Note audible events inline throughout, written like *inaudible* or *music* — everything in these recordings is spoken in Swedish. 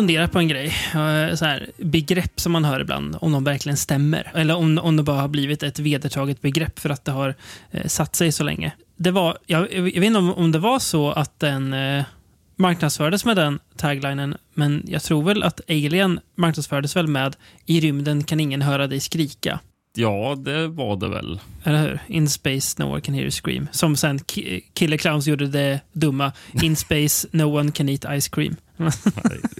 Du, fundera på en grej. Eh, så här, begrepp som man hör ibland, om de verkligen stämmer. Eller om, om det bara har blivit ett vedertaget begrepp för att det har eh, satt sig så länge. Det var, jag, jag vet inte om, om det var så att den eh, marknadsfördes med den taglinen, men jag tror väl att Alien marknadsfördes väl med I rymden kan ingen höra dig skrika. Ja, det var det väl. Eller hur? In space, no one can hear you scream. Som sen Ki- Killer Clowns gjorde det dumma. In space, no one can eat ice cream. *laughs*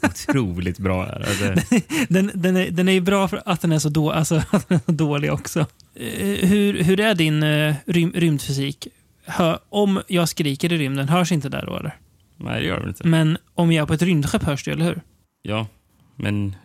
Otroligt bra. Är det. Den, den, är, den är bra för att den är så, då, alltså, *laughs* att den är så dålig också. Eh, hur, hur är din uh, rym, rymdfysik? Hör, om jag skriker i rymden, hörs inte där då eller? Nej, det gör det inte. Men om jag är på ett rymdskepp hörs det, eller hur? Ja, men,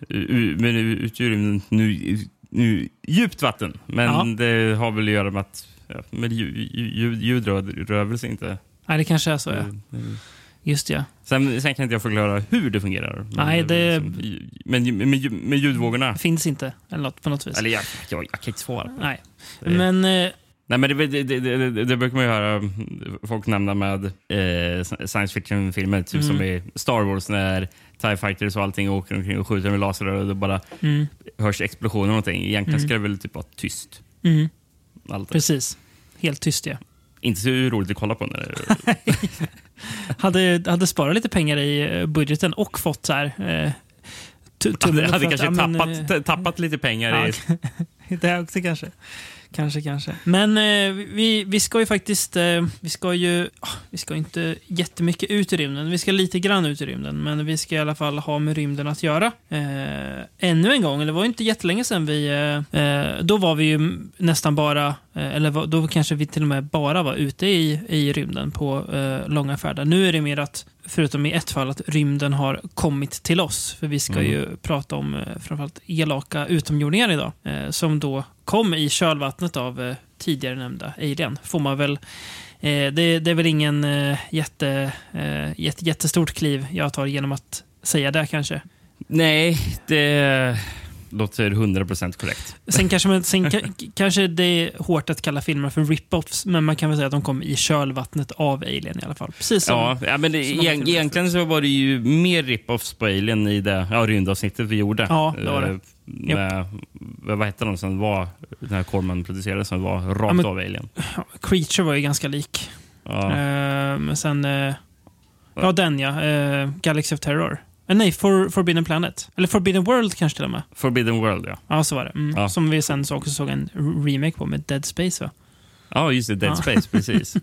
men ut ur rymden, nu, nu djupt vatten. Men Ja. det har väl att göra med att ja, med ljud, ljud, ljud rör, rör väl sig inte. Nej, det kanske är så ja. Mm. Just ja. Sen, sen kan inte jag förklara hur det fungerar. Men Nej, väl det- liksom- men med, med, ljudvågorna. Finns inte, eller något, på något vis. Eller jag, jag, jag kan inte svara på det. Nej. Det- Men eh, Nej, men det, det, det, det, det, det brukar man ju höra folk nämna med eh, science fiction-filmer. Typ Mm. som i Star Wars när TIE Fighters och allting åker omkring och skjuter med laser och det bara mm, hörs explosioner och någonting. Egentligen Mm. ska det väl typ vara tyst. mm, Allt. precis. Helt tyst ja. Inte så roligt att kolla på. När det, *laughs* Hade, hade sparat lite pengar i eh, budgeten och fått så här... Eh, hade, hade för att, kanske ja, men, tappat, eh, ta- tappat lite pengar ja, i... *laughs* Det också kanske. Kanske, kanske. Men eh, vi, vi ska ju faktiskt... Eh, vi ska ju... Ah, vi ska inte jättemycket ut i rymden. Vi ska lite grann ut i rymden. Men vi ska i alla fall ha med rymden att göra. Eh, ännu en gång. Det var ju inte jättelänge sedan vi... Eh, eh då var vi ju nästan bara... Eh, eller då kanske vi till och med bara var ute i, i rymden på eh, långa färder. Nu är det mer att, förutom i ett fall, att rymden har kommit till oss. För vi ska Mm. ju prata om eh, framförallt elaka utomjordingar idag. Eh, som då kom i kölvattnet av eh, tidigare nämnda Alien. Får man väl... Eh, det, det är väl ingen eh, jätte, eh, jätte, jättestort kliv jag tar genom att säga det kanske. Nej, det låter 100% korrekt. Sen, kanske, man, sen *laughs* ka- kanske det är hårt att kalla filmer för rip-offs, men man kan väl säga att de kom i kölvattnet av Alien i alla fall. Precis som, Ja, ja, men det, egen- egentligen så var det ju mer rip-offs på Alien i det ja, rymdavsnittet vi gjorde. Ja, det var det. Eh, Med, vad hette de som var, den här Corman producerade som var rakt Ja, men- av Alien? Creature var ju ganska lik. Ja. Eh, men sen... eh, ja, den ja. Uh, Galaxy of Terror. Eh, nej, For, Forbidden Planet. Eller Forbidden World kanske till och med. Forbidden World, ja. Ja, så var det. Mm. Ja. Som vi sen så också såg en remake på med Dead Space va? Ja, just det. Dead Ja. Space, precis.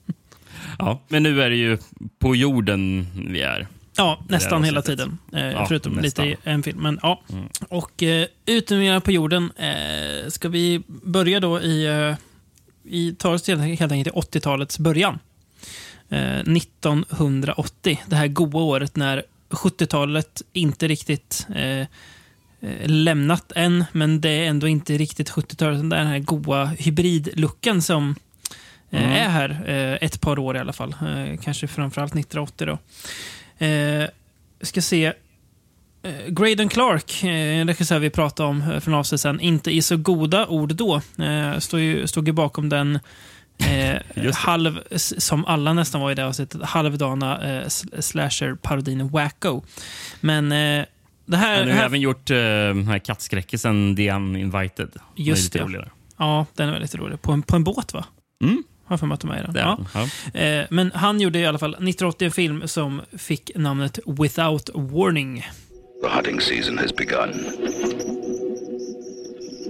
*laughs* ja, men nu är det ju på jorden vi är. Ja, nästan hela sättet. tiden. Eh, Ja, förutom nästan. lite i en film. Men, ja. Mm. Och eh, utomjordingar på jorden. Eh, ska vi börja då i... Eh, i tar oss till helt enkelt till 80-talets början. Eh, 1980. Det här goa året när 70-talet inte riktigt eh, eh, lämnat än, men det är ändå inte riktigt 70-talet. utan Det är den här goa hybridlooken som eh, Mm. är här eh, ett par år i alla fall. Kanske framförallt 1980 då. Ska se. Graydon Clark, en regissör vi pratade om för några avsnitt sedan, inte i så goda ord då. Stod, ju, stod ju bakom den eh, *laughs* halv, som alla nästan var i det avsnittet, halvdana eh, sl- slasher-parodin Wacko. Men eh, det här... Han har här även gjort uh, den här kattskräckisen The Uninvited. Just det. roligare. ja, den är väldigt rolig. På en, på en båt va? Mm, Har jag för mig att de är i den. Ja. ja. Eh, men han gjorde i alla fall 1980 en film som fick namnet Without Warning. The hunting season has begun.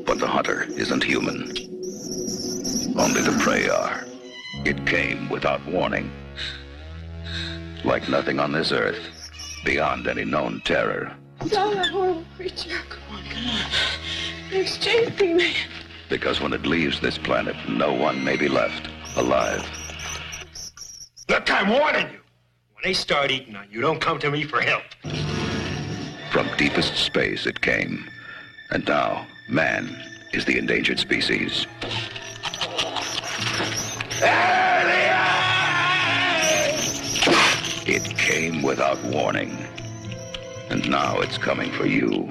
But the hunter isn't human. Only the prey are. It came without warning. Like nothing on this earth, beyond any known terror. Stop that horrible creature. Come on, come on. It's chasing me. Because when it leaves this planet, no one may be left alive. Look, I'm warning you. When they start eating on you, don't come to me for help. From deepest space it came. And now, man is the endangered species. It came without warning. And now it's coming for you.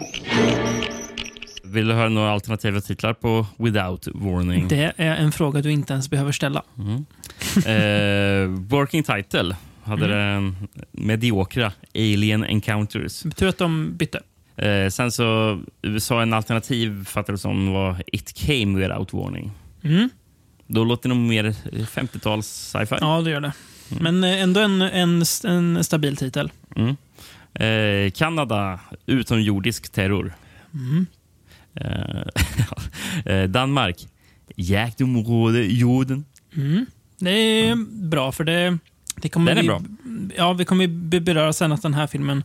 Vill du höra några alternativa titlar på Without Warning? Det är en fråga du inte ens behöver ställa. *laughs* Eh, working title hade den mediokra Alien Encounters. Tur att de bytte. Eh, sen så USA en alternativ fattade som var It came without warning. Mm. Då låter det nog mer 50-tals sci-fi. Ja, det gör det. Men eh, ändå en, en, en stabil titel. Mm. Eh, Kanada, utomjordisk terror. Mm. Eh, *laughs* eh, Danmark, jaktområde jorden. Mm. Det är bra, för det, det kommer Den är vi, bra. Ja, vi kommer beröra sen att den här filmen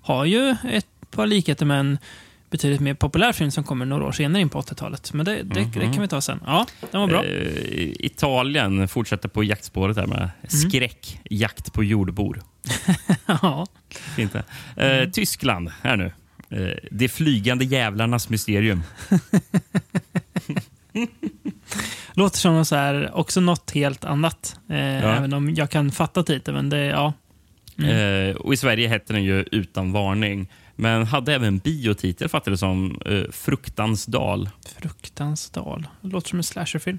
har ju ett par likheter med en betydligt mer populär film som kommer några år senare in på 80-talet. Men det, det, det kan vi ta sen. Ja, den var bra. Eh, Italien fortsätter på jaktspåret här med skräck, jakt på jordbor. *laughs* ja. Fint det. Eh, Tyskland, här nu. Eh, de flygande jävlarnas mysterium. *laughs* Låter som något så här, också något helt annat. Eh, Även om jag kan fatta titeln. Men det, ja. Eh, och I Sverige hette den ju Utan varning, men hade även biotitel fattade det som eh, Fruktans dal. Fruktansdal. Det låter som en slasherfilm.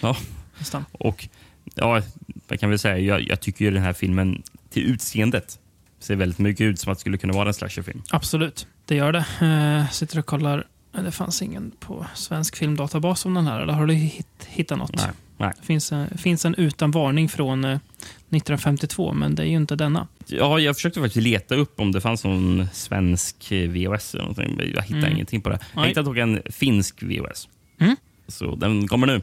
Ja. Nästan. Och ja, jag kan väl säga, jag, jag tycker ju den här filmen till utseendet ser väldigt mycket ut som att det skulle kunna vara en slasherfilm. Absolut, det gör det. Eh, sitter och kollar. Eh, Det fanns ingen på svensk filmdatabas om den här. Eller har du hit, hittat något? Nej, nej. Det finns en, finns en utan varning från eh, 1952, men det är ju inte denna. Ja, jag försökte faktiskt leta upp om det fanns någon svensk eh, VHS eller någonting, jag hittade Mm. ingenting på det. Jag Nej. hittade dock en finsk VHS. Mm. Så den kommer nu.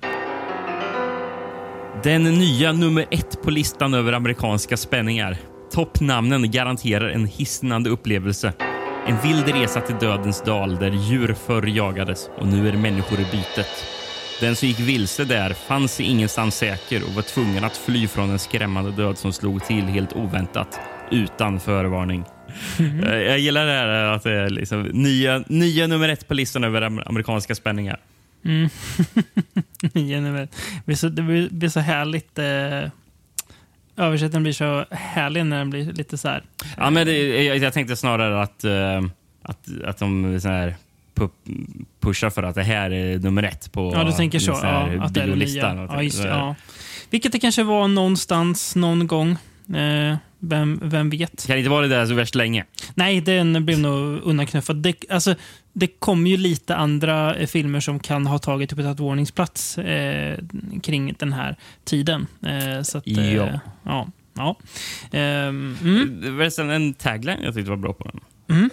Den nya nummer ett på listan över amerikanska spänningar. Toppnamnen garanterar en hisnande upplevelse. En vild resa till dödens dal där djur förr jagades och nu är människor i bytet. Den som gick vilse där fann sig ingenstans säker och var tvungen att fly från en skrämmande död som slog till helt oväntat, utan förvarning. Eh, Jag gillar det här att det är liksom nya, nya nummer ett på listan över am- amerikanska spänningar. *laughs* Genuint. Det blir så, det blir, så härligt. Eh, översättningen blir så härlig när den blir lite så här. Ja, men det, jag, jag tänkte snarare att, eh, att, att de så här, pu- pushar för att det här är nummer ett på Ja, du tänker så. Ja, att det är nya. Ja, just, ja. Vilket det kanske var någonstans, någon gång. Eh, vem, vem vet? Kan inte vara det där så värst länge. Nej, den blev nog undanknuffad. Det, alltså, det kommer ju lite andra eh, filmer som kan ha tagit upp ett varningsplats eh, kring den här tiden. Eh, så att, eh, Ja. ja. ja. Ehm, mm. Det var en tagline jag tyckte var bra på den. Mm.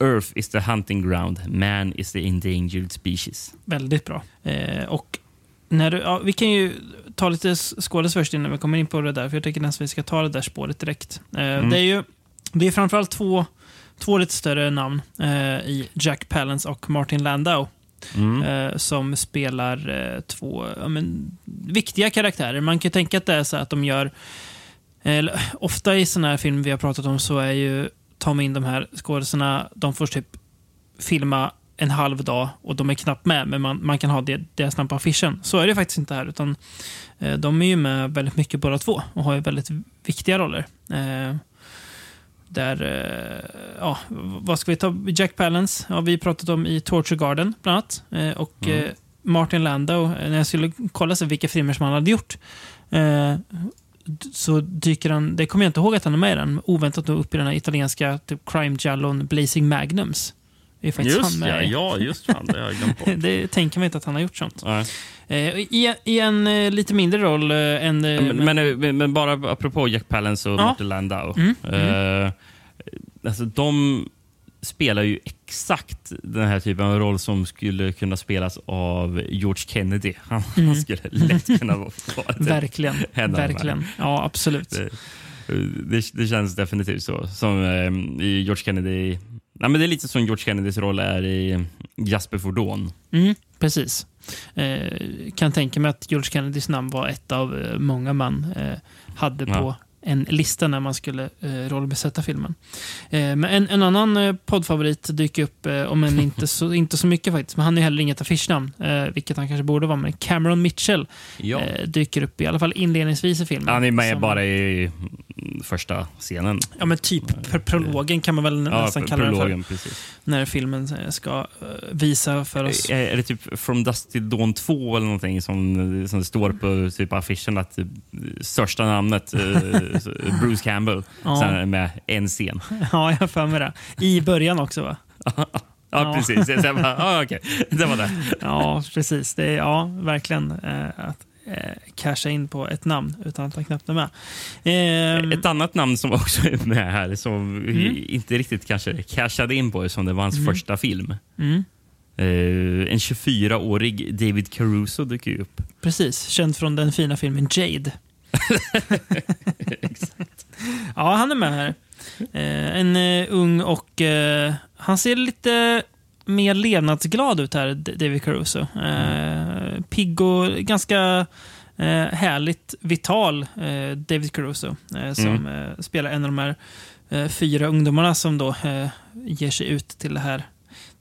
Earth is the hunting ground, man is the endangered species. Väldigt bra. Eh, och när du, ja, vi kan ju ta lite skådis först innan vi kommer in på det där, för jag tycker nästan vi ska ta det där spåret direkt. Eh, Det är ju det är framförallt två, två lite större namn eh, i Jack Palance och Martin Landau. Mm. eh, som spelar två ja, men, viktiga karaktärer. Man kan tänka att det är så att de gör... Eller, ofta i sådana här filmer vi har pratat om så är ju, tar man in de här skådisarna, de får typ filma en halv dag och de är knappt med, men man, man kan ha det, deras namn på affischen. Så är det faktiskt inte här, utan eh, de är ju med väldigt mycket båda två och har ju väldigt viktiga roller. Eh, där, eh, ja, vad ska vi ta? Jack Palance har vi pratat om i Torture Garden, bland annat. Eh, och eh, Martin Landau, när jag skulle kolla så vilka filmer som han hade gjort, så dyker han, det kommer jag inte ihåg att han är med i den, oväntat upp i den här italienska typ, crime jallon Blazing Magnums. Är faktiskt han Just ja, med i. ja, just fan. Det har jag glömt bort. *laughs* Det tänker man inte att han har gjort sånt. Nej. Eh, i, I en eh, lite mindre roll eh, än... Men, men, men, men bara apropå Jack Palance och Ja. Martin Landau. Mm, Eh, alltså, de spelar ju exakt den här typen av roll som skulle kunna spelas av George Kennedy. *laughs* Han Mm. skulle lätt kunna vara. *laughs* Verkligen. Verkligen. Ja, absolut. Det, det, det känns definitivt så. Som eh, George Kennedy. Nej, men det är lite som George Kennedys roll är i Jasper for Dawn. Mm, precis. Eh, kan tänka mig att George Kennedys namn var ett av eh, många man eh, hade Ja. på en lista när man skulle eh, rollbesätta filmen. Eh, men en, en annan eh, poddfavorit dyker upp, eh, om än inte så, *laughs* inte så mycket faktiskt, men han är heller inget affischnamn, vilket han kanske borde vara, men Cameron Mitchell Ja. dyker upp i alla fall inledningsvis i filmen. Han är med Som- bara i första scenen. Ja, men typ pr- prologen kan man väl Ja, nästan kalla det för. precis. När filmen eh, ska eh, visa för oss. Är, är det typ From Dust till Dawn 2 eller någonting som, som det står på typ affischen att eh, största namnet, eh, *laughs* Bruce Campbell, Ja. med en scen. *laughs* Ja, jag har för mig det. I början också va? *laughs* Ja, precis. Bara, ah, okej, det var det. Ja, precis. Det är, ja, verkligen eh, att eh, casha in på ett namn utan att han knappt är med. Ehm, Ett annat namn som också är med här, som vi inte riktigt kanske cashade in på, som det var hans första film. mm, Eh, en 24-årig David Caruso dyker ju upp. precis, känd från den fina filmen Jade. *laughs* Ja, han är med här. Eh, en eh, ung och eh, han ser lite mer levnadsglad ut här, David Caruso. Eh, pigg och ganska eh, härligt vital eh, David Caruso. Eh, som eh, spelar en av de här eh, fyra ungdomarna som då ger sig ut till det här,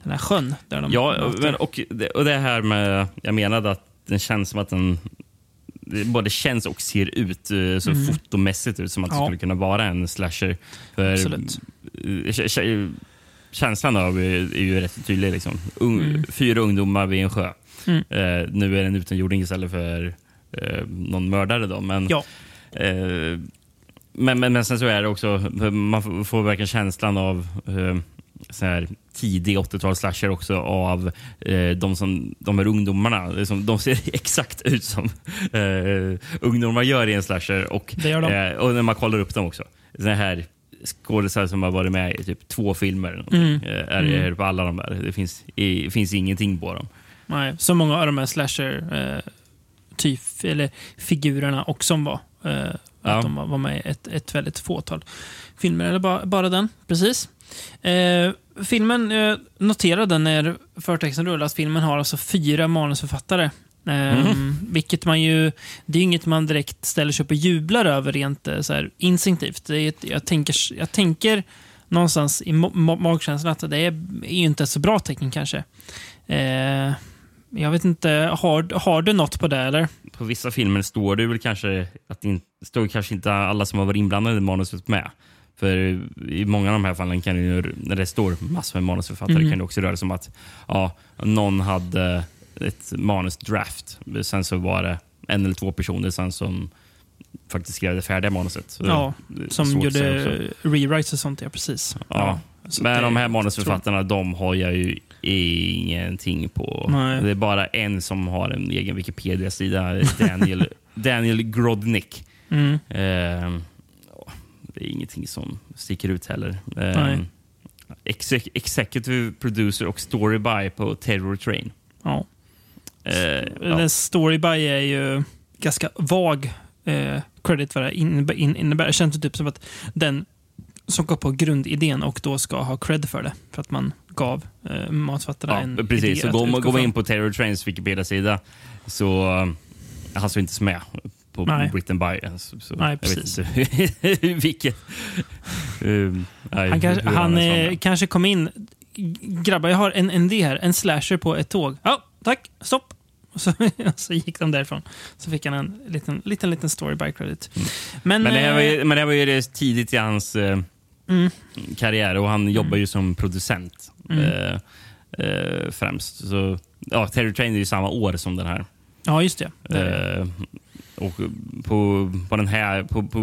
den här sjön. Där de Ja, men, och, det, och det här med... Jag menade att den känns som att den det både känns och ser ut så fotomässigt ut som att det Mm. Ja. skulle kunna vara en slasher. För, Absolut. Kä- kä- Känslan av är, är ju rätt tydlig. Liksom. Ung, Fyra ungdomar vid en sjö. Mm. Eh, nu är det en utomjording istället för eh, någon mördare. Då, men, Ja. Eh, men, men, men sen så är det också, man får- verkligen känslan av eh, så här tidig 80-tals slasher också av eh, de, som, de här ungdomarna. Liksom, de ser *laughs* exakt ut som eh, ungdomar gör i en slasher. Och, de. eh, och när man kollar upp dem också. Så här skådespelare som har varit med i typ två filmer Mm. eh, är, är på alla de där. Det finns, i, finns ingenting på dem. Nej, så många av de här slasher eh, typ, eller figurerna och som var. Eh, Ja. Att de var med i ett, ett väldigt fåtal filmer. Eller bara, bara den, precis. Eh, filmen, eh, noterade när förtexten rullar att filmen har alltså fyra manusförfattare. Eh, Vilket man ju, det är ju inget man direkt ställer sig upp och jublar över rent eh, så här, instinktivt. Det är, ett- jag, tänker, jag tänker någonstans i ma- ma- magkänslan att det är, är ju inte ett så bra tecken kanske. Eh, jag vet inte, har, har du något på det eller? på vissa filmer står det väl kanske att inte, står kanske inte alla som har varit inblandade i manuset med. För i många av de här fallen kan det ju, när det står massor med manusförfattare Mhm. kan det också röra sig om att ja, någon hade ett manusdraft. Sen så var det en eller två personer sen som faktiskt skrev det färdiga manuset. Så Ja, Som gjorde rewrites och sånt, ja precis. Ja. så Men de här manusförfattarna, de har jag ju ingenting på. Nej. Det är bara en som har en egen Wikipedia-sida, Daniel, *laughs* Daniel Grodnick. Mm. Eh, ja, det är ingenting som sticker ut heller. Eh, exec executive producer och story by på Terror Train. Ja. Eh, ja. Den story by är ju ganska vag eh, credit vad det innebär. In, innebär. Det känns typ som att den som går på grundidén och då ska ha cred för det. För att man gav eh, matfattarna en Ja, precis. idé Så går man, går man in på Terror Trains Wikipedia-sida så han står inte med på Nej. Britain by. Så, så Nej, precis. *laughs* vilket... Um, nej, Han, kanske, han var eh, kanske kom in. Grabbar, jag har en, en idé här. En slasher på ett tåg. Ja, tack. Stopp. Och så, *laughs* så gick de därifrån. Så fick han en liten, liten, liten story by credit. Men, Men det, här var eh, ju, men det var ju tidigt i hans eh, Mm. karriär och han jobbar ju som producent Mm. eh, eh, främst. Så, ja, Terror Train är ju samma år som den här. ja, just det. det. Eh, och på, på den här, på, på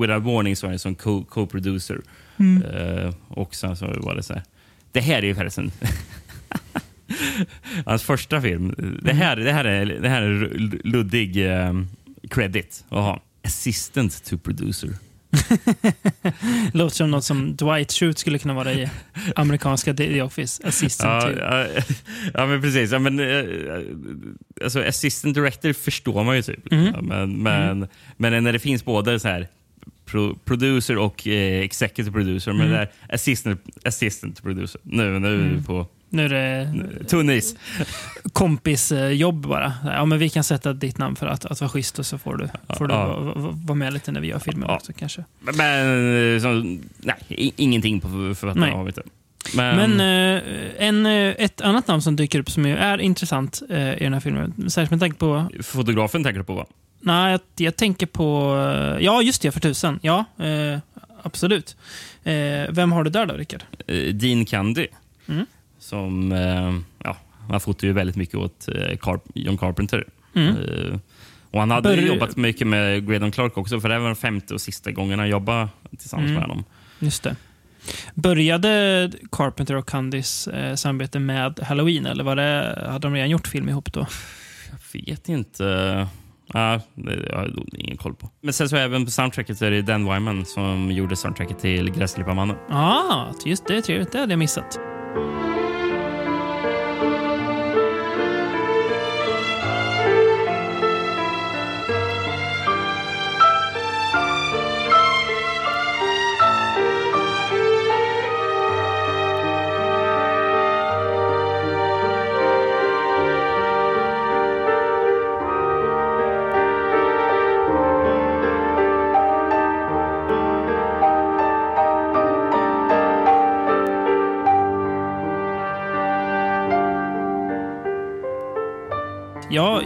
Without Warning så är han som co- co-producer. Mm. Eh, och sen så var det så här. Det här är ju förresten *laughs* *laughs* hans första film. Det här, det här är, det här är luddig eh, credit att ha. Assistant to producer. *laughs* Låter som något som Dwight Schrute skulle kunna vara i amerikanska The Office. Assistant Ja, ja, *laughs* ja, men precis. Ja, men, eh, alltså, assistant director förstår man ju typ. Mhm. Ja, men, men, men när det finns både så här pro, producer och eh, executive producer, men Mm. det där assistant, assistant producer. Nu, nu vi på Nu är det tunn is. kompisjobb bara. Ja, men vi kan sätta ditt namn för att, att vara schysst och så får du, får du Ja. vara va, med lite när vi gör filmen Ja. också kanske. Men så, nej, ingenting på författarna Nej. har vi inte. Men, Men eh, en, eh, ett annat namn som dyker upp som ju är intressant eh, i den här filmen, särskilt med tanke på... fotografen tänker du på va? Nej, jag, jag tänker på... eh, Ja, just det, för tusen. Ja, eh, absolut. Eh, vem har du där då, Rickard? Dean Candy. Mm. Som, eh, ja, han fotar ju väldigt mycket åt eh, Carp- John Carpenter. Mm. Eh, och han hade Bör- jobbat mycket med Graydon Clark också, för det var den femte och sista gången han jobbade tillsammans Mm. med honom. Just det. Började Carpenter och Candys eh, samarbete med Halloween, eller var det, hade de redan gjort film ihop då? Jag vet inte. Ja, det jag har ingen koll på. Men sen så även på soundtracket så är det Dan Wyman som gjorde soundtracket till Gräsklipparmannen. ah, just det. Trevligt. Det hade jag missat.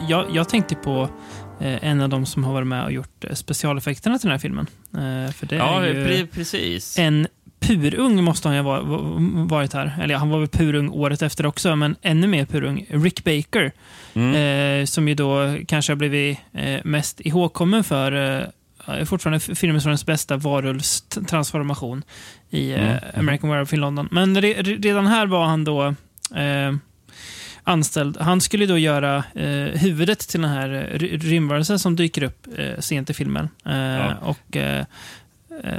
Jag, jag tänkte på eh, en av de som har varit med och gjort eh, specialeffekterna till den här filmen. Eh, för det Ja, är ju pre- precis. en purung måste han ju ha va- va- varit här. Eller ja, han var väl purung året efter också, men ännu mer purung. Rick Baker, Mm. eh, som ju då kanske har blivit eh, mest ihågkommen för eh, fortfarande f- filmhistoriens bästa varulvstransformation i eh, Mm. American Werewolf in London. Men re, re, redan här var han då anställd. Han skulle då göra eh, huvudet till den här eh, ry- rymdvarelsen som dyker upp eh, sent i filmen. Eh, Ja. Och eh,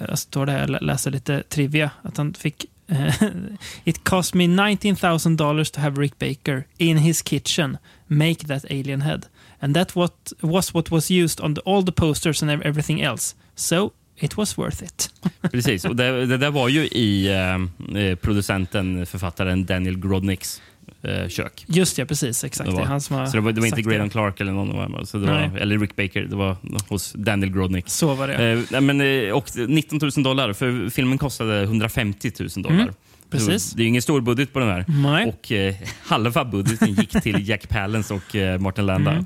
jag står där och läser lite trivia. Att han fick eh, *laughs* It cost me 19 000 dollars to have Rick Baker in his kitchen make that alien head. And that what, was what was used on the, all the posters and ev- everything else. So it was worth it. *laughs* Precis, och det, det där var ju i eh, eh, producenten, författaren Daniel Grodnicks eh, kök. Just ja, precis. Exakt. Det Det, var- är han som har Så det var, det var inte Graydon Clark eller någon av dem, så det Nej. var, eller Rick Baker. Det var hos Daniel Grodnick. Så var det. Eh, men, eh, och 19 000 dollar, för filmen kostade 150 000 dollar. Mm, precis. Det är ingen stor budget på den här. Nej. Och eh, halva budgeten gick till Jack Palance och eh, Martin Landa. Mm.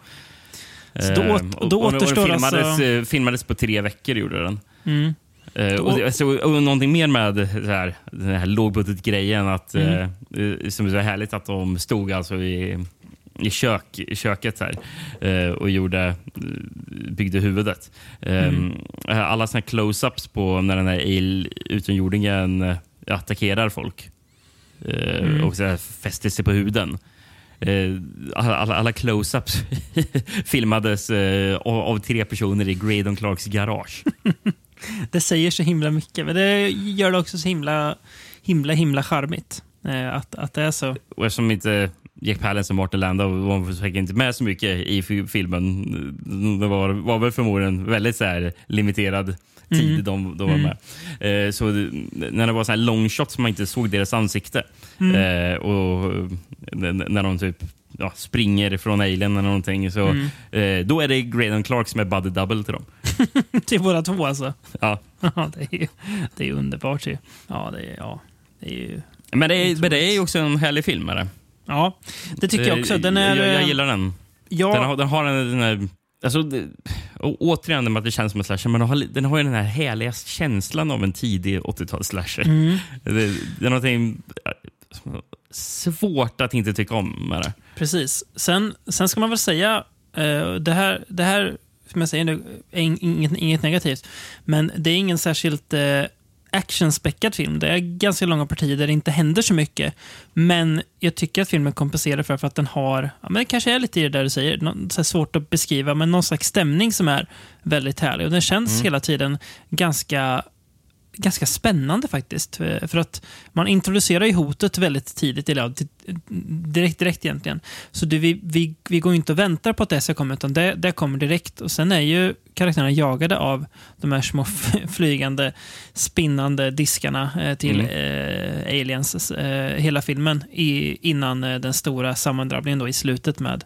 Så då åt- Eh, och då och, och, den filmades, alltså- eh, filmades på tre veckor, gjorde den. Mm. Då- och, så, och någonting mer med så här, den här lågbudgetgrejen, att, Mm. eh, som är så härligt att de stod alltså i, i, kök, köket här, eh, och gjorde, byggde huvudet. Eh, Mm. Alla såna close-ups på när den här utomjordingen attackerar folk Mm. och så här, fäster sig på huden. Alla, alla, alla close-ups *laughs* filmades av, av tre personer i Graydon Clarks garage. *laughs* *laughs* Det säger så himla mycket, men det gör det också så himla, himla, himla charmigt. Eh, att, att det är så. Och eftersom inte Jack Palance och Martin Landau var säkert inte med så mycket i fi- filmen. Det var, var väl förmodligen väldigt så här limiterad tid Mm. de, de var Mm. med. Eh, så när det var så här long shots man inte såg deras ansikte Mm. eh, och n- när de typ ja, springer från alien eller någonting så Mm. eh, då är det Graydon Clark som är buddy double till dem. *laughs* Till båda två alltså. Ja. *laughs* Ja, det är ju det är underbart ju. Ja, det är, ja, det är ju... Men det är, men det är ju också en härlig film. Är det? Ja, det tycker jag också. Den är... jag, jag eh, gillar den. ja, Den har, den har en, den här, alltså, det, återigen att det känns som en slasher, men den har, den har ju den här härliga känslan av en tidig 80-tals slasher. Mm. *laughs* Det, det är någonting eh, svårt att inte tycka om med det. Precis. Sen, sen ska man väl säga, eh, det, här, det här, som jag säger nu, är in- inget, inget negativt, men det är ingen särskilt eh, actionspäckad film. Det är ganska långa partier där det inte händer så mycket. Men jag tycker att filmen kompenserar för, för att den har, ja, men det kanske är lite i det där du säger, nå- så svårt att beskriva, men någon slags stämning som är väldigt härlig. Och den känns hela tiden ganska ganska spännande faktiskt. För att man introducerar ju hotet väldigt tidigt, eller direkt, direkt egentligen. Så det, vi, vi, vi går inte och väntar på att det ska komma, utan det, det kommer direkt. Och sen är ju karaktärerna jagade av de här små *laughs* flygande, spinnande diskarna eh, till eh, aliens eh, hela filmen i, innan den stora sammandrabbningen då i slutet med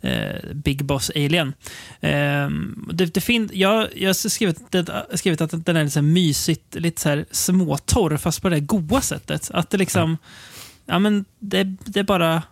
eh, Big Boss Alien. Ehm, det, det fin- jag, jag har skrivit, det, skrivit att den är lite så mysigt, lite så här småtorr, fast på det goa sättet. Att det liksom, ja men det, det är bara,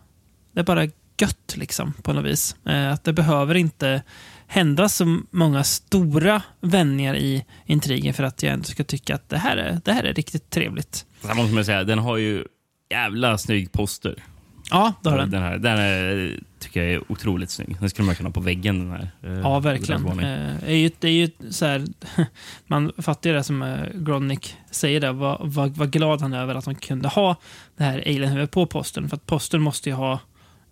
det är bara gött liksom på något vis. Eh, att det behöver inte hända så många stora vändningar i intrigen för att jag ändå ska tycka att det här är, det här är riktigt trevligt. Sen måste man säga, den har ju jävla snygg poster. Ja, det har den. Den här, den är, tycker jag är otroligt snygg. Den skulle man kunna ha på väggen. Den här, eh, Ja, verkligen. Eh, är ju, det är ju så här, *laughs* man fattar ju det som eh, Grodnick säger där, vad, vad, vad glad han är över att de kunde ha det här alienhuvudet på posten. För att posten måste ju ha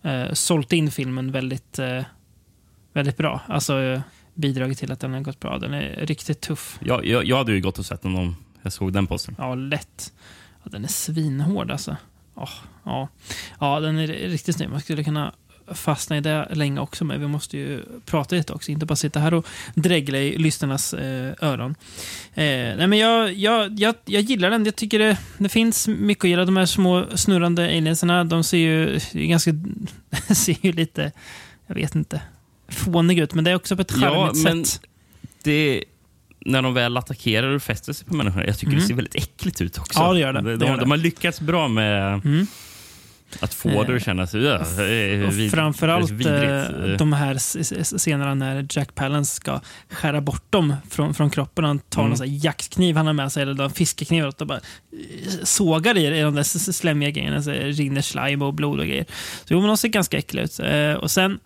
eh, sålt in filmen väldigt, eh, väldigt bra. Alltså eh, bidragit till att den har gått bra. Den är riktigt tuff. Jag, jag, jag hade ju gått och sett den om jag såg den postern. Ja, lätt. Ja, den är svinhård alltså. Ja, ja. ja, den är riktigt snygg. Man skulle kunna fastna i det länge också, men vi måste ju prata lite också. Inte bara sitta här och dregla i lyssnarnas eh, öron. Eh, nej, men jag, jag, jag, jag gillar den. Jag tycker det, det finns mycket att gilla. De här små snurrande aliensarna, de ser ju ganska... *laughs* ser ju lite... Jag vet inte. Fåniga ut, men det är också på ett Ja, charmigt men sätt. det, när de väl attackerar och fäster sig på människorna, jag tycker Mm. det ser väldigt äckligt ut också. Ja, det gör det. De, Det de, gör det. de har lyckats bra med Mm. Att få det att kännas ja, vid- framförallt vidrigt. eh, de här scenerna när Jack Palance ska skära bort dem från, från kroppen. Han tar Mm. någon jaktkniv han har med sig, eller en fiskekniv, och bara eh, sågar i, i de där slemmiga grejerna. Så rinner slime och blod och grejer. Så jo, men de ser ganska äckliga ut. Eh, och sen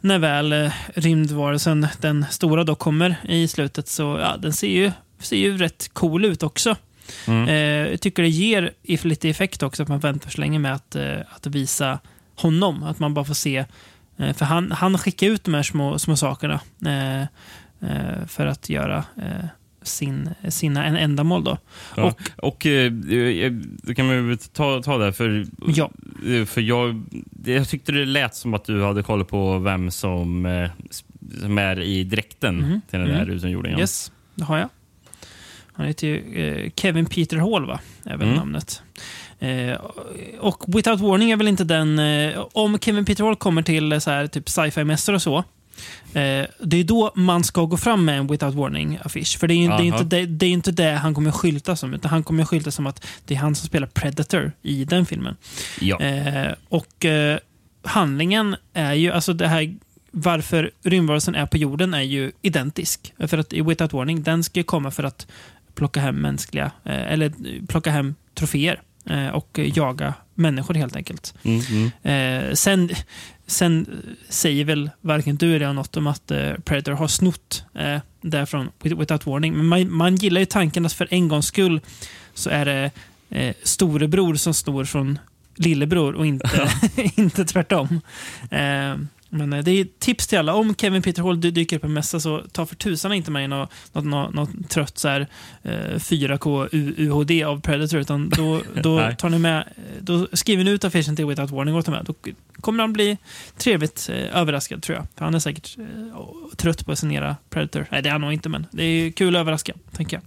när väl eh, rymdvarelsen, den stora, då kommer i slutet så ja, den ser ju, ser ju rätt cool ut också. Mm. Eh, jag tycker det ger lite effekt också att man väntar så länge med att, eh, att visa honom. Att man bara får se. Eh, för han, han skickar ut de här små, små sakerna för att göra sin, sina en ändamål. Då. Ja. Och, Och eh, då kan man ju ta, ta det, för, Ja. för jag, jag tyckte det lät som att du hade koll på vem som, som är i dräkten Mhm. till den där Mhm. utomjordingen. yes, det har jag. Han heter ju eh, Kevin Peter Hall, va? är väl Mm. namnet. Eh, och Without Warning är väl inte den... Eh, om Kevin Peter Hall kommer till eh, så här, typ sci-fi-mässor och så, eh, det är då man ska gå fram med en Without Warning-affisch. För det är ju det är inte det, det är inte det han kommer skylta som, utan han kommer skylta som att det är han som spelar Predator i den filmen. Ja. Eh, och handlingen är ju, alltså det här varför rymdvarelsen är på jorden är ju identisk. För att i Without Warning, den ska komma för att plocka hem mänskliga, eh, eller plocka hem troféer eh, och jaga människor helt enkelt. Mm, mm. Eh, sen, sen säger väl varken du eller jag något om att Predator har snott eh, därifrån with- Without Warning. Men man, man gillar ju tanken att för en gångs skull så är det eh, storebror som snor från lillebror och inte, *laughs* *laughs* inte tvärtom. Eh, men eh, det är tips till alla. Om Kevin Peter Hall dy- dyker upp en mässa så ta för tusan inte med något, något, något, något trött så här, eh, 4K U- UHD av Predator. Utan då, *laughs* då, tar ni med, då skriver ni ut affischen till Without Warning och tar med. Då kommer han bli trevligt eh, överraskad tror jag. För han är säkert eh, trött på att signera Predator. Nej, det är han nog inte, men det är kul att överraska, tänker jag.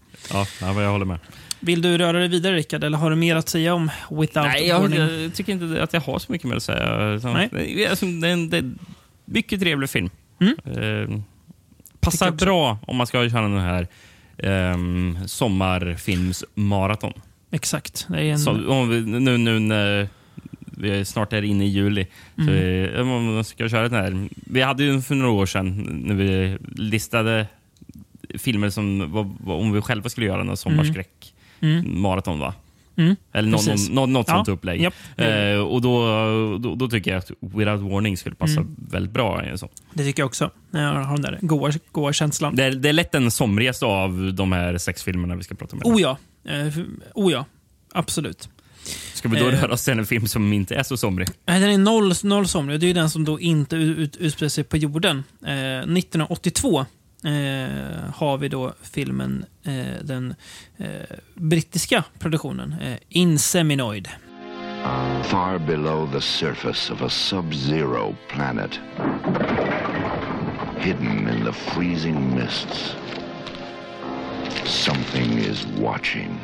Ja, jag håller med. Vill du röra dig vidare, Rickard, eller har du mer att säga om Without Nej, jag, Warning? jag tycker inte att jag har så mycket mer att säga. Nej. Det, är, alltså, det, är en, det är en mycket trevlig film. Mm. Eh, passar jag bra om man ska köra den här um, sommarfilmsmaraton. Exakt. En... Så, om vi, nu, nu när vi snart är inne i juli. Mm. Så vi, om man ska köra den här. Vi hade ju för några år sedan när vi listade filmer som om vi själva skulle göra en sommarskräck Mm. maraton va? Mm. Eller någon, Precis. någon, något Ja, sånt upplägg. japp. Eh, och då, då, då tycker jag att Without Warning skulle passa Mm. väldigt bra. i en sån. Det tycker jag också. Jag har den där goa, goa känslan. Det, är, det är lätt den somrigaste av de här sex filmerna vi ska prata om. Oh ja. Eh, oh ja. Absolut. Ska vi då eh. röra oss till en film som inte är så somrig? Nej, den är noll, noll somrig. Det är ju den som då inte ut, ut, utspelar sig på jorden. Eh, 1982 eh, har vi då filmen, eh, den eh, brittiska produktionen, eh, Inseminoid. Far below the surface of a sub zero planet, hidden in the freezing mists, something is watching.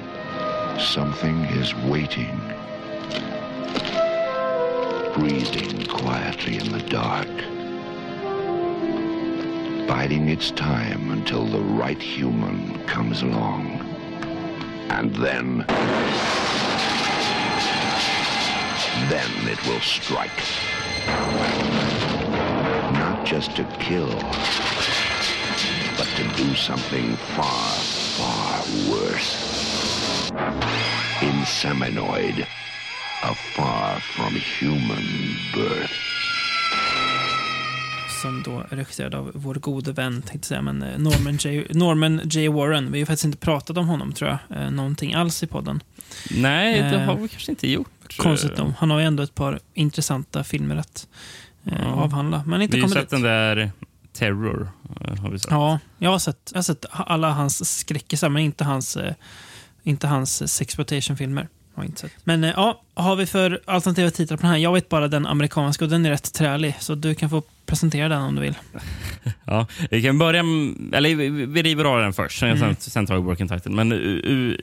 Something is waiting. Breathing quietly in the dark. Biding its time until the right human comes along. And then. Then it will strike. Not just to kill, but to do something far, far worse. In Inseminoid, a far from human birth. Som då är regisserad av vår gode vän, tänkte säga, men eh, Norman J. Norman J. Warren. Vi har ju faktiskt inte pratat om honom, tror jag, eh, någonting alls i podden. Nej, det Eh, har vi kanske inte gjort. Konstigt nog. Han har ju ändå ett par intressanta filmer att Ja. avhandla, men inte Vi har ju sett dit. den där Terror. Har vi sett. Ja, jag har sett, jag har sett alla hans skräckisar, men inte hans, inte hans sexploitation-filmer. Men ja, har vi för alternativa titlar på den här? Jag vet bara den amerikanska och den är rätt trälig, så du kan få presentera den om du vill. *laughs* Ja, vi kan börja eller vi- river av den först, sen, Mm. sen, tar vi working title. Men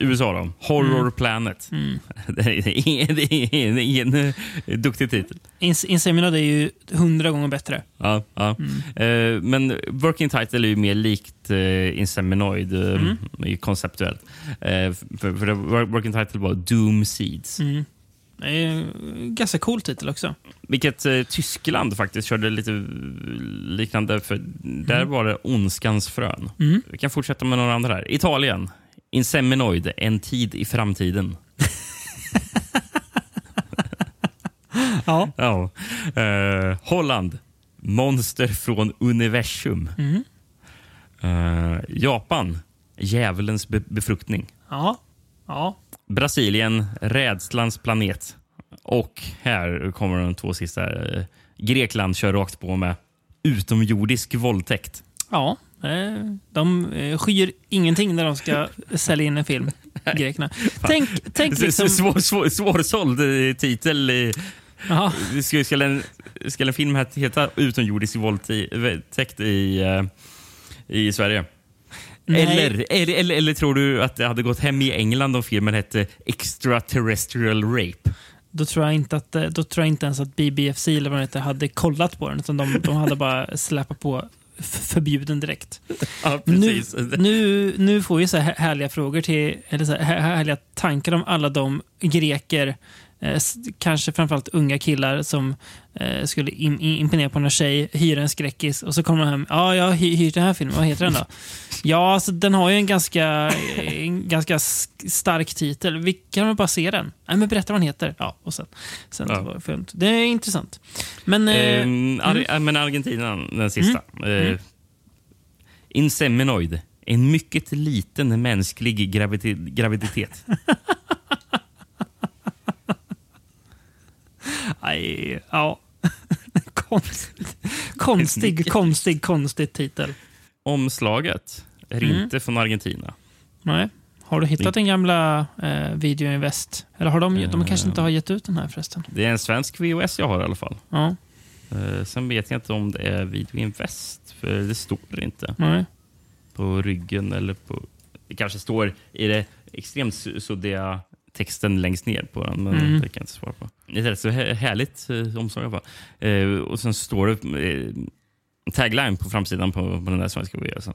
USA då? Horror Mm. Planet. *laughs* Det är ingen, det är ingen, eh, duktig titel. Ins- är ju hundra gånger bättre. Ja, ja. Mm. Eh, men working title är ju mer likt uh, Inseminoid, uh, Mm. konceptuellt. Eh, för, för working title var Doom Seeds. Mm. Ganska cool titel också. Vilket eh, Tyskland faktiskt körde lite liknande. För Där var det Ondskans frön. Mm. Vi kan fortsätta med några andra här. Italien. Inseminoid, en tid i framtiden. *laughs* Ja. Ja. Eh, Holland. Monster från universum. Mm. Eh, Japan. Djävulens be- befruktning. Ja. Ja. Brasilien. Rädslans planet. Och här kommer de två sista. Eh, Grekland kör rakt på med utomjordisk våldtäkt. Ja. eh, De eh, skyr ingenting när de ska sälja in en film, *laughs* grekerna. Tänk, tänk liksom... Svår, svår, svårsåld titel. Ja. Ska, en, ska en film heta Utomjordisk våldtäkt i, i Sverige? Eller, eller, eller, eller tror du att det hade gått hem i England om filmen hette Extraterrestrial Rape? Då tror, jag inte att, då tror jag inte ens att BBFC eller vad det heter hade kollat på den. Utan de, de hade bara släpat på förbjuden direkt. *laughs* Ja, Nu, nu, nu får vi så här härliga frågor till, eller så här- härliga tankar om alla de greker, eh, kanske framförallt unga killar som eh, skulle in, in, imponera på någon tjej, hyra en skräckis och så kommer de hem. Ja, jag har hy, hyrt den här filmen. Vad heter den då? *laughs* ja, alltså, den har ju en ganska, en ganska stark titel. Vi kan väl bara se den? Nej, men berätta vad den heter. Ja, och sen. sen Ja. var det är intressant. Men... Eh, Ehm, Ar- äh, Men Argentina, den sista. Mm. Eh, Inseminoid. En mycket liten mänsklig gravidi- graviditet. *laughs* Nej, ja. *laughs* konstigt. Konstig, konstig, konstig titel. Omslaget är Mm. inte från Argentina. Nej. Har du hittat den gamla eh, Video Invest? Eller har de, de kanske inte har gett ut den här förresten? Det är en svensk VHS jag har i alla fall. Ja, Eh, sen vet jag inte om det är Video Invest, för det står inte nej. på ryggen. eller på... Det kanske står i det extremt su- suddiga texten längst ner på den, men Mm. det kan jag inte svara på. Det är ett rätt så härligt eh, omslag i alla fall. Eh, och sen står det eh, tagline på framsidan på, på den där svenska VHSen. Alltså.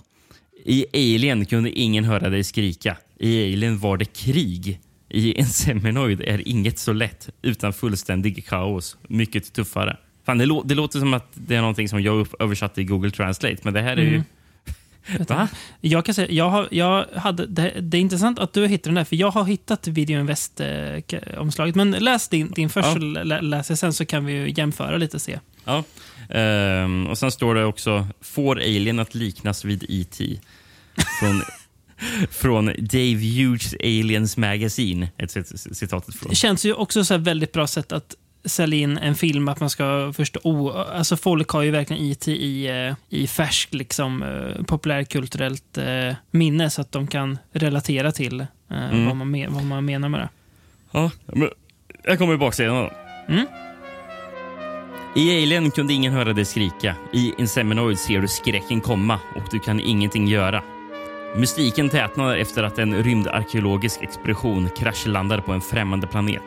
I Alien kunde ingen höra dig skrika. I Alien var det krig. I en Seminoid är inget så lätt utan fullständig kaos. Mycket tuffare. Fan, det, lå det låter som att det är någonting som jag översatte i Google Translate, men det här är ju... Mm. Va? Jag kan säga, jag har, jag hade, det, det är intressant att du hittar den där, för jag har hittat Video Invest-omslaget. Men läs din, din först, Ja. lä, läser sen så kan vi jämföra lite och se. Ja. Ehm, och sen står det också Får Alien att liknas vid E.T. Från, *laughs* från Dave Hughes Aliens Magazine. Ett cit- citatet från. Det känns ju också så väldigt bra sätt att sälja in en film, att man ska förstå... Oh, alltså folk har ju verkligen IT i, eh, i färsk liksom, eh, populärkulturellt eh, minne så att de kan relatera till eh, Mm. vad, man vad man menar med det. Ja, men jag kommer baksidan då. Mm. I Alien kunde ingen höra dig skrika. I Inseminoid ser du skräcken komma och du kan ingenting göra. Mystiken tätnar efter att en rymdarkeologisk expedition kraschlandar på en främmande planet.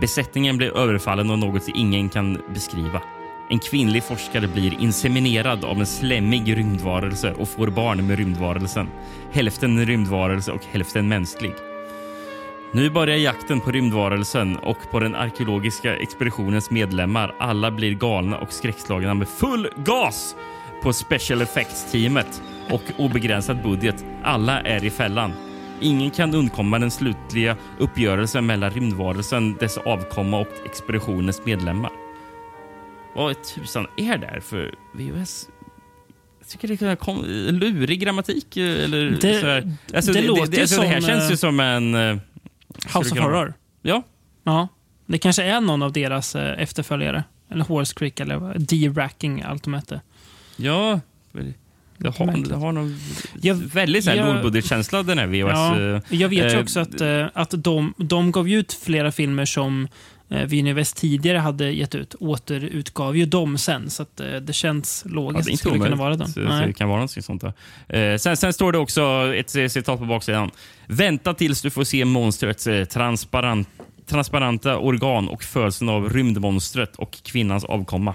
Besättningen blir överfallen av något ingen kan beskriva. En kvinnlig forskare blir inseminerad av en slemmig rymdvarelse och får barn med rymdvarelsen. Hälften rymdvarelse och hälften mänsklig. Nu börjar jakten på rymdvarelsen och på den arkeologiska expeditionens medlemmar. Alla blir galna och skräckslagna med full gas på special effects-teamet och obegränsad budget. Alla är i fällan. Ingen kan undkomma den slutliga uppgörelsen mellan rymdvarelsen, dess avkomma och expeditionens medlemmar. Vad tusan är det här för VHS? Jag tycker det är kom- lurig grammatik. eh, Eller Det- sådär. Alltså, det det, låter det, alltså, det här som, känns ju eh, som en... eh, House of Horror. Ja, Ja. Det kanske är någon av deras efterföljare. Eller Horse Creek eller D-Racking, allt de hette. ja. Det har, det har någon Jag- väldigt så här jag- lågbudgetkänsla den här VHS. Ja, eh, jag vet ju eh, också att, eh, att de, de gav ut flera filmer som Vinivest tidigare hade gett ut. Återutgav ju dem sen, så att, det känns Ja, logiskt. det är inte skulle kunna vara den. Så-. Det kan vara något sånt. Där. Sen, sen står det också ett citat på baksidan. Vänta tills du får se monstrets transparent, transparenta organ och födelsen av rymdmonstret och kvinnans avkomma.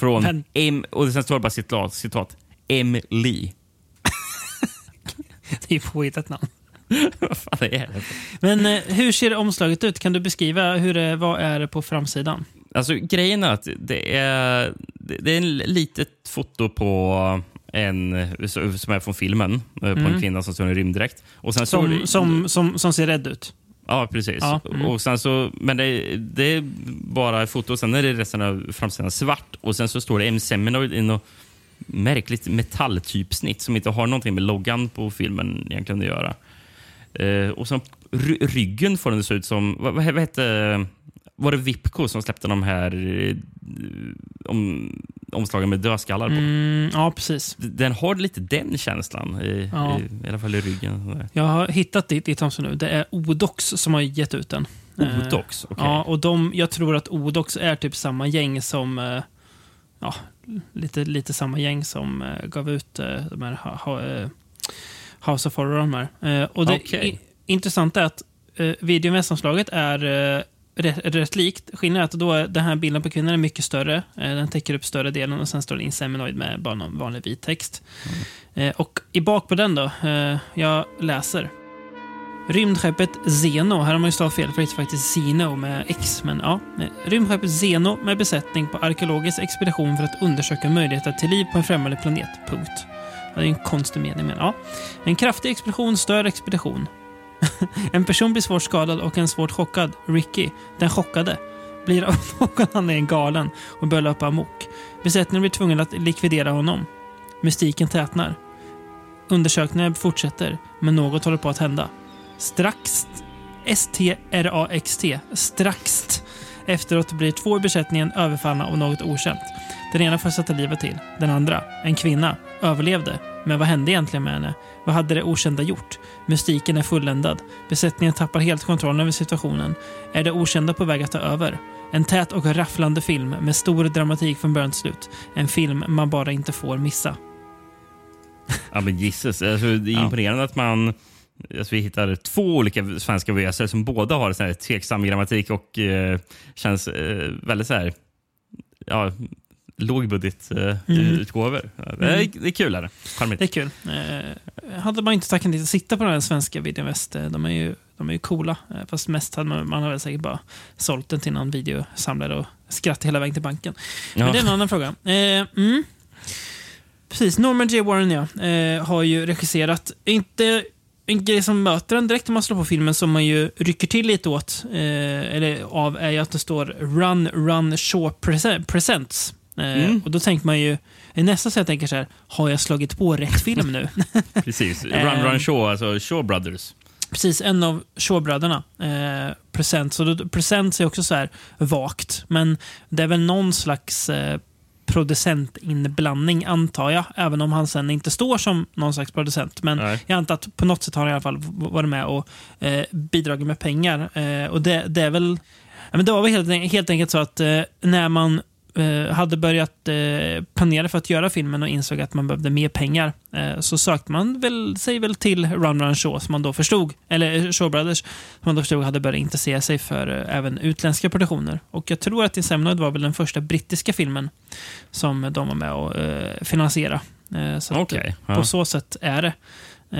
Från *laughs* Men- M, och sen står det bara citat, citat M. Lee. *laughs* Det är ju påhittat namn. *laughs* Vad fan är det? Men eh, hur ser omslaget ut? Kan du beskriva hur det, vad är det på framsidan? Alltså, grejen är att det är, det är en litet foto på en som är från filmen, eh, på en kvinna som står i rymddräkt. Och sen Som, det- som, som, som ser rädd ut. Ja, precis. Ja, mm. Och sen så, men det, det är bara foto, sen är det resten av framsidan svart. Och sen så står det M. Seminoid i något märkligt metalltypsnitt som inte har någonting med loggan på filmen egentligen att göra. Eh, och sen ry ryggen får den se ut som... Vad, vad hette... Var det Vipco som släppte de här eh, om, omslagen med dödskallar på? Mm, ja, precis. Den har lite den känslan, i, Ja. i, i alla fall i ryggen. Jag har hittat ditt i Thomson nu. Det är Odox som har gett ut den. Eh, Odox, okej. Ja, och de, jag tror att Odox är typ samma gäng som... eh, Ja, lite, lite samma gäng som eh, gav ut eh, de här ha, eh, House of Horror. De här. Eh, och det Okej. i, intressanta är att uh, videomessanslaget är uh, rätt, rätt likt. Skillnaden är att då är den här bilden på kvinnan är mycket större. Eh, den täcker upp större delen och sen står det inseminoid med bara någon vanlig vit text. Eh, och i bak på den då, eh, jag läser. Rymdskeppet Zeno, här har man ju stavat fel för det heter faktiskt Zeno med X. Men ja, rymdskeppet Zeno med besättning på arkeologisk expedition för att undersöka möjligheter till liv på en främmande planet. Punkt. Ja, Det är en konstig mening, men ja. En kraftig expedition stör expedition. *laughs* en person blir svårt skadad och en svårt chockad, Ricky, den chockade, blir av *laughs* någon anledning galen och börjar löpa amok. Besättningen blir tvungen att likvidera honom. Mystiken tätnar. Undersökningen fortsätter, men något håller på att hända. Strax, S-T-R-A-X-T, strax efteråt blir två i besättningen överfallna av något okänt. Den ena får sätta livet till. Den andra, en kvinna, överlevde. Men vad hände egentligen med henne? Vad hade det okända gjort? Mystiken är fulländad. Besättningen tappar helt kontrollen över situationen. Är det okända på väg att ta över? En tät och rafflande film med stor dramatik från början till slut. En film man bara inte får missa. Ja, men Jesus. Alltså, det är Ja. imponerande att man alltså, vi hittar två olika svenska VHS som båda har så här tveksam grammatik och eh, känns eh, väldigt så här, ja, lågbudgetutgåvor. Eh, det, är, det är kul. Är det. Charmigt. Det är kul. Eh, hade man inte tackat till att sitta på den här svenska videoväst, eh, de är ju, de är ju coola. Eh, fast mest hade man, man har väl säkert bara sålt den till någon videosamlare och skrattat hela vägen till banken. Men Ja. det är en annan fråga. Eh, mm. Precis, Norman J. Warren ja, har ju regisserat, inte en grej som möter en direkt när man slår på filmen som man ju rycker till lite åt, eh, eller av, är ju att det står Run, Run, Shaw Prese- Presents. Eh, Mm. Och då tänker man ju, nästan så jag tänker så här, har jag slagit på rätt film nu? *laughs* Precis. Run. Run Shaw, alltså Shaw Brothers. Precis, en av Shaw-bröderna. Eh, Present. Så då, Present är också så här vagt. Men det är väl någon slags eh, producentinblandning, antar jag. Även om han sen inte står som någon slags producent. Men Nej. jag antar att på något sätt har han i alla fall varit med och eh, bidragit med pengar. Eh, och det, det är väl... Ja, men det var väl helt, helt enkelt så att eh, när man hade börjat eh, planera för att göra filmen och insåg att man behövde mer pengar eh, så sökte man väl, sig väl till Run Run Shaw som man då förstod, eller eh, Shaw Brothers, som man då förstod hade börjat intressera sig för eh, även utländska produktioner. Och jag tror att Inseminoid var väl den första brittiska filmen som de var med och eh, finansiera. Eh, så eh, ja. På så sätt är det.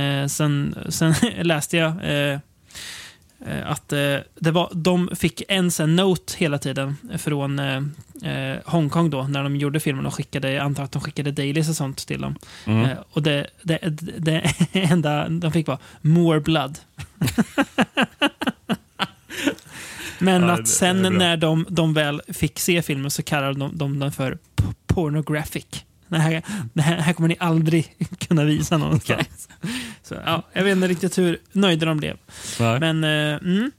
Eh, sen, sen *laughs* läste jag eh, eh, att eh, det var, de fick en sån note hela tiden från eh, eh, Hongkong då, när de gjorde filmen och skickade, jag antar att de skickade dailies och sånt till dem. Mm. Eh, och det, det, det, *laughs* enda de fick var more blood. *laughs* Men Ja, att sen när de, de väl fick se filmen så kallade de, de den för pornographic. Det här, det här, här kommer ni aldrig *laughs* kunna visa någonstans. Så, ja, jag vet inte riktigt hur nöjda de blev. Nej. Men eh, mm,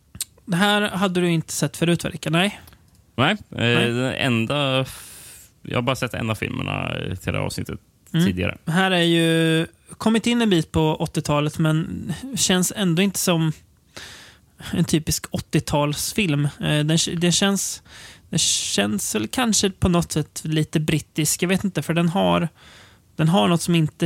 det här hade du inte sett förut, va? Nej? Nej, eh, Nej. den enda... Jag har bara sett en av filmerna till det här avsnittet Mm. tidigare. Här är ju kommit in en bit på 80-talet, men känns ändå inte som en typisk 80-talsfilm. Eh, Den, den, känns, den känns väl kanske på något sätt lite brittisk. Jag vet inte, för den har, den har något som inte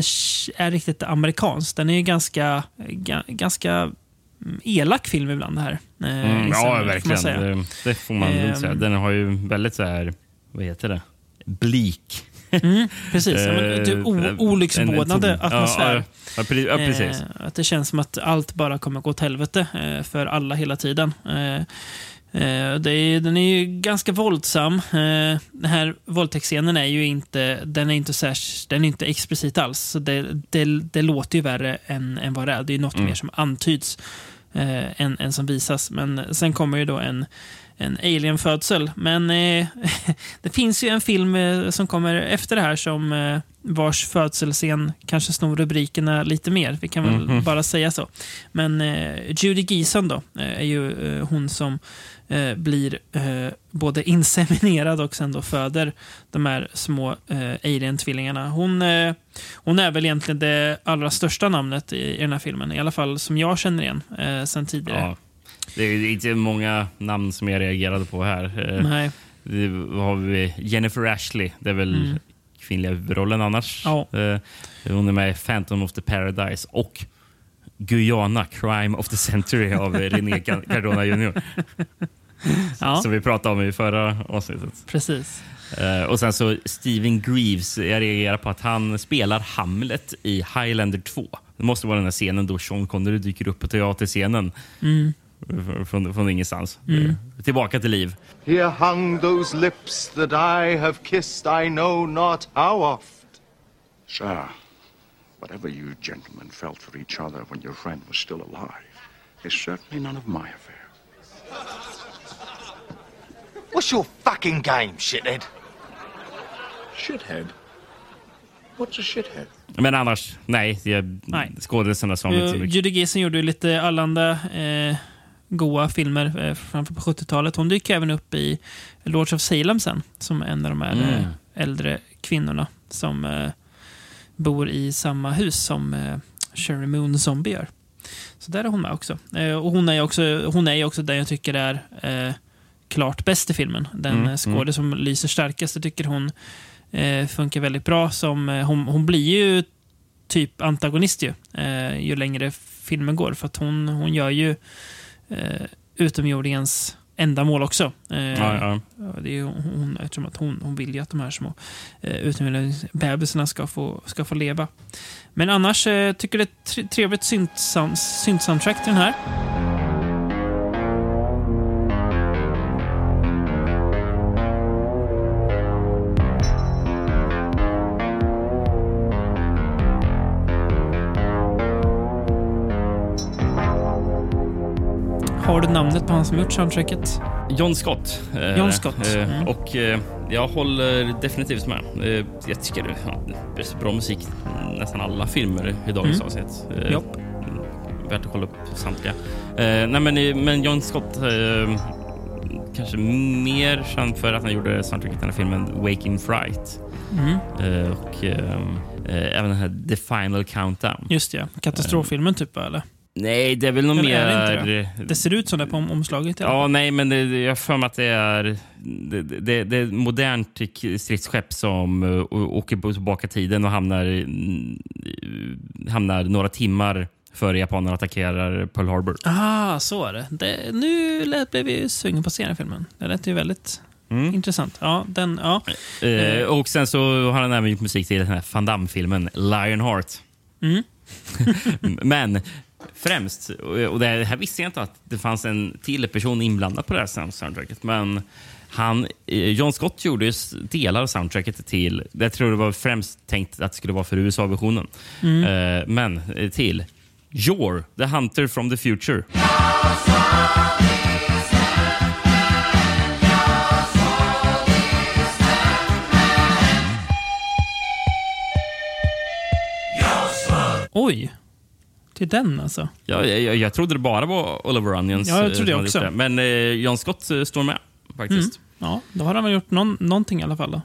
är riktigt amerikanskt. Den är ju ganska, ga, ganska mm, elak film ibland här. eh, Mm, ja, får verkligen. säga. Det, det får man lugnt Ehm. säga. Den har ju väldigt så här... Vad heter det? Bleak. Mm, precis, Eh, olycksbådande atmosfär. Ja, ja, precis. Eh, att det känns som att allt bara kommer gå åt helvete för alla hela tiden. Eh, det är, den är ju ganska våldsam. Eh, den här våldtäktsscenen är ju inte, den är inte, särskilt, den är inte explicit alls. Så det, det, det låter ju värre än, än vad det är. Det är något Mm. mer som antyds eh, än, än som visas. Men sen kommer ju då en en alien-födsel. Men eh, *laughs* det finns ju en film eh, som kommer efter det här som eh, vars födselscen kanske snor rubrikerna lite mer. Vi kan väl Mhm. bara säga så. Men Judy Geeson då, är ju hon som eh, blir eh, både inseminerad och sen då föder de här små eh, alien-tvillingarna. Hon, eh, hon är väl egentligen det allra största namnet i, i den här filmen. I alla fall som jag känner igen eh, sen tidigare. Ja. Det är inte många namn som jag reagerade på här. Nej. Det har vi Jennifer Ashley. Det är väl Mm. kvinnliga huvudrollen annars. Ja. Hon är med i Phantom of the Paradise och Guyana, Crime of the Century av *laughs* René Ca- Cardona Jr. Ja, Som vi pratade om i förra avsnittet. precis. Eh, och sen så Steven Greaves. Jag reagerar på att han spelar Hamlet i Highlander 2. Det måste vara den här scenen då Sean Connery dyker upp på teaterscenen. Mm. Från, från ingenstans. Eh, Tillbaka till liv. Here hung those lips that I have kissed I know not how oft. Sir, whatever you gentlemen felt for each other when your friend was still alive is certainly none of my affair. What's your fucking game, shithead? Shithead? What's a shithead? Men annars, nej. Jag, Nej. Skådisarna sa inte så Uh. Judy Geeson gjorde ju lite allanda eh, goa filmer eh, framför på 70-talet. Hon dyker även upp i Lords of Salem sen, som en av de här Mm. eh, äldre kvinnorna som eh, bor i samma hus som eh, Sherry Moon Zombie gör. Så där är hon med också. Eh, och hon är ju också, hon är också den jag tycker är eh, klart bäst i filmen. Den Mm, mm, skådis som lyser starkast. Jag tycker hon eh, funkar väldigt bra. Som, eh, hon, hon blir ju typ antagonist ju, eh, ju längre filmen går. För att hon, hon gör ju eh, utomjordingens ändamål också. Eh, Ja, ja. Det är hon, eftersom att hon, hon vill ju att de här små eh, utomjordingsbebisarna ska få, ska få leva. Men annars eh, tycker jag det är ett tre- trevligt synt-sound- synt-soundtrack till den här. Namnet på han som gjort soundtracket? John Scott. eh, John Scott, eh, mm. Och eh, jag håller definitivt med. Jag tycker det är bra musik nästan alla filmer i dagens Mm. avsnitt. Japp. mm, Värt att kolla upp samtliga. Nej, men, men John Scott kanske mer känd för att han gjorde soundtracket till den här filmen Waking Fright. Mm, och även den här The Final Countdown. just det. Katastroffilmen typ, eller? Nej, det är väl nog Eller är mer... det inte Det ser ut som det på om- omslaget. alla Ja, nej, men det, jag har för mig att det är, det, det, det är ett modernt stridsskepp som uh, åker tillbaka tiden och hamnar, mm, hamnar några timmar före japanerna attackerar Pearl Harbor. Ah, så är det. det nu lät, blev vi sugen på att se den filmen. Det lät ju väldigt intressant. Ja, den, ja. Eh, och sen så har han även gjort musik till den här Van Damme-filmen Lionheart. Mm. *laughs* men främst. Och det här visste jag inte att det fanns en till person inblandad på det här soundtracket. Men han, eh, John Scott gjorde delar av soundtracket till, jag tror det var främst tänkt att det skulle vara för USA-versionen. Eh, men eh, till Yor, The Hunter from the Future. Oj. Till den alltså. Ja, jag, jag, jag trodde det bara var Oliver Onions. Ja, jag eh, trodde som hade också. Men eh, John Scott eh, står med faktiskt. Ja, då har han väl gjort någon, någonting i alla fall. Då.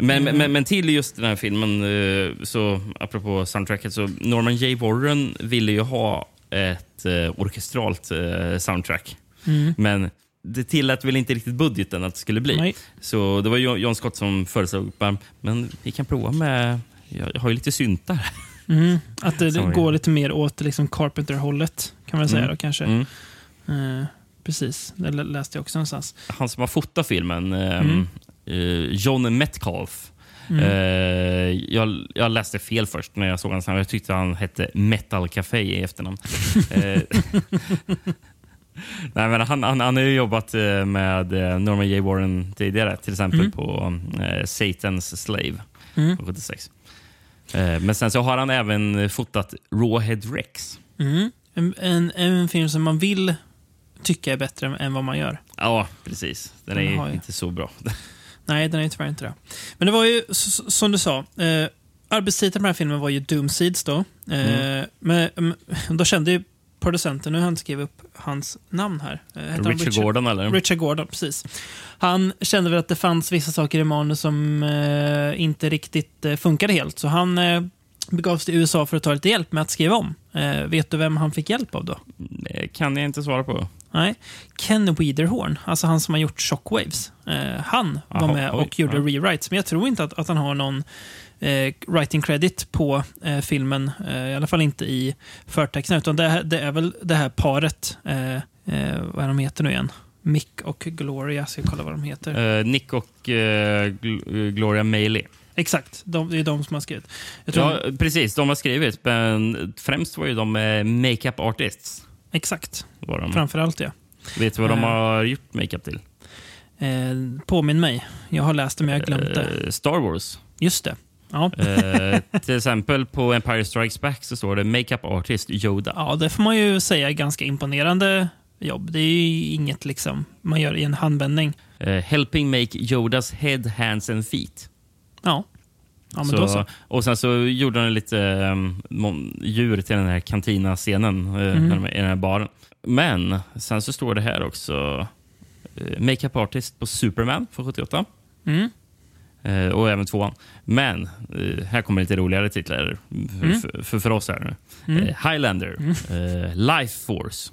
Men, Mm. men, men till just den här filmen, eh, så apropå soundtracket, så Norman J. Warren ville ju ha ett eh, orkestralt eh, soundtrack. Mm. Men det tillät väl inte riktigt budgeten att det skulle bli. Nej. Så det var Jo- John Scott som föreslog, men vi kan prova med, jag, jag har ju lite syntar. *laughs* Mm. Att det, det går lite mer åt liksom Carpenter-hållet, kan man säga Mm. då kanske. Mm. Eh, precis, det lä- läste jag också någonstans. Han som har fotat filmen, Mm. eh, John Metcalf. Mm. Eh, jag, jag läste fel först när jag såg hans namn. Jag tyckte han hette Metal Café i efternamn. *laughs* eh, Nej, men han, han, han har ju jobbat med Norman J. Warren tidigare, till exempel Mm. på eh, Satan's Slave Mm. från 76. Eh, men sen så har han även fotat Rawhead Rex. Mm. En, en, en film som man vill tycka är bättre än vad man gör. Ja, precis. Den är Den har ju- inte så bra. *laughs* Nej, den är tyvärr inte det. Men det var ju, som du sa, eh, arbetstiteln på den här filmen var ju Doomseeds då. Eh, men, mm, då kände ju producenten, nu har jag inte skrivit upp hans namn här. Eh, han Richard Gordon, eller? Richard Gordon, precis. Han kände väl att det fanns vissa saker i manus som eh, inte riktigt eh, funkade helt, så han eh, begav sig till USA för att ta lite hjälp med att skriva om. Eh, vet du vem han fick hjälp av då? Det kan jag inte svara på. Nej. Ken Wiederhorn, alltså han som har gjort Shockwaves. Eh, han var Jaha, med oj, och gjorde ja. rewrites, men jag tror inte att, att han har någon eh, writing credit på eh, filmen. Eh, I alla fall inte i förtexten, utan det, det är väl det här paret. Eh, eh, vad är de heter nu igen? Mick och Gloria. Ska jag kolla vad de heter. Nick och Gl- Gloria Maley. Exakt, de, det är de som har skrivit. Ja, precis. De har skrivit, men främst var ju de makeup artists. Exakt, Var de. framförallt ja. Vet du vad de Eh. har gjort makeup till? Eh, påminn mig. Jag har läst det, men jag har glömt det. Eh, Star Wars. Just det. Ja. Eh, till exempel på Empire Strikes Back så står det makeup artist Yoda. Ja, det får man ju säga är ganska imponerande jobb. Det är ju inget liksom man gör i en handvändning. Eh, helping make Yodas head, hands and feet. Ja, ja så. Och sen så gjorde de lite um, djur till den här kantina-scenen Mm. de i den här baren. Men sen så står det här också eh, makeup artist på Superman från 78. Mm. Eh, och även tvåan. Men eh, här kommer lite roligare titlar för, Mm. för, för, för oss här nu. Mm. Eh, Highlander, eh, Life Force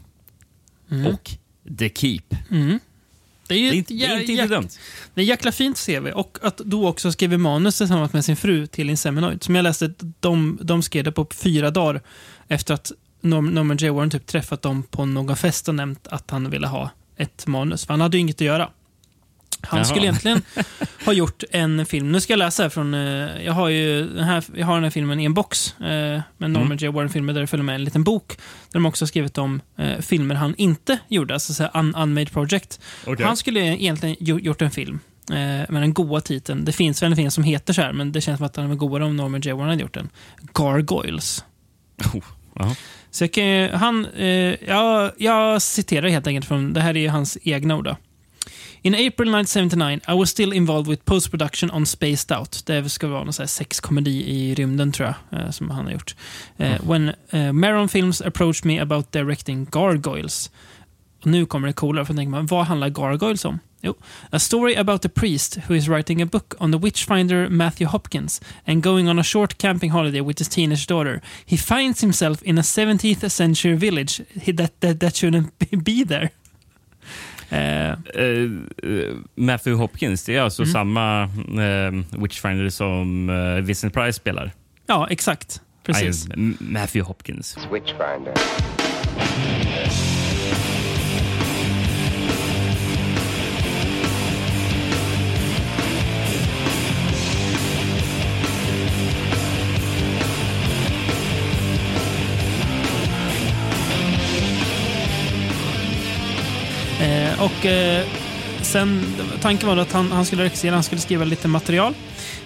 Mm. och The Keep. Det är ju Det är inte, det är dumt. det är jäkla fint CV. Och att då också skriver manus tillsammans med sin fru till Inseminoid. Som jag läste, de, de skrev det på fyra dagar efter att Norm- Norman J. Warren typ träffat dem på någon fest och nämnt att han ville ha ett manus. För han hade ju inget att göra. Han Jaha. skulle egentligen *laughs* ha gjort en film. Nu ska jag läsa här från... eh, jag, har ju den här, jag har den här filmen i en box eh, med Norman J. Warren-filmer där det följer med en liten bok. Där de också har skrivit om eh, filmer han inte gjorde, alltså så un unmade project. Okej. Han skulle egentligen gjo- gjort en film eh, med den goa titeln. Det finns väl en film som heter så här, men det känns som att den var godare om Norman J. Warren hade gjort den. Gargoyles. Oh. Så jag, kan, han, eh, ja, jag citerar helt enkelt från, det här är hans egna ord. Då. In April 1979 I was still involved with post-production on Spaced Out. Det ska vara någon sexkomedi i rymden tror jag, eh, som han har gjort. Eh, When eh, Maron Films approached me about directing Gargoyles. Och nu kommer det coolare, för tänker man, vad handlar Gargoyles om? Jo, a story about a priest who is writing a book on the witchfinder Matthew Hopkins and going on a short camping holiday with his teenage daughter. He finds himself in a 17th century village that, that, that shouldn't *laughs* be there. Eh, Matthew Hopkins, det är alltså Mm. samma eh, Witchfinder som Vincent Price spelar. ja, exakt. Precis. Matthew Hopkins. Witchfinder. Eh, och eh, sen, tanken var då att han, han skulle regissera, han skulle skriva lite material.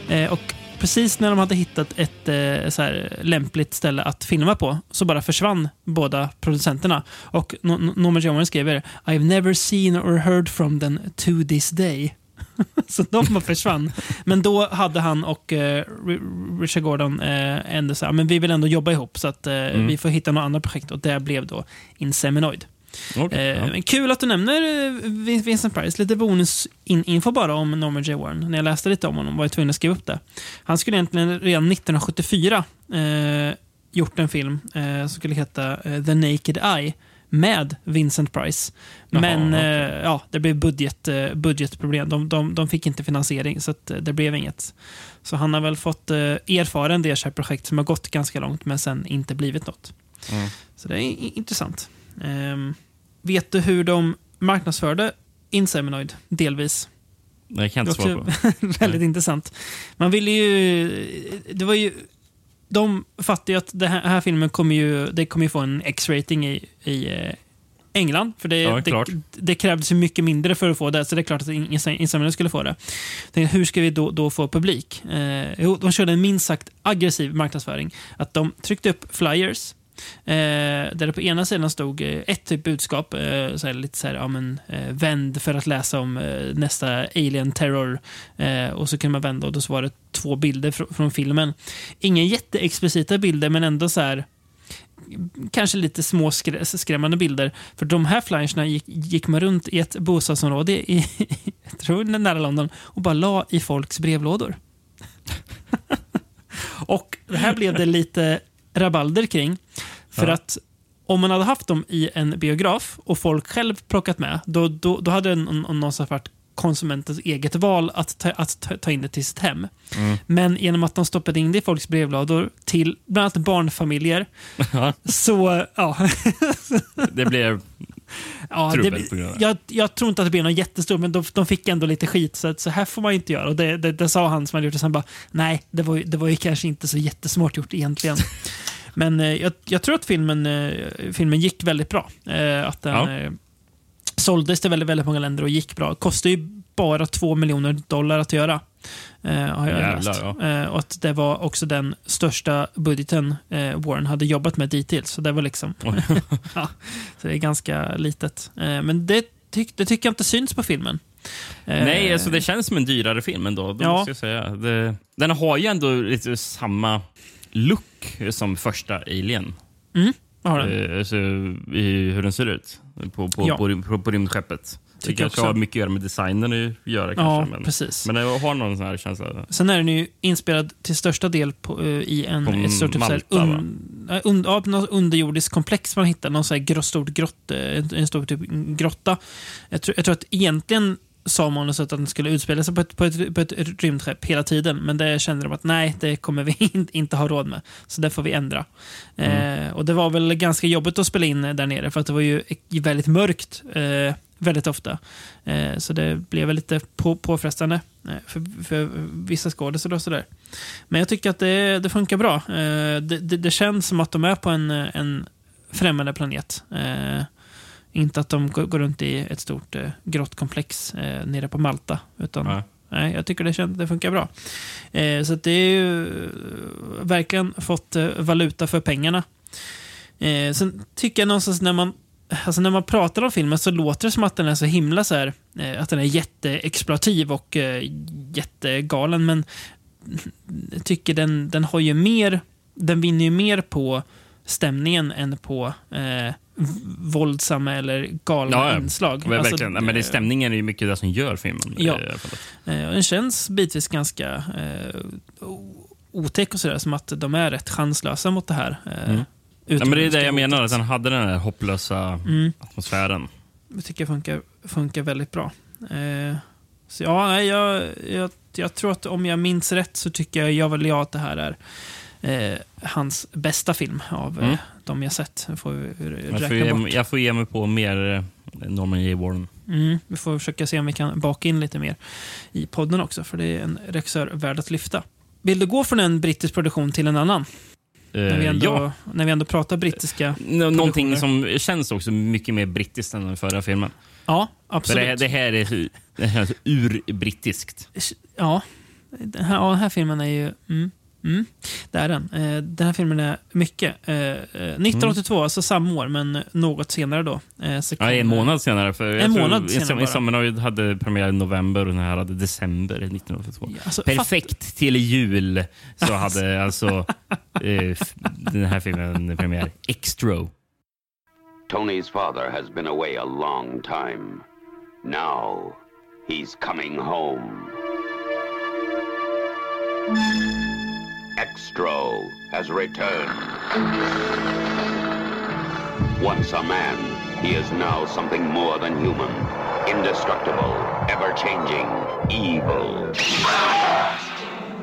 Eh, och precis när de hade hittat ett eh, så här, lämpligt ställe att filma på så bara försvann båda producenterna. Och no no Norman J. Warren skriver I've never seen or heard from them to this day. *laughs* så de bara försvann. Men då hade han och eh, Ri- Richard Gordon eh, ändå så här, men vi vill ändå jobba ihop så att eh, vi får hitta något annat projekt och det blev då Inseminoid. Okej, Eh, ja. Kul att du nämner eh, Vin- Vincent Price. Lite bonusinfo bara om Norman J. Warren. När jag läste lite om honom var jag tvungen att skriva upp det. Han skulle egentligen redan 1974 eh, gjort en film eh, som skulle heta eh, The Naked Eye med Vincent Price. Jaha, Men eh, ja, det blev budget, budgetproblem. De, de, de fick inte finansiering, så det blev inget. Så han har väl fått eh, erfara en del projekt som har gått ganska långt, men sen inte blivit något. Mm. Så det är intressant. Ehm, vet du hur de marknadsförde Inseminoid? Delvis. *laughs* Nej, jag kan inte var svara på. väldigt intressant. Man ville ju... Det var ju... De fattade ju att den här, här filmen kommer ju, det kommer ju få en X-rating i, i eh, England. För det, Ja, det, det krävdes ju mycket mindre för att få det, så det är klart att Inseminoid skulle få det. Tänkte, hur ska vi då, då få publik? Eh, jo, de körde en minst sagt aggressiv marknadsföring. Att de tryckte upp flyers Eh, där det på ena sidan stod eh, ett typ budskap, eh, såhär, lite så här, ja, men, eh, vänd för att läsa om eh, nästa alien terror. Eh, och så kunde man vända och då så var det två bilder fr- från filmen. Inga jätteexplicita bilder, men ändå så här kanske lite små skrä- skrämmande bilder. För de här flyerserna gick, gick man runt i ett bostadsområde i, *laughs* jag tror nära London, och bara la i folks brevlådor. *laughs* och det här blev det lite rabalder kring. För Ja. att om man hade haft dem i en biograf och folk själv plockat med, då, då, då hade det någon- någonstans varit konsumentens eget val att ta, att ta, in det till sitt hem. Men genom att de stoppade in det i folks brevlådor till bland annat barnfamiljer, *laughs* Ja, så ja, *laughs* det blev... ja det, jag, jag tror inte att det blir någon jättestor, men de, de fick ändå lite skit. Så, att, så här får man inte göra. Och det, det, det sa han som hade gjort det. Sen bara, nej, det var, det var ju kanske inte så jättesmart gjort egentligen. *laughs* men eh, jag, jag tror att filmen, eh, filmen gick väldigt bra. Eh, att den Ja. såldes till väldigt, väldigt många länder och gick bra. Kostade ju bara två miljoner dollar att göra. Har jag Jävlar, läst. ja. Och att det var också den största budgeten Warren hade jobbat med dittills. Så det var liksom... *laughs* Ja, så det är ganska litet. Men det, tyck, det tycker jag inte syns på filmen. Nej, alltså det känns som en dyrare film ändå. Det Ja. måste jag säga. Det, den har ju ändå lite samma look som första Alien. har den? Eh, alltså, i hur den ser ut på, på, Ja. på, på, på rymdskeppet. Det kanske har mycket att göra med designen att göra. Ja, Kanske, men, precis. men jag har någon sån här känsla. Sen är den ju inspelad till största del på, eh, i en På ett stort typ, så här, un, un, ja, något underjordiskt komplex man hittar. Någon så här grott, stort grott, eh, en, en stor typ grotta. Jag tror, jag tror att egentligen sa manuset att den skulle utspela sig på ett, på, ett, på ett rymdskepp hela tiden. Men det kände de att nej, det kommer vi *laughs* in- inte ha råd med. Så det får vi ändra. Eh, och Det var väl ganska jobbigt att spela in där nere för att det var ju väldigt mörkt eh, väldigt ofta. Eh, så det blev väl lite på, påfrestande eh, för, för vissa skådespelare och sådär. Men jag tycker att det, det funkar bra. Eh, det, det, det känns som att de är på en, en främmande planet. Inte att de går, runt i ett stort eh, grottkomplex eh, nere på Malta. Utan, Ja. nej, jag tycker det, känns, det funkar bra. Eh, så det är ju eh, verkligen fått eh, valuta för pengarna. Eh, sen tycker jag någonstans när man Alltså när man pratar om filmen så låter det som att den är så himla så här, eh, att den är jätteexploativ och eh, jättegalen, men jag tycker den, den har ju mer, den vinner ju mer på stämningen än på eh, våldsamma eller galna Ja, ja. inslag. Men Alltså, verkligen. Men det, eh, stämningen är ju mycket det som gör filmen. Ja. Eh, och den känns bitvis ganska eh, otäck och sådär, som att de är rätt chanslösa mot det här. Eh, Mm. Ja, men det är det jag menar, att den hade den här hopplösa Mm. atmosfären. Det tycker jag funkar, funkar väldigt bra. Eh, så ja, jag, jag, jag tror att om jag minns rätt så tycker jag, jag väl jag att det här är eh, hans bästa film av Mm. eh, de jag sett. Jag får Jag får, ge, bort. jag får ge mig på mer eh, Norman J. Warren. Mm, vi får försöka se om vi kan baka in lite mer i podden också, för det är en regissör värd att lyfta. Vill du gå från en brittisk produktion till en annan? När vi ändå, ja, när vi ändå pratar brittiska. Nå- någonting som känns också mycket mer brittiskt än den förra filmen. Ja, För absolut. det, det här är, det här är urbrittiskt. Ja, den här, ja, den här filmen är ju... Mm, mm, det är den. Eh, den här filmen är mycket. Eh, eh, 1982, alltså samma år, men något senare då. Eh, så Ja, en månad senare. För En månad senare bara. Insomnoid hade premiär i november och den här hade december 1982. Ja, alltså, Perfekt till jul så *laughs* hade alltså den här filmen premiär. Extro. Tony's father has been away a long time. Now he's coming home. Extro has returned. Once a man, he is now something more than human. Indestructible, ever-changing, evil.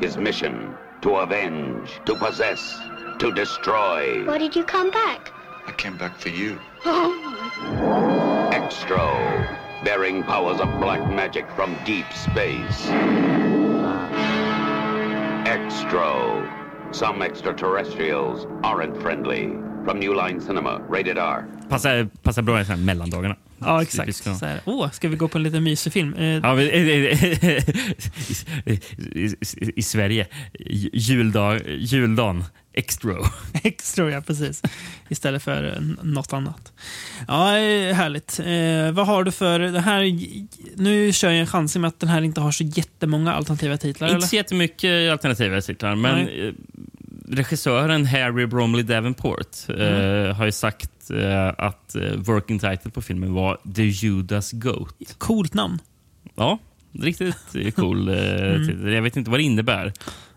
His mission, to avenge, to possess, to destroy. Why did you come back? I came back for you. Oh. Extro, bearing powers of black magic from deep space. Extro, some extraterrestrials aren't friendly. From New Line Cinema, rated R. Passar, passar bra i mellandagarna. Ja, exakt. Så här, Åh, ska vi gå på en liten mysig film? Eh, Ja, men, i, i, i, I Sverige, juldag, juldagen, Extro. *laughs* Extra, ja precis. Istället för eh, något annat. Ja, eh, härligt. Eh, vad har du för... Det här, nu kör jag en chans i och med att den här inte har så jättemånga alternativa titlar. Inte eller? så jättemycket alternativa titlar, men Nej. Eh, regissören Harry Bromley Davenport eh, Mm. har ju sagt eh, att eh, working title på filmen var The Judas Goat. Coolt namn. Ja, riktigt eh, *laughs* cool eh, Mm. titel. Jag vet inte vad det innebär.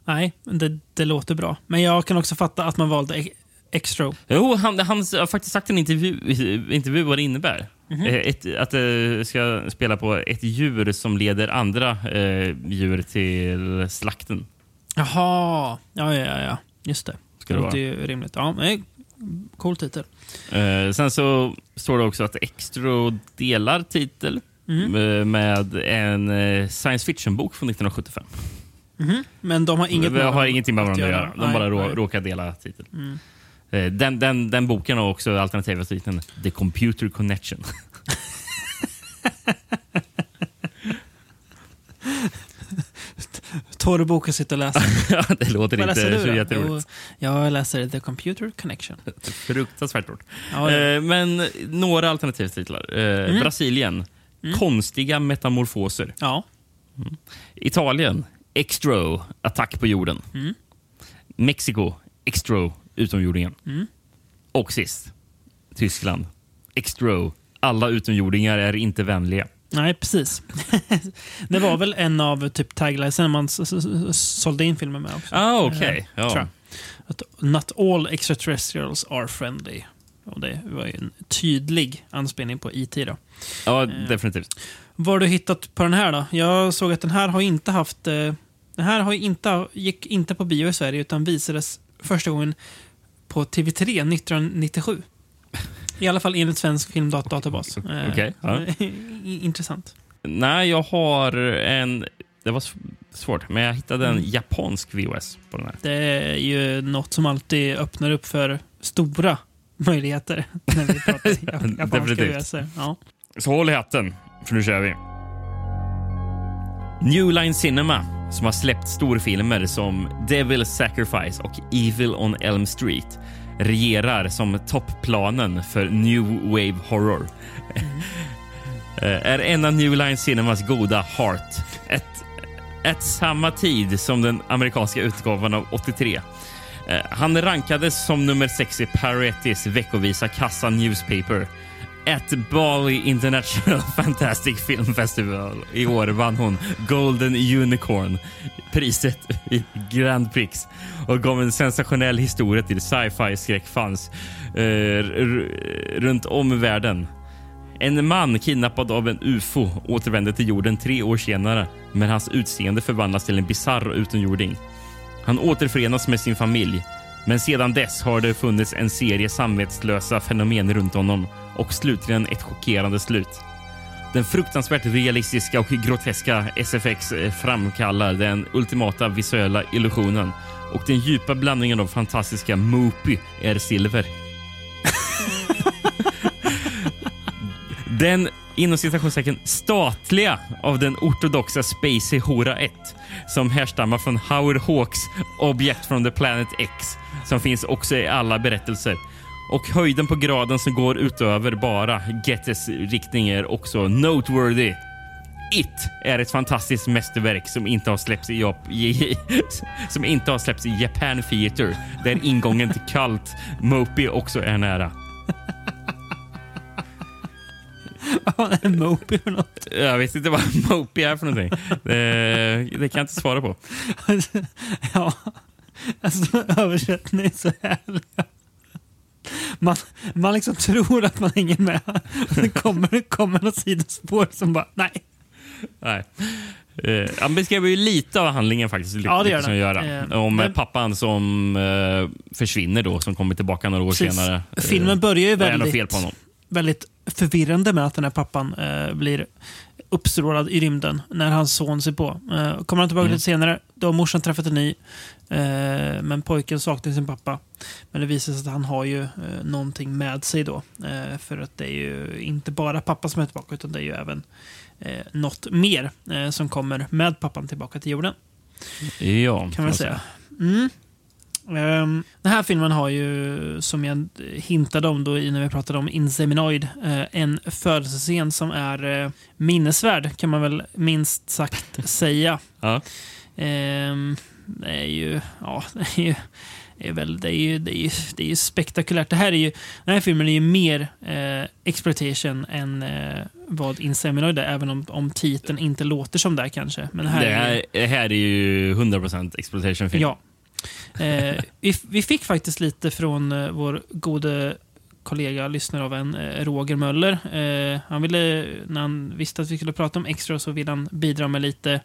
Nej, det, det låter bra. Men jag kan också fatta att man valde e- Extro. Jo, han, han har faktiskt sagt i en intervju, intervju vad det innebär. Mhm. Eh, Ett, att det ska spela på ett djur som leder andra eh, djur till slakten. Jaha, ja, ja, ja, ja. Just det. Ska det det ju rimligt. Ja, nej, cool titel. Eh, sen så står det också att Extro delar titel Mm. eh, med en eh, science fiction-bok från 1975. Men de har inget Det har varandra ingenting med varandra att göra. De Nej, bara nej. Mm. råkar dela titel. Eh, Den, den, den boken har också alternativa titeln The Computer Connection. *laughs* Torr bok att sitta och läsa. *laughs* Ja, det låter Vad inte så jätteroligt. Jag läser The Computer Connection. *laughs* Fruktansvärt ord. Ja, ja. Eh, Men några alternativtitlar. Eh, Brasilien. Konstiga metamorfoser. ja. Italien. Extro. Attack på jorden. Mexiko. Extro. Utomjordingen. Och sist. Tyskland. Extro. Alla utomjordingar är inte vänliga. Nej, precis. *laughs* det var väl en av typ taglinesen man sålde in filmen med också. Ah, okej. Eh, tror Ja. not all extraterrestrials are friendly. Och det var ju en tydlig anspelning på IT då. ja, definitivt. Vad har du hittat på den här då? Jag såg att den här har inte haft... Eh, den här har inte, gick inte på bio i Sverige utan visades första gången på TV3 1997. I alla fall enligt Svensk Filmdatabas. Eh, Okej, ja. Intressant. Nej, jag har en... Det var sv- svårt, men jag hittade en japansk VHS på den här. Det är ju något som alltid öppnar upp för stora möjligheter *laughs* när vi pratar *laughs* japanska Definitivt. VHS. Ja. Så håll i hatten, för nu kör vi. New Line Cinema, som har släppt storfilmer som Devil's Sacrifice och Evil on Elm Street, regerar som toppplanen för New Wave Horror. Eh, är en av New Line Cinemas goda Heart. Ett, ett samma tid som den amerikanska utgåvan av 83. Eh, han rankades som nummer sex i Parettis veckovisa kassa Newspaper. At Bali International *laughs* Fantastic Film Festival i år vann hon Golden Unicorn, priset *laughs* i Grand Prix och gav en sensationell historia till sci-fi skräckfans eh, runt om i världen. En man kidnappad av en ufo återvänder till jorden tre år senare men hans utseende förvandlas till en bisarr utomjording. Han återförenas med sin familj, men sedan dess har det funnits en serie samvetslösa fenomen runt honom och slutligen ett chockerande slut. Den fruktansvärt realistiska och groteska SFX eh, framkallar den ultimata visuella illusionen och den djupa blandningen av fantastiska Moopy är silver. Den inom citationstecken statliga av den ortodoxa Spacey Hora 1 som härstammar från Howard Hawks Object from the Planet X som finns också i alla berättelser. Och höjden på graden som går utöver bara Gettes riktning är också noteworthy. It är ett fantastiskt mästerverk som inte har släppts i, *laughs* som inte har släppts i Japan Theater där ingången till Cult Mopey också är nära. *laughs* Vad är Moby för något? Jag vet inte vad *laughs* Mopey är för någonting. Det, det kan jag inte svara på. ja, alltså översättningen är så härlig. Man, man liksom tror att man hänger med. Sen kommer, kommer något sidospår som bara, nej. Nej. Eh, han beskriver ju lite av handlingen faktiskt. Ja, det gör som göra. Eh, Om men- pappan som eh, försvinner då, som kommer tillbaka några år Precis. senare. Eh, Filmen börjar ju det väldigt- fel på honom. väldigt förvirrande med att den här pappan eh, blir uppstrålad i rymden när hans son ser på. Eh, kommer han tillbaka Mm. lite senare, då har morsan träffat en ny. Eh, men pojken saknar sin pappa. Men det visar sig att han har ju eh, någonting med sig då. Eh, för att det är ju inte bara pappa som är tillbaka, utan det är ju även eh, något mer eh, som kommer med pappan tillbaka till jorden Ja, kan man säga. Mm. Ehm, den här filmen har ju, som jag hintade om då när vi pratade om Inseminoid, en födelsescen som är minnesvärd, kan man väl minst sagt *laughs* säga. Ja. Ehm, det är ju, ja, *laughs* det är ju, det är väl, det är ju, det är ju, det är ju spektakulärt. Det här är ju, den här filmen är ju mer eh, exploitation än eh, vad Inseminoid är, även om, om titeln inte låter som det kanske. Men det här Det är ju, här, här är ju 100% exploitation film. Ja. Eh, vi, vi fick faktiskt lite från eh, vår gode kollega, lyssnare av en, eh, Roger Möller. Eh, han ville, när han visste att vi skulle prata om extra så ville han bidra med lite,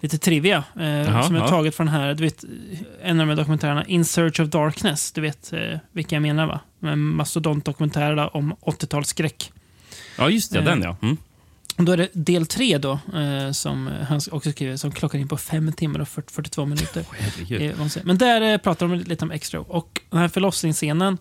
lite trivia. Eh, Jaha, som är taget från här, du vet, en av de här dokumentärerna, In Search of Darkness. Du vet vilka jag menar va? Med mastodontdokumentärerna om 80-talsskräck. Ja, just det. Den ja. Mm. Då är det del tre då, eh, som han också skriver, som klockar in på fem timmar och 40, 42 minuter. Säger. Men där eh, pratar de lite om extra. Och den här förlossningsscenen,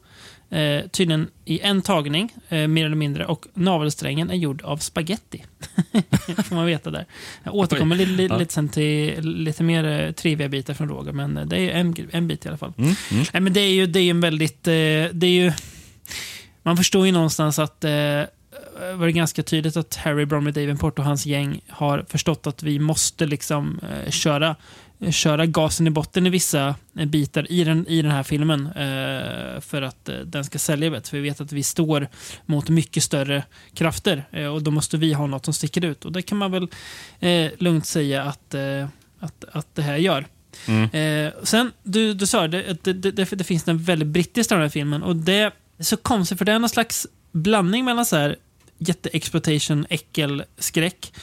eh, tydligen i en tagning, eh, mer eller mindre. Och navelsträngen är gjord av spaghetti. *laughs* Får man veta där. Jag återkommer li, li, Ja. lite sen till lite mer eh, trivia-bitar från Roger, men eh, det är en, en bit i alla fall. Mm, mm. Nej, men det är ju det är en väldigt... Eh, det är ju, man förstår ju någonstans att eh, var det ganska tydligt att Harry Bromley Davenport och hans gäng har förstått att vi måste liksom eh, köra, köra gasen i botten i vissa eh, bitar i den, i den här filmen eh, för att eh, den ska sälja bättre. För vi vet att vi står mot mycket större krafter eh, och då måste vi ha något som sticker ut. Och det kan man väl eh, lugnt säga att, eh, att, att det här gör. Mm. Sen, du, du sa det, att det, det, det, finns en väldigt brittisk den här filmen och det är så konstigt för det är någon slags blandning mellan så här jätteexploitation, äckel, skräck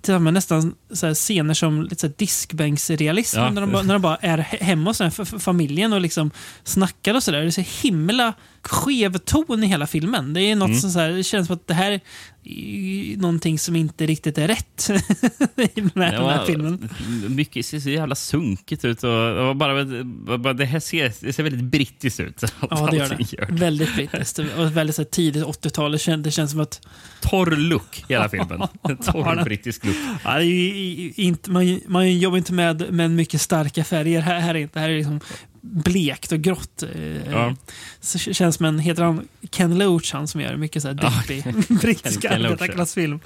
tillsammans nästan så scener som lite så här diskbänksrealism. Ja. När, de bara, när de bara är he- hemma hos familjen och liksom snackar och sådär. Det är så himla skev ton i hela filmen. Det är något Mm. som så här, det känns som att det här är någonting som inte riktigt är rätt *laughs* med den här Ja, filmen. Mycket ser så jävla sunkigt ut. Och, och bara, bara, det här ser, det ser väldigt brittiskt ut. *laughs* Ja, det gör det. Väldigt brittiskt. Och väldigt så här, tidigt 80-tal. Det känns, det känns som att... Torr look i hela filmen. *laughs* Torr brittisk look. Ja, i- i- inte, man, man jobbar inte med, med mycket starka färger. Här, här är inte. Här är liksom blekt och grått. eh, Ja. Så känns som en, heter han Ken Loach, han som gör mycket så här Ja, deppig *laughs* *laughs* brittisk ja. arbetarklassfilm.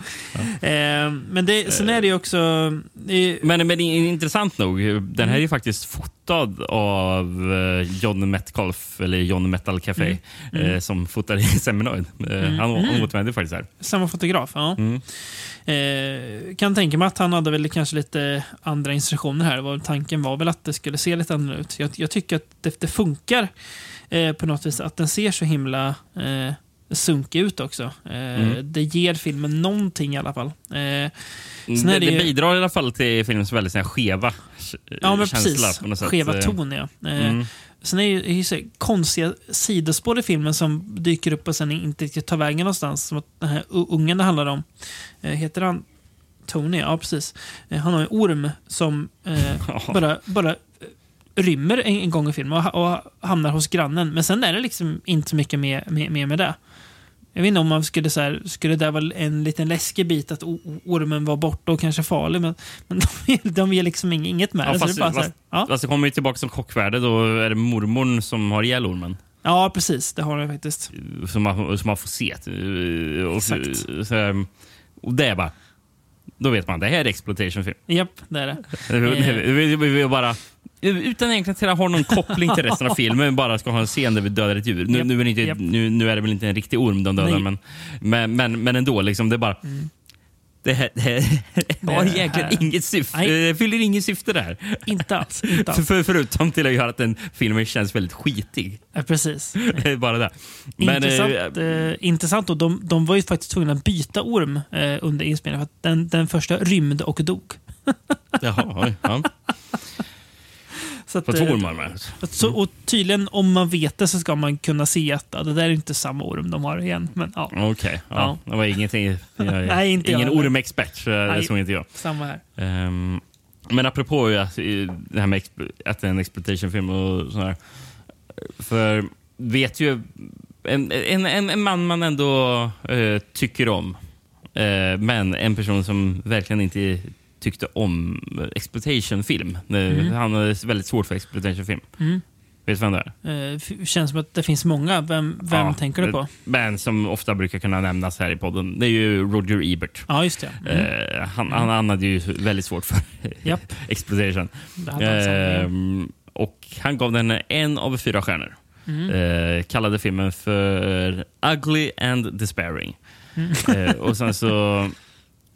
Eh, men det, sen är det ju också... Det är, Men, men intressant nog, den här är ju faktiskt fotad av eh, John Metcalf, eller John Metal Café, Mm. eh, som fotade i *laughs* Seminoid. Eh, Han, han återvände faktiskt här. samma fotograf, ja. Mm. Eh, kan tänka mig att han hade väl kanske lite andra instruktioner här. Var, tanken var väl att det skulle se lite annorlunda ut. Jag, jag tycker att det, det funkar eh, på något vis. Att den ser så himla eh, sunkig ut också. Eh, Det ger filmen någonting i alla fall. Eh, sen det, det det ju- bidrar i alla fall till filmens väldigt skeva Ja, men precis. Skeva Eh, ton, ja. Eh, Mm. Sen är det ju, så konstiga sidospår i filmen som dyker upp och sen inte riktigt tar vägen någonstans. Som att den här ungen det handlar om. Eh, heter han Tony? Ja, precis. Eh, han har en orm som eh, *laughs* bara, bara rymmer en, en gång i filmen och, och hamnar hos grannen. Men sen är det liksom inte så mycket mer med, med, med det. Jag vet inte om man skulle så här, skulle det vara en liten läskig bit att ormen var borta och kanske farlig, men, men de, de ger liksom ing- inget med Ja, fast, det så här, fast, ja. fast det kommer ju tillbaka som chockvärde. Då är det mormorn som har ihjäl ormen. ja, precis. Det har jag faktiskt. Som man, som man får se. Eh, Och, Exakt. så, och det är bara... Då vet man, det här är exploitation-film. Japp, det är det. Vi, vi, vi, vi bara, utan egentligen att ha någon koppling till resten av *laughs* filmen, bara ska ha en scen där vi dödar ett djur. Nu, Japp, nu, är, det inte, japp. nu, nu är det väl inte en riktig orm de dödar, men, men, men, men ändå. Liksom, det är bara... Det, här, det, här *laughs* har egentligen inget syfte. Det fyller inget syfte där. Inte alls. Inte *laughs* alls. för, förutom till att göra att den filmen känns väldigt skitig. Ja, precis. Det är bara det. Men, intressant. eh, Eh, intressant och de, de var ju faktiskt tvungna att byta orm eh, under inspelningen. För den, den första rymde och dog. Jaha, ja. Så att, På två eh, ormar med. Så, och tydligen, om man vet det, så ska man kunna se att det där är inte samma orm de har igen. Men ja, Okej, ja. Ja. det var ingenting. *laughs* Jag Nej, inte ingen ormexpert, så det Nej. såg inte jag. samma här. Ehm, men apropå att, eh, det här med att det är en exploitation-film och sådär. För vet ju en, en, en, man man ändå eh, tycker om, eh, men en person som verkligen inte tyckte om exploitation-film. Eh, Han har väldigt svårt för exploitation-film. Mm. Vet du vem det är? Eh, känns som att det finns många. Vem, vem Ja, tänker du på? Men som ofta brukar kunna nämnas här i podden. Det är ju Roger Ebert. Ja, just det. Mm. Eh, han, han, han hade ju väldigt svårt för Japp. *laughs* exploitation. Ehm, och han gav den en av fyra stjärnor. Mm. Eh, kallade filmen för Ugly and Despairing. Mm. Eh, och sen så *laughs*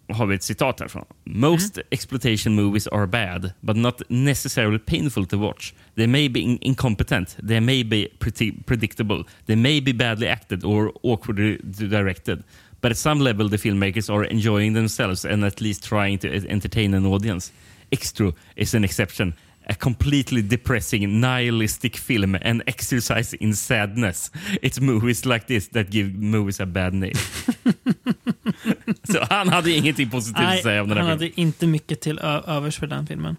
har vi ett citat härifrån. Most exploitation movies are bad, but not necessarily painful to watch. They may be in- incompetent, they may be predi- predictable, they may be badly acted or awkwardly directed. But at some level the filmmakers are enjoying themselves and at least trying to entertain an audience. Extra is an exception. A completely depressing, nihilistic film, an exercise in sadness. It's movies like this that give movies a bad name. *laughs* Så han hade ingenting positivt att Nej, säga om den han här filmen. hade inte mycket till övers för den filmen.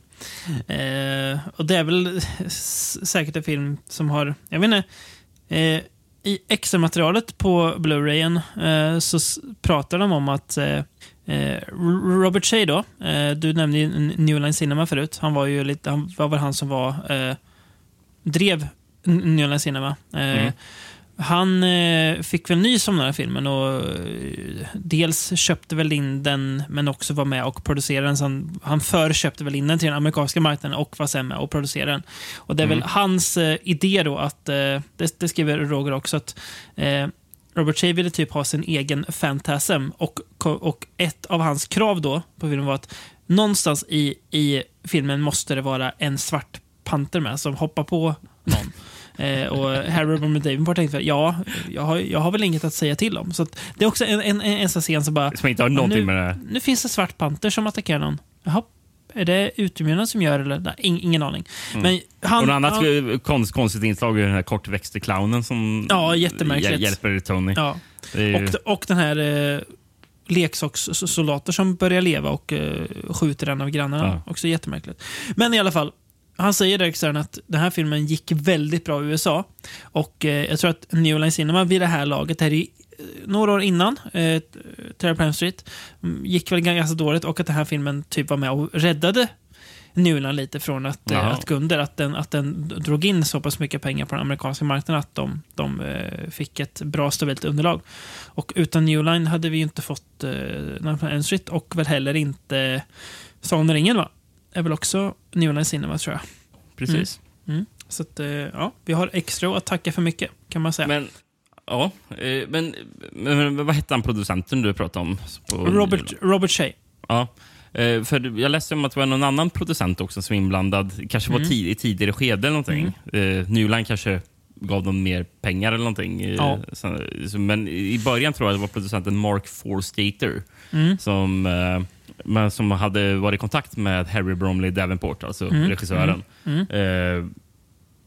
Eh, och det är väl säkert en film som har, jag vet inte, eh, i extra materialet på Blu-rayen eh, så pratar de om att eh, Robert Shea då, eh, du nämnde ju New Line Cinema förut, han var ju lite, han var väl han som var, eh, drev New Line Cinema. Eh, Mm. Han eh, fick väl nys om den här filmen och eh, dels köpte väl in den men också var med och producerade den. Så han, han förköpte väl in den till den amerikanska marknaden och var sen med och producerade den. Och det är väl hans eh, idé då att, eh, det, det skriver Roger också, att eh, Robert Shea ville typ ha sin egen fantasm och, och ett av hans krav då på filmen var att någonstans i, i filmen måste det vara en svart panter med som hoppar på någon. *laughs* Eh, och Harry Robert Davenport tänkte ja, jag har, jag har väl inget att säga till om. Så det är också en, en, en, en scen som bara... Som inte har någonting nu, med det. Nu finns det svart panter som attackerar någon. Jaha, är det utomjordingarna som gör eller? Nej, ing, ingen aning. Men han, Och något annat han, konst, konstigt inslag är den här kortväxte clownen som Ja, jättemärkligt. hjäl- hjälper Tony. ja, ju- och, och den här eh, leksakssoldater som börjar leva och eh, skjuter en av grannarna. Ja. Också jättemärkligt. Men i alla fall, han säger här att den här filmen gick väldigt bra i USA. Och eh, jag tror att New Line Cinema vid det här laget, det här är några år innan eh, Terror Elm Street, mm, gick väl ganska dåligt och att den här filmen typ var med och räddade Line lite från att, eh, att gå under. Att den, att den drog in så pass mycket pengar på den amerikanska marknaden att de, de eh, fick ett bra stabilt underlag. Och utan New Line hade vi ju inte fått eh, Street och väl heller inte Sagan om ringen va? är väl också New Line Cinema tror jag. Precis. Mm. Så att, eh, ja, vi har extra att tacka för mycket kan man säga. Men, ja, eh, men, men vad hette han producenten du pratade om? På Robert, Robert Shea. Ja. Eh, För jag läste om att det var någon annan producent också som var inblandad. kanske var Mm. tid, i tidigare skede eller någonting. Eh, Newline kanske gav dem mer pengar eller någonting. Ja. Men i början tror jag det var producenten Mark Forstater Mm. som, men som hade varit i kontakt med Harry Bromley Davenport, alltså Mm. regissören. Eh,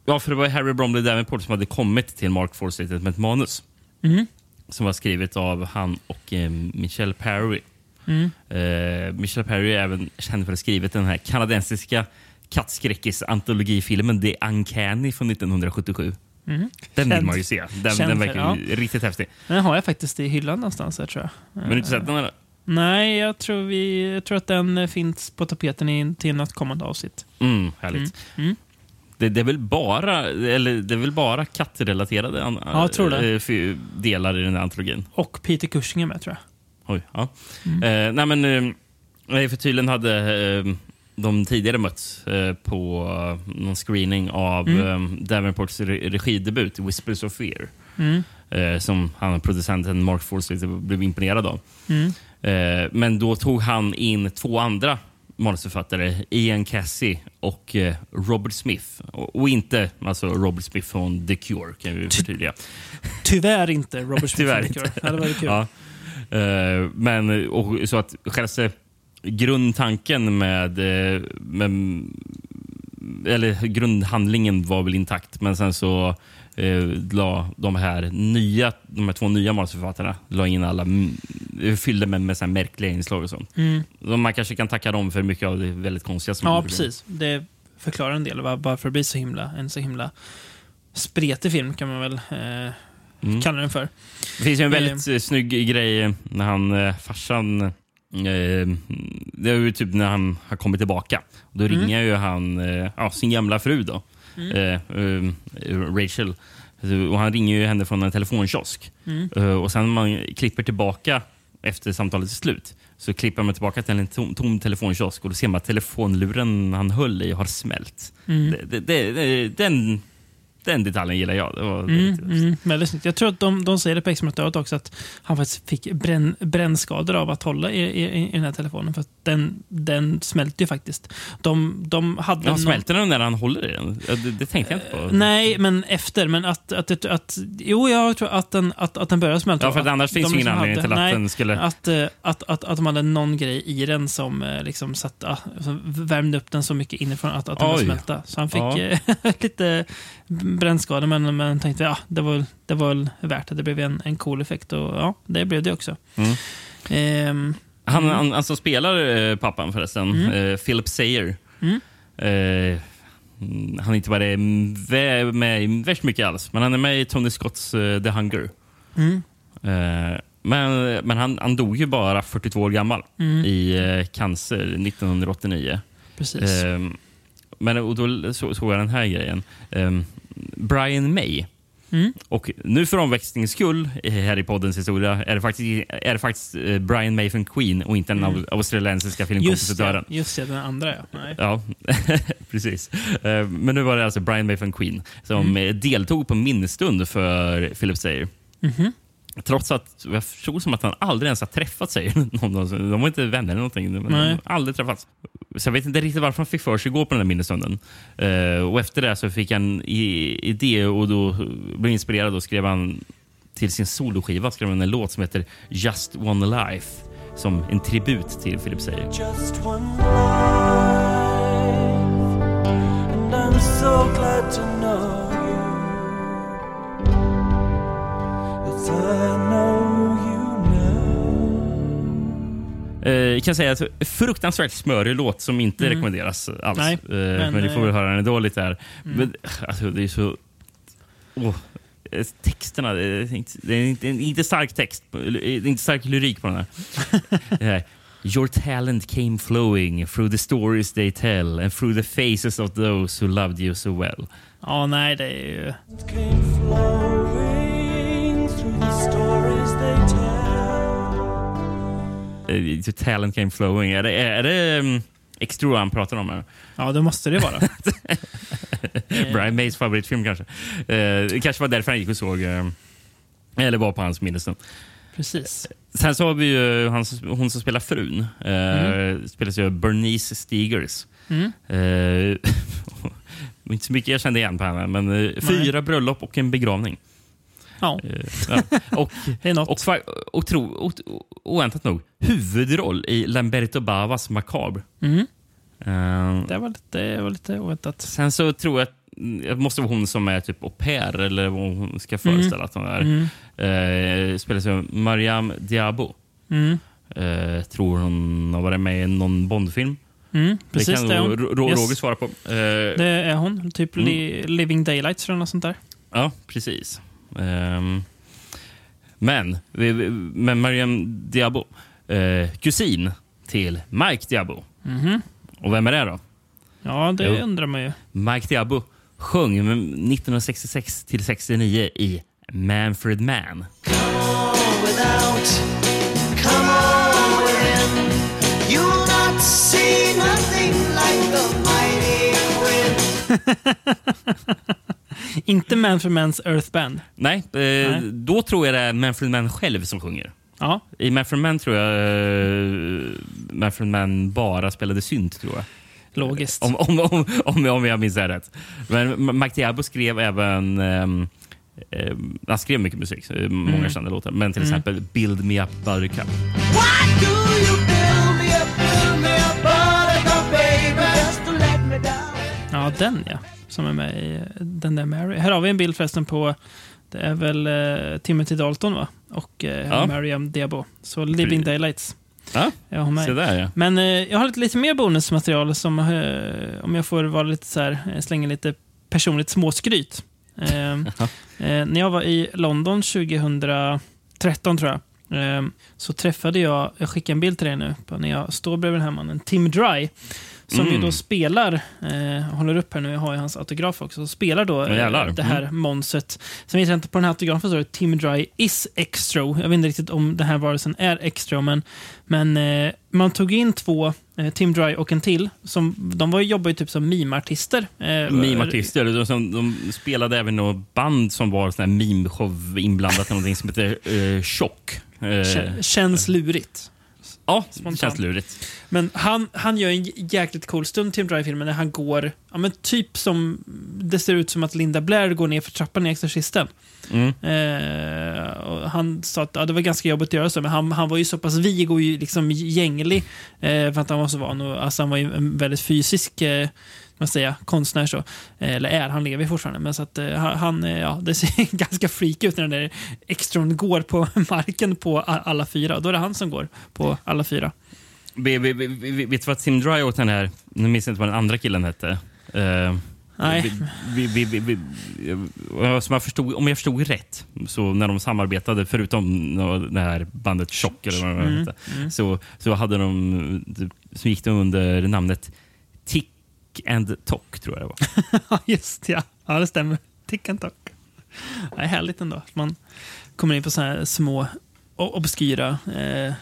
ja, för det var Harry Bromley Davenport som hade kommit till Mark Forstater med ett manus Mm. som var skrivet av han och eh, Michelle Perry. Mm. Eh, Michelle Perry är även känd för att ha skrivit den här kanadensiska kattskräckis-antologifilmen The Uncanny från 1977. Den vill Mm. Man ju se. Den, Känd den verkar ja. riktigt häftig. Den har jag faktiskt i hyllan någonstans här, tror jag. Men du inte sett den? Eller? Nej, jag tror, vi, jag tror att den eh, finns på tapeten i, till något kommande avsnitt. Mm, härligt. Mm. Det, det, är väl bara, eller, det är väl bara kattrelaterade an- Ja, eh, delar i den här antologin. Och Peter Cushing är med, tror jag. Oj, ja. Mm. Eh, nej, men, eh, för tydligen hade eh, de tidigare mötts eh, på någon screening av Mm. eh, Davenports re regidebut Whispers of Fear. Mm. Eh, som han, producenten Mark Forsyth blev imponerad av. Mm. Men då tog han in två andra manusförfattare, Ian Cassie och eh, Robert Smith. Och, och inte alltså Robert Smith från The Cure, kan vi förtydliga. Tyvärr inte Robert *laughs* Smith. Tyvärr Tyvärr inte. Det hade varit kul. Ja. Eh, men och, så att själva grundtanken med, eh, med eller grundhandlingen var väl intakt, men sen så la de här nya, de här två nya manusförfattarna la in alla, mm, fyllde med, med så här märkliga inslag och sånt. Mm. Man kanske kan tacka dem för mycket av det väldigt konstiga som Ja, precis. Det förklarar en del var- varför det blir så himla, en så himla spretig film, kan man väl eh, Mm. kalla den för. Det finns ju en väldigt eh, snygg grej när han, eh, farsan, eh, det är ju typ när han har kommit tillbaka. Då Mm. ringer ju han eh, ja, sin gamla fru då, Mm. Rachel. Och han ringer ju henne från en telefonkiosk. Mm. Eh, och sen när man klipper tillbaka efter samtalet är slut så klipper man tillbaka till en tom, tom telefonkiosk och då ser man att telefonluren han höll i har smält. Mm. Det, det, det, den, den detaljen gillar jag. Det var Mm, mm, väldigt snyggt. Jag tror att de, de säger det på extramaterialet också, att han faktiskt fick bränn, brännskador av att hålla i, i, i den här telefonen. För att den, den smälter ju faktiskt. De, de hade Ja, någon- smälter den när han håller i den? Det, det tänkte jag inte på. Nej, men efter. Men att, att, att, att jo, jag tror att den, att, att den började smälta. Ja, för att annars finns ju ingen liksom anledning till att nej, den skulle- Att, eh, att, att, att de hade någon grej i den som eh, liksom satt, som värmde upp den så mycket inifrån att, att den började smälta. Så han fick Ja. eh, *laughs* lite brännskador, men, men tänkte ja, det var, det var väl värt det. Det blev en, en cool effekt och ja, det blev det också. Mm. Ehm, Han, han, han som spelar eh, pappan förresten, eh, Philip Sayer. Mm. Eh, mm, han är inte bara med i värst mycket alls, men han är med i Tony Scotts eh, The Hunger. Mm. Eh, men men han, han dog ju bara 42 år gammal Mm. i cancer 1989. precis. Eh, men och då så- såg jag den här grejen. Eh, Brian May. Mm. Och nu för omväxlings skull eh, här i poddens historia är det faktiskt, är det faktiskt eh, Brian May från Queen och inte den Mm. au- australiensiska just, filmkompositören. det, just det, den andra ja. Nej. Ja, *laughs* precis. Eh, Men nu var det alltså Brian May från Queen som Mm. deltog på minnesstund för Philip Sayer. Mhm. Trots att jag förstod som att han aldrig ens har träffat sig. *laughs* De var inte vänner eller någonting. Men de Nej. har aldrig träffats. Så jag vet inte riktigt varför han fick för sig att gå på den där minnesstunden. Eh, och efter det så fick han i- idé och då blev inspirerad och skrev han till sin soloskiva skrev han en låt som heter Just One Life som en tribut till Philip Sayer. Just one life, and I'm so glad to know jag kan säga att fruktansvärt smörig låt som inte Mm. rekommenderas alls. Nej, eh, men, men, ni får väl eh, höra den dåligt där. Mm. Men alltså, det är så... Eh, texterna, det är inte, det är inte, inte stark text, det är inte stark lyrik på den *laughs* här. Your talent came flowing through the stories they tell and through the faces of those who loved you so well. Ja, nej, det är ju... talent came flowing. Är det, är det um, X2 han pratar om här? Ja, det måste det vara. *laughs* Brian Mays favoritfilm kanske. Eh, det kanske var därför han gick och såg, eh, eller var på hans minnesstund. Precis. Sen så har vi ju han, som- hon som spelar frun. Eh, Spelas ju Bernice Stigers. Mm. Eh, *laughs* inte så mycket jag kände igen på henne, men eh, fyra bröllop och en begravning. Ja, Eh, ja. Och, *laughs* det är något. och otro, ot, oväntat nog, huvudroll i Lamberto Bavas Macabre. Mhm. Eh, Det var lite, det var lite oväntat. Sen så tror jag att det måste vara hon som är typ au pair, eller vad hon ska föreställa att hon är. Mm. Eh, spelas av Mariam Diabo. Mm. Eh, tror hon har varit med i någon Bondfilm. Mm, precis, det kan det är hon. Ro- Ro- Yes. Roger svara på. Eh, Det är hon. Typ li, Living Daylights eller något sånt där. Ja, precis. Ehm, men, men Mariam Diabo, eh, kusin till Mike Diabo. Mhm. Och vem är det då? Ja, det Jo. undrar man ju. Mike Diabo sjöng 1966 till 69 i Manfred Mann. *laughs* *laughs* Inte Man for Mans Earth Band. Nej, eh, då tror jag det är Manfred Mann själv som sjunger. Ja, I Manfred Mann tror jag eh, Manfred Mann bara spelade synt, tror jag. logiskt. Om, om, om, om, om jag minns det rätt. Men Diabo skrev även... ehm, ehm, han skrev mycket musik, eh, många Mm. kända låtar. Men till exempel Build Me Up Buttercup. Ja, den ja. Som är med i den där Mary. Här har vi en bild förresten på det är väl eh, Timothy Dalton va? Och eh, Ja. Mariam Diabo. Så Living Daylights. Ja, Jag har med. där ja. Men eh, jag har lite, lite mer bonusmaterial som, eh, om jag får vara lite så här, eh, slänga lite personligt småskryt. *laughs* Eh, eh, när jag var i London 2013 tror jag, eh, så träffade jag, jag skickar en bild till dig nu, när jag står bredvid den här mannen, Tim Dry, som ju Mm. då spelar, eh, håller upp här nu, jag har ju hans autograf också, spelar då eh, det här Mm. monstret. Sen jag inte, på den här autografen står det Tim Dry is extro. Jag vet inte riktigt om den här varelsen är extro, men, men eh, man tog in två, eh, Tim Dry och en till, som, de var, jobbade ju typ som meme-artister. Eh, Meme-artister. De, som- de spelade även något band som var sån här meme-show inblandat i någonting som heter uh, Chock. Eh, Kä- Känns lurigt. Ja, det känns lurigt. Men han, han gör en jäkligt cool stund Tim Dry i filmen när han går, ja men typ som, det ser ut som att Linda Blair går ner för trappan i Exorcisten. Mm. Eh, han sa att ja, det var ganska jobbigt att göra så, men han, han var ju så pass vig och ju liksom gänglig eh, för att han var så van. Och, alltså, han var ju en väldigt fysisk eh, man säga, konstnär. Så. Eh, eller är, han lever fortfarande. Men så att, eh, han, eh, ja, det ser *laughs* ganska freak ut när den där extron går på *laughs* marken på alla fyra. Då är det han som går på alla fyra. Vi, vi, vi, vi, vet du vad Tim Dry åt den här? Nu minns jag inte vad den andra killen hette. Nej. Vi, vi, vi, vi, som jag förstod, om jag förstod rätt, så när de samarbetade, förutom det här bandet Chock, eller vad Mm, hette, så, så, hade de, så gick de under namnet Tick and Tock, tror jag det var. *laughs* Just ja. Ja, det stämmer. Tick and tock. Det är härligt ändå. att Man kommer in på såna här små obskyra eh,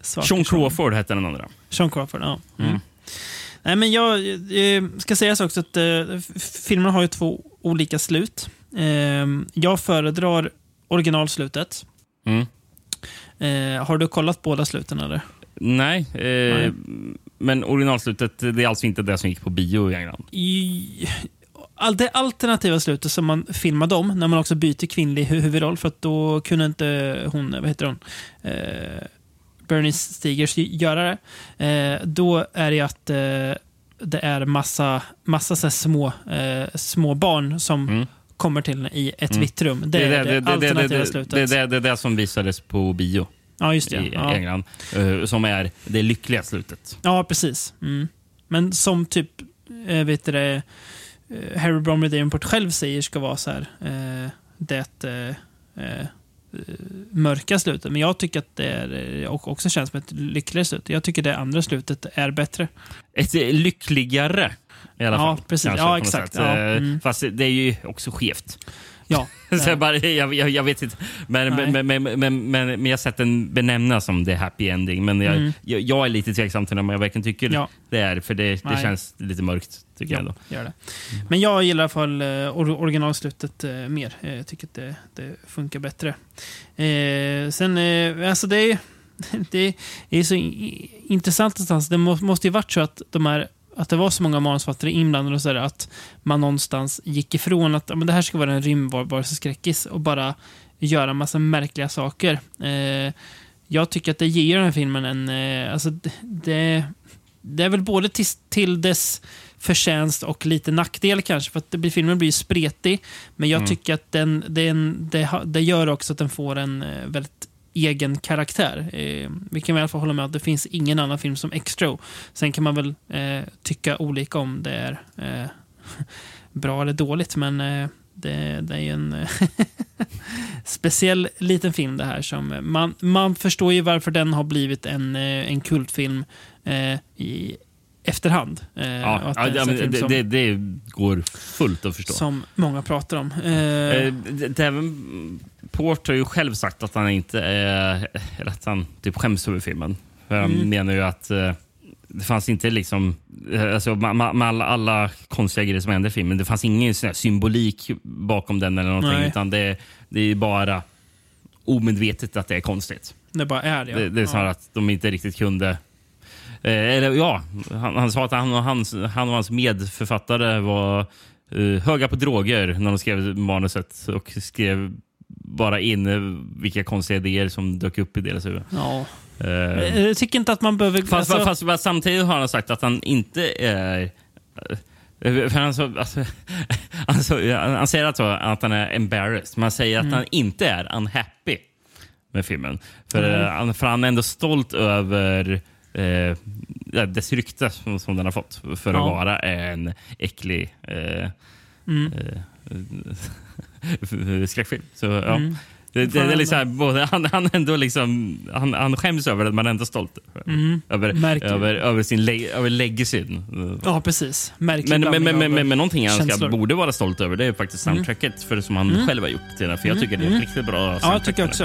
saker. Sean Crawford hette den andra. Sean Crawford, ja. Mm. Mm. Nej, men jag eh, ska säga så också att eh, filmerna har ju två olika slut. Eh, jag föredrar originalslutet. Mm. Eh, har du kollat båda sluten eller? Nej, eh, Nej. men originalslutet det är alltså inte det som gick på bio i England. I, all, det alternativa slutet som man filmade om, när man också byter kvinnlig hu- huvudroll, för att då kunde inte hon, vad heter hon, eh, Bernice Stigers göra det. Eh, då är det att eh, det är massa, massa så små, eh, små barn som Mm. kommer till i ett Mm. vitt rum. Det är det, alternativa det, slutet. det, det, det är det som visades på bio ja, just det. i Ja. England. eh, som är det lyckliga slutet. Ja, precis. Mm. Men som typ, eh, vet du det, eh, Harry Bromley Davenport själv säger ska vara så här, det mörka slutet. Men jag tycker att det är, och också känns som ett lyckligare slut. Jag tycker det andra slutet är bättre. Ett lyckligare i alla Ja, fall. precis. kanske, Ja, exakt. Ja, mm. Fast det är ju också skevt. Ja. *laughs* Så jag, bara, jag, jag, jag vet inte. Men, men, men, men, men, jag har sett den benämnas som the happy ending. Men jag, Mm. jag, jag är lite tveksam till om jag verkligen tycker Ja. det är. För det, det känns lite mörkt, tycker jag. Ja, Ändå. gör det. Men jag gillar i alla fall eh, or originalslutet eh, mer. Eh, Jag tycker att det, det funkar bättre. Eh, sen, eh, alltså det *laughs* det är så intressant någonstans. Det må, måste ju varit så att de här att det var så många manusförfattare inblandade och så där, att man någonstans gick ifrån att men det här ska vara en rymdvarelseskräckis och bara göra massa märkliga saker. Eh, jag tycker att det ger den här filmen en... Eh, alltså det- det, är väl både till, till dess förtjänst och lite nackdel kanske, för att det blir, filmen blir ju spretig. Men jag tycker att den, den, det, det gör också att den får en eh, väldigt egen karaktär. Eh, vi kan väl i alla fall hålla med att det finns ingen annan film som Extra. Sen kan man väl eh, tycka olika om det är eh, *laughs* bra eller dåligt, men eh, det, det är ju en eh, *laughs* speciell liten film det här. som Man, man förstår ju varför den har blivit en, eh, en kultfilm eh, i efterhand. Eh, Ja, ja, det det, som, det, det går fullt att förstå. som många pratar om. Eh, Eh, Även Port har ju själv sagt att han inte eller att han typ skäms över filmen. För han Mm. menar ju att eh, det fanns inte liksom, eh, alltså med, alla, alla konstiga grejer som hände i filmen, det fanns ingen symbolik bakom den eller någonting, Nej. utan det, det är bara omedvetet att det är konstigt. det bara är det. ja. Det, det är snarare ja. att de inte riktigt kunde... Eh, eller ja, han, han sa att han och hans, han och hans medförfattare var eh, höga på droger när de skrev manuset och skrev bara in eh, vilka konstiga idéer som dök upp i deras huvud. Ja. Eh, Jag tycker inte att man behöver... fast, alltså- fast, fast samtidigt har han sagt att han inte är... eh, För han, så, alltså, *laughs* alltså, han säger att, så, att han är embarrassed, men han säger att Mm. han inte är unhappy med filmen. För, eh, han- för han är ändå stolt över eh, dess rykte som, som den har fått för att Ja. vara en äcklig eh, Mm. eh, *laughs* *laughs* skräckfilm. Så, ja. Mm. Det, det, det är liksom, både, han, han, ändå liksom, han, han skäms över det, men är ändå stolt Mm. över, över, över sin le, över legacyn. Ja, precis. Märklig Men, men, men, men, men, men någonting han ska, borde vara stolt över det är faktiskt Mm. soundtracket för som han Mm. själv har gjort. För jag Mm, tycker det är mm. riktigt bra Ja, jag soundtrack tycker också.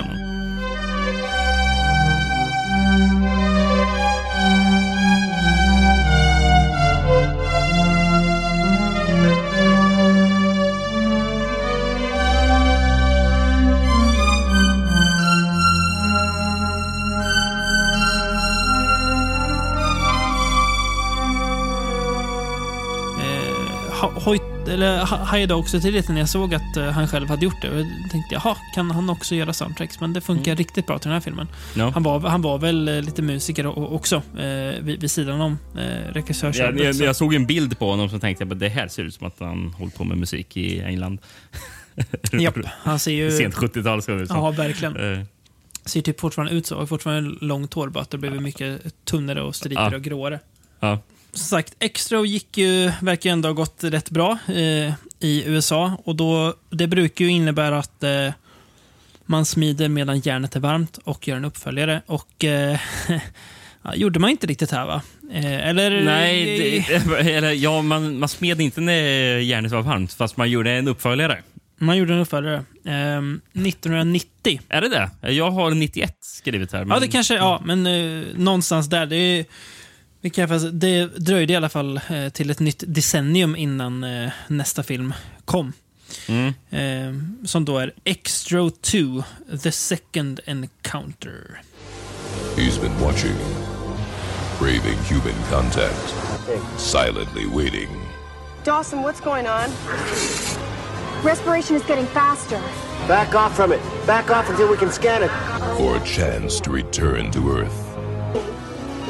Hojt, eller ha- hajade också till lite när jag såg att eh, han själv hade gjort det. Och jag tänkte, jaha, kan han också göra soundtracks? Men det funkar riktigt bra till den här filmen. Ja. Han, var, han var väl eh, lite musiker o- också, eh, vid, vid sidan om Jag, regissörsjobbet. jag, så- jag såg en bild på honom som tänkte att det här ser ut som att han håller på med musik i England. *laughs* Japp, han ser ju... Sent 70-tal ska det ut som. Ja, verkligen. Ser typ fortfarande ut så. Har fortfarande långt hår, bara att det blev mycket tunnare och stripigare Ja. och gråare. ja. Som sagt, Extra gick ju, verkar ju ändå ha gått rätt bra eh, i USA. Och då, Det brukar ju innebära att eh, man smider medan järnet är varmt och gör en uppföljare. Och eh, *laughs* ja, gjorde man inte riktigt här va? Eh, eller? Nej, det, *laughs* eller, ja, man, man smed inte när järnet var varmt, fast man gjorde en uppföljare. Man gjorde en uppföljare. Eh, 1990. Är det det? Jag har 91 skrivit här. Ja, men- det kanske, ja, men eh, någonstans där. Det, är- det, kan jag faktiskt- det dröjde i alla fall eh, till ett nytt decennium innan eh, nästa film kom. Mm. Eh, som då är Extra 2, The Second Encounter. He's been watching, craving human contact, silently waiting Dawson, what's going on? Respiration is getting faster. Back off from it. Back off until we can scan it. for a chance to return to Earth.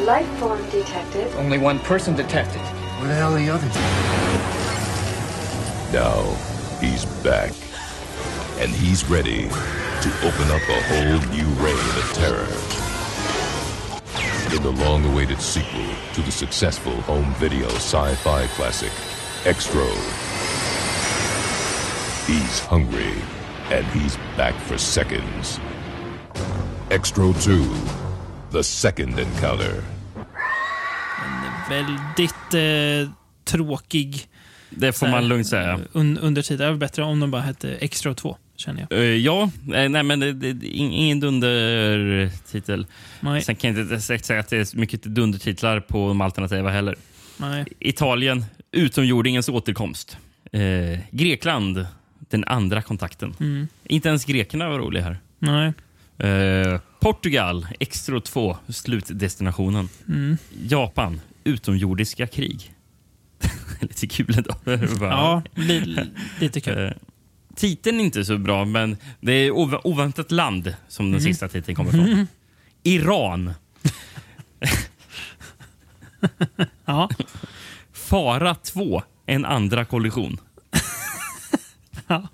Life form detected. Only one person detected. Where the hell are the others? Now, he's back. And he's ready to open up a whole new reign of terror. In the long awaited sequel to the successful home video sci fi classic, Extro. He's hungry, and he's back for seconds. Extro 2 The Second Encounter. Väldigt eh, tråkig Det får man lugnt säga. Un, undertid. Det var bättre om de bara hette Extra 2, känner jag. Eh, ja, eh, nej men det, det, det, ing- ingen dundertitel. Nej. Sen kan jag inte direkt säga att det är mycket dundertitlar på de alternativa heller. Nej. Italien, utomjordingens återkomst. Eh, Grekland, den andra kontakten. Mm. Inte ens grekerna var roliga här. Nej. Eh, Portugal, Extra 2, slutdestinationen. Mm. Japan, utomjordiska krig. *laughs* lite kul ändå. *laughs* Ja, li, lite kul. Eh, Titeln är inte så bra, men det är ov- oväntat land som den Mm. sista titeln kommer från. *laughs* Iran. Ja. Fara 2. En andra kollision. Ja.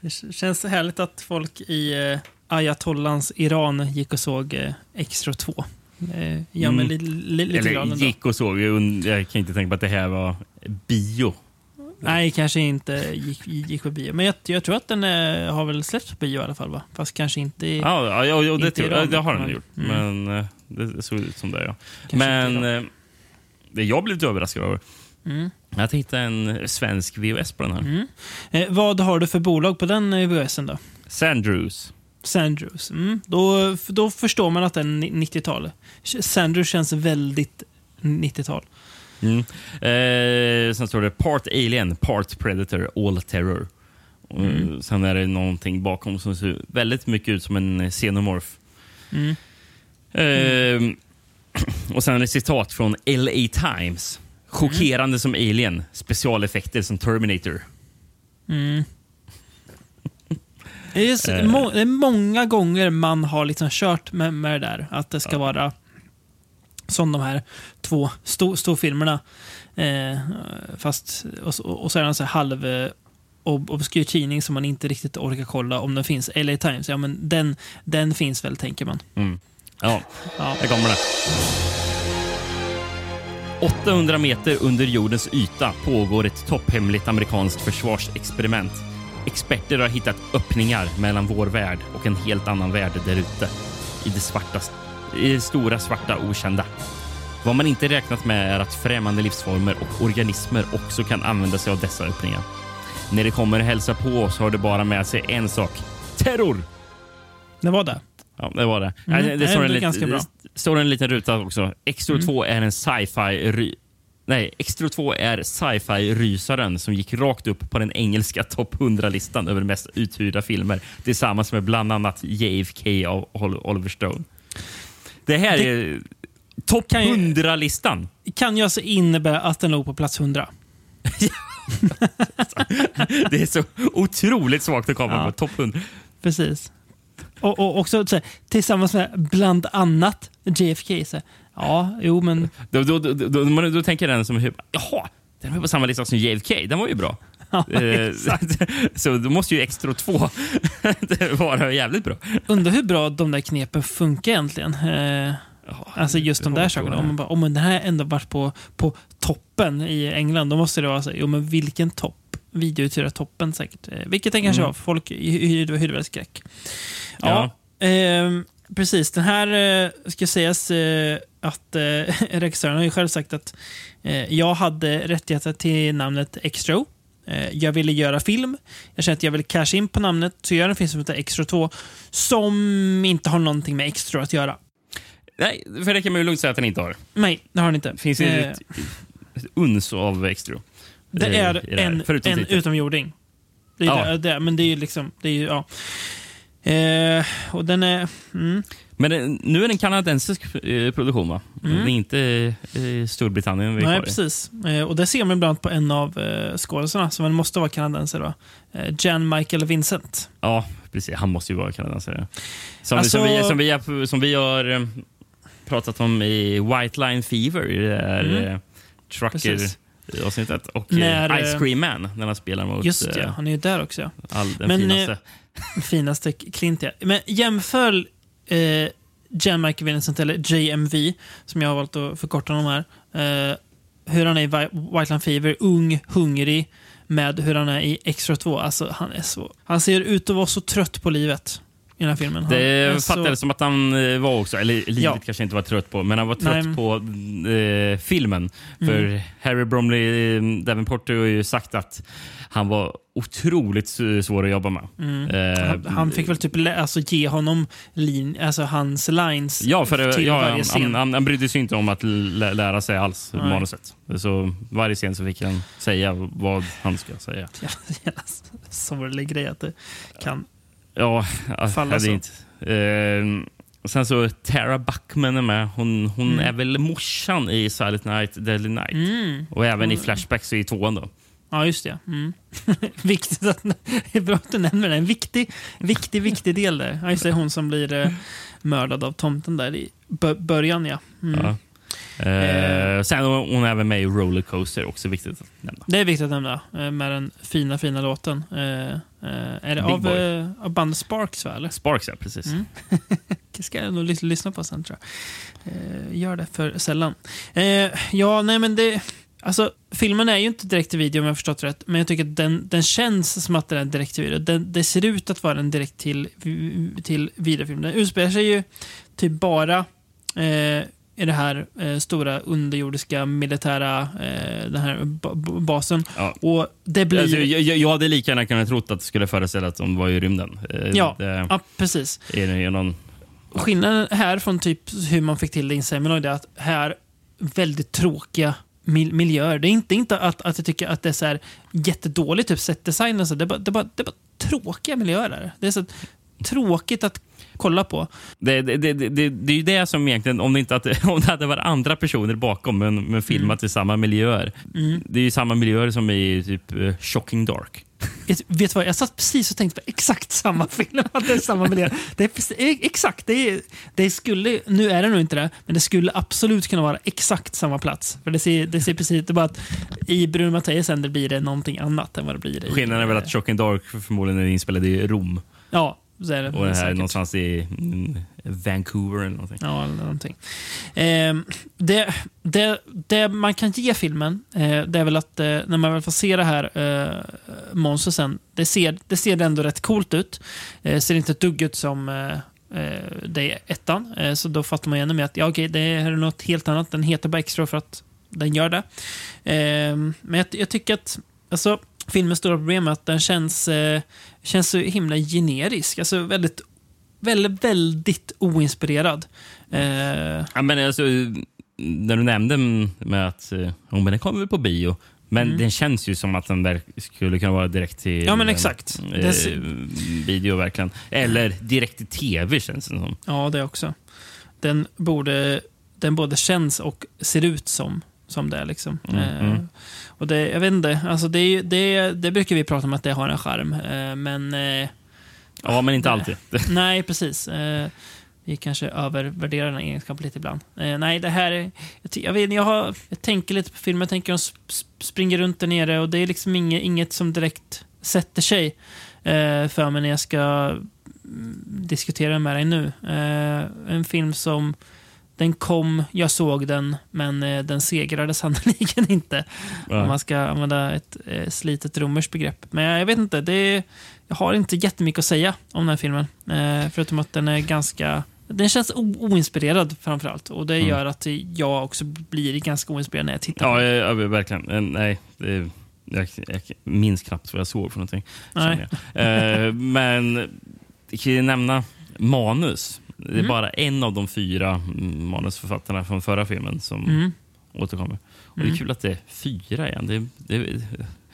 Det känns härligt att folk i eh, Ayatollans Iran gick och såg eh, Extra 2. Eh, gör mig Mm. li, li, lite glad ändå. gick och såg. Jag kan inte tänka på att det här var bio. Nej, kanske inte gick, gick på bio. Men jag, jag tror att den eh, har väl släppts på bio i alla fall, va? Fast kanske inte i... Ja, ja, ja, ja det, tror, jag. det har den gjort. Mm. Men eh, det såg ut som det. Ja. Kanske Men eh, det jag blev lite överraskad över. Mm. Jag hittade en svensk VHS på den här. Mm. Eh, vad har du för bolag på den VHSen då? Sandrews. Sandrews. Mm. Då, då förstår man att den är 90-tal. Sandrews känns väldigt 90-tal. Mm. Eh, sen står det Part Alien, Part Predator, All Terror. Och, Mm. Sen är det någonting bakom som ser väldigt mycket ut som en xenomorph. Mm. Eh, och sen är det citat från LA Times. Chockerande som Alien, specialeffekter som Terminator. Det är, så, Eh. må, det är många gånger man har liksom kört med, med det där. Att det ska vara som de här två sto, storfilmerna. Eh, fast, och, och så är det en så här halv eh, ob- obskyr tidning som man inte riktigt orkar kolla om den finns. LA Times, ja men den, den finns väl tänker man. Mm. Ja, Ja. här kommer det. 800 meter under jordens yta pågår ett topphemligt amerikanskt försvarsexperiment. Experter har hittat öppningar mellan vår värld och en helt annan värld där ute. I det, svarta, I det stora svarta okända. Vad man inte räknat med är att främmande livsformer och organismer också kan använda sig av dessa öppningar. När det kommer hälsa på oss har det bara med sig en sak. Terror! Det var det. Ja, det var det. Mm, Nej, det, nej, står, det en det står en liten ruta också. Extro Mm. 2 är en sci-fi... Nej, Extro 2 är sci-fi-rysaren som gick rakt upp på den engelska topp 100-listan över mest uthyrda filmer tillsammans med bland annat JFK av Ol- Oliver Stone. Det här Det- är topp Kan ju- 100-listan. Kan ju alltså innebära att den låg på plats 100. *laughs* Det är så otroligt svagt att komma Ja. på topp 100. Precis. Och, och också så här, tillsammans med bland annat JFK. Så här, ja, jo men... Då, då, då, då, då, då tänker den som jaha, den var på samma lista som JFK. Den var ju bra. *laughs* Ja, Eh, *laughs* så då måste ju Extra 2 *laughs* vara jävligt bra. Undrar hur bra de där knepen funkar egentligen. Eh, alltså just de där sakerna. Om man bara, om den här ändå varit på, på toppen i England, då måste det vara så jo men vilken topp? Videouthyrartoppen säkert. Eh, vilket den kanske Mm. var, folk hyrde väl skräck. Ja, ehm, precis. Den här eh, ska sägas eh, att eh, *laughs* regissören har ju själv sagt att jag hade rättigheter till namnet Extro. Jag ville göra film. Jag kände att jag ville casha in på namnet, så jag gör en film som heter Extra 2 som inte har någonting med Extra att göra. Nej, för det kan man ju lugnt säga att den inte har. Nej, det har den inte. Finns det Eh, ett, ett uns av Extra? Det är en, förutom en utomjording. Det är Ja. det, det, men det är ju liksom... Det är ju, ja. Eh, och den är... Mm, Men det, nu är det en kanadensisk eh, produktion, va? Mm. Det är inte eh, Storbritannien vi nej, precis. Eh, och det ser man ibland på en av eh, skådisarna, som måste vara kanadensare. Eh, Jan Michael Vincent. Ja, precis. Han måste ju vara kanadensare. Som, Alltså- som, vi, som, vi, har- som vi har eh, pratat om i White Line Fever, i det här Mm. eh, Precis. Trucker-avsnittet. Och När, eh, eh, Ice Cream Man, när han spelar mot Just det, eh, han är ju där också. All den Men, finaste. eh, finaste Clint, ja. Men jämför eh, Jan Michael Vincent, eller JMV, som jag har valt att förkorta honom här. Eh, hur han är i White Line Fever, ung, hungrig, med hur han är i Extra 2. Alltså, han, är så, han ser ut att vara så trött på livet i den här filmen. Han Det är fattades så, som att han eh, var också, eller livet Ja. kanske inte var trött på, men han var trött Nej. på eh, filmen. För Mm. Harry Bromley eh, Davenport har ju sagt att han var otroligt svår att jobba med. Mm. Eh, han, han fick väl typ alltså, ge honom lin, alltså, hans lines Ja, för till ja, varje han, scen. han, han, han brydde sig inte om att lä- lära sig alls Nej. manuset. Så varje scen så fick han säga vad han ska säga. *laughs* Sorglig grej att det kan Ja, Falla så. inte. Eh, Och sen så Tara Buckman är med. Hon, hon Mm. är väl morsan i Silent Night, Deadly Night. Mm. Och även i Hon- Flashbacks i tvåan. Då. Ja, just det. Mm. *laughs* Viktigt att, *laughs* det är bra att du nämner det. En viktig, viktig, viktig del där. Ja, just det. Hon som blir eh, mördad av tomten där i bö- början, ja. Mm. Ja. Eh, sen hon hon är även med i Rollercoaster, också viktigt att nämna. Det är viktigt att nämna eh, med den fina, fina låten. Eh, eh, är det av, eh, av bandet Sparks, va? Eller? Sparks, ja. Precis. Mm. *laughs* Det ska jag nog lys- lyssna på sen, tror jag. Eh, gör det för sällan. Ja, nej men det... Alltså, filmen är ju inte direkt till video om jag förstått rätt, men jag tycker att den, den känns som att den är direkt till video. Den, det ser ut att vara en direkt till, till videofilm. Den utspelar sig ju typ bara eh, i det här eh, stora underjordiska militära eh, den här ba- ba- basen. Och det blir... Alltså, jag, jag, hade lika gärna kunnat trott att det skulle föreställa att de var i rymden. Eh, Ja, det, ja, precis. Är det någon... Skillnaden här från typ hur man fick till det i Seminole är att här väldigt tråkiga mil miljöer. Det är inte, inte att, att jag tycker att det är så här jättedåligt typ setdesign och så. Det är bara, det är bara, det är bara tråkiga miljöer. Där. Det är så tråkigt att kolla på. Det, det, det, det, det är ju det som egentligen, om det, inte att, *laughs* om det hade varit andra personer bakom men, men filmat i samma miljöer. Mm. Det är ju samma miljöer som i typ eh, Shocking Dark. Vet vet du vad, jag satt precis och tänkte på exakt samma *laughs* film. Att det är samma miljö. Det är precis, e- exakt, det, är, det skulle, nu är det nog inte det, men det skulle absolut kunna vara exakt samma plats. För det ser, det ser precis, det är bara att i Bruno Mattias händer blir det någonting annat än vad det blir i... Skillnaden är väl att Shocking Dark förmodligen är inspelad i Rom. Ja, så är det. Och det här är säkert. någonstans i mm, Vancouver eller någonting. Ja, eller någonting. Ehm, det, det, det man kan ge filmen, eh, det är väl att eh, när man väl får se det här eh, monstret sen, det ser, det ser ändå rätt coolt ut. Eh, ser inte ett dugg ut som eh, eh, det är ettan, eh, så då fattar man ju ännu mer att ja, okej, det här är något helt annat. Den heter bara extra för att den gör det. Ehm, men jag, jag tycker att, alltså, filmens stora problem är att den känns, eh, känns så himla generisk. Alltså väldigt, väldigt, väldigt oinspirerad. Eh, Ja, men alltså, när du nämnde med att eh, oh, men den kommer väl på bio. Men Mm. den känns ju som att den där skulle kunna vara direkt till Ja, men eh, exakt. eh, Det ser- video verkligen. Eller direkt till tv känns det som. Ja, det också. Den, borde, den både känns och ser ut som, som det. är, Liksom. Mm, Eh, mm. och det, jag vet inte, alltså det, det, det brukar vi prata om att det har en charm. Eh, men... Eh, Ja, men inte alltid. *laughs* nej, precis. Eh, vi kanske övervärderar den egenskapen lite ibland. Eh, nej, det här är... Jag, jag, vet, jag, har, jag tänker lite på filmen, jag tänker de sp- sp- springer runt där nere och det är liksom inget, inget som direkt sätter sig eh, för mig när jag ska mm, diskutera med dig nu. Eh, en film som den kom, jag såg den, men eh, den segrade *laughs* sannoliken inte. Ja. Om man ska använda ett eh, slitet romerskt begrepp. Men jag vet inte, det är, jag har inte jättemycket att säga om den här filmen. Eh, förutom att den är ganska... Den känns oinspirerad framförallt. Och det Mm. gör att jag också blir ganska oinspirerad när jag tittar. Ja, ja, ja verkligen. Nej, det, jag, jag minns knappt vad jag såg för någonting. Nej. jag. Eh, men jag kan ju nämna manus. Det är Mm. bara en av de fyra mm, manusförfattarna från förra filmen som Mm. återkommer. Och Det Mm. är kul att det är fyra igen. Det, det,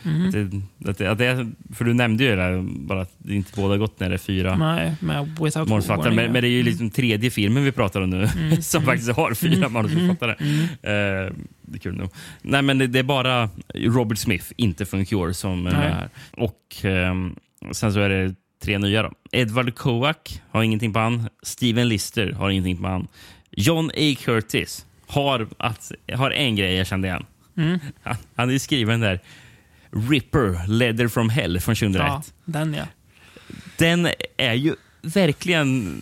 Mm. att det, att det, att det, för du nämnde ju det bara att det inte båda gott när det är fyra manusförfattare. Men, men det är ju liksom tredje filmen vi pratar om nu Mm. *laughs* som Mm. faktiskt har fyra Mm. manusförfattare. Mm. Eh, det är kul nog. Nej, men det, det är bara Robert Smith, inte från Cure, som är här. Och ehm, sen så är det tre nya. Då. Edward Kovac har ingenting på han. Steven Lister har ingenting på han. John A. Curtis har, att, har en grej jag kände igen. Mm. *laughs* Han, han är skriven där Ripper, Leather from Hell från 2001. Ja, den ja. Den är ju verkligen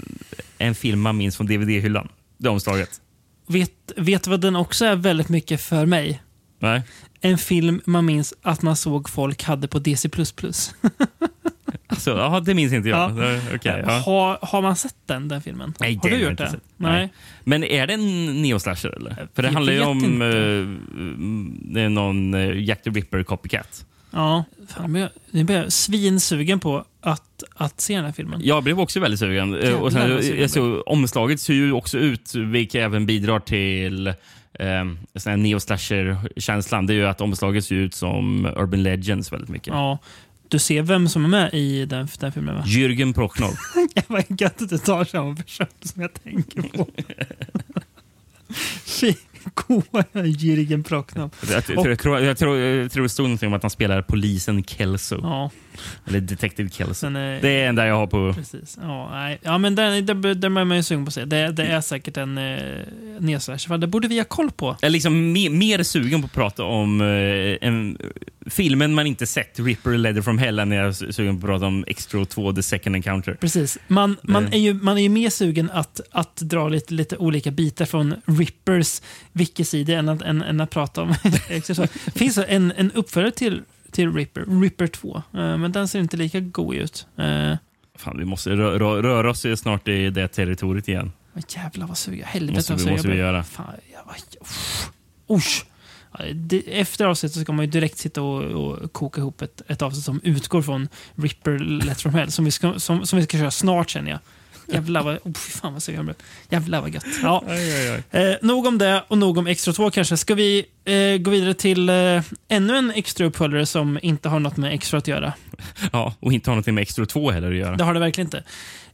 en film man minns från DVD-hyllan. Det omslaget. Vet, vet du vad den också är väldigt mycket för mig? Nej. En film man minns att man såg folk hade på DC++. *laughs* Alltså, ja, det minns inte jag. Ja. Det- okej, ja. har, har man sett den, den filmen? Nej, har du gjort det? sett. Nej. Men är det en neoslasher eller? För det Jag handlar ju om eh, är någon uh, Jack the Ripper copycat. Ja. Fan, men jag, nu blir jag svinsugen på att, att se den här filmen. Jag blev också väldigt sugen. Eh, Jävlar Och sen, sugen såg, omslaget ser ju också ut, vilket även bidrar till eh, neoslasher-känslan. Det är ju att omslaget ser ut som Urban Legends väldigt mycket. Ja. Du ser vem som är med i den, den filmen va? Jürgen Prochnow. *laughs* Vad gött att du tar samma person som jag tänker på. *laughs* Fy, goa Jürgen Prochnow. Jag, jag, jag, tror, jag, tror, jag tror det stod någonting om att han spelar polisen Kelso. Ja. Eller Detective Kelso. Är- Det är en där jag har på... Precis. Ja, nej. ja men den, den, den är man ju sugen på att se. Det, det är säkert en eh, nedslasher. Det borde vi ha koll på. Jag är liksom mer, mer sugen på att prata om eh, en, filmen man inte sett, Ripper Letter from Hell, än jag är sugen på att prata om Extra 2, The Second Encounter. Precis. Man, man, Det- är ju, man är ju mer sugen att, att dra lite, lite olika bitar från Rippers wikisida än att, än, än att prata om *laughs* finns en, en uppföljare till, till Ripper, Ripper 2, eh, men den ser inte lika god ut. Uh, Fan, vi måste rö, rö, röra oss snart i det territoriet igen. jävlar vad sugen. Helvete Måste vad sugen måste vi göra. Fan, jag var, usch. Efter avsnittet så ska man ju direkt sitta och, och koka ihop ett, ett avsnitt som utgår från Ripper Let from Hell, som vi ska, som, som vi ska köra snart känner jag. Jävlar vad, oh, fy fan vad sugen jag blev. Jävlar vad gött. Ja. Eh, nog om det och nog om Extra 2 kanske. Ska vi eh, gå vidare till eh, ännu en extra uppföljare som inte har något med Extra att göra? *laughs* Ja, och inte har något med Extra 2 heller att göra. Det har det verkligen inte.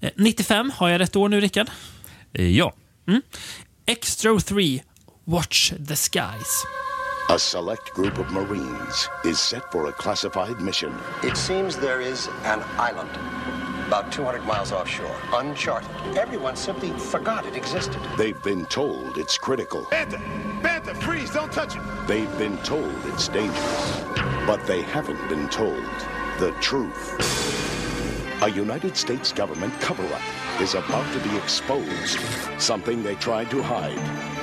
Eh, 95, har jag rätt år nu Rickard? Eh, Ja. Mm. Extra 3, Watch the Skies. A select group of Marines is set for a classified mission. It seems there is an island about 200 miles offshore, uncharted. Everyone simply forgot it existed. They've been told it's critical. Bantha! Bantha, freeze! Don't touch him! They've been told it's dangerous. But they haven't been told the truth. A United States government cover up is about to be exposed. Something they tried to hide,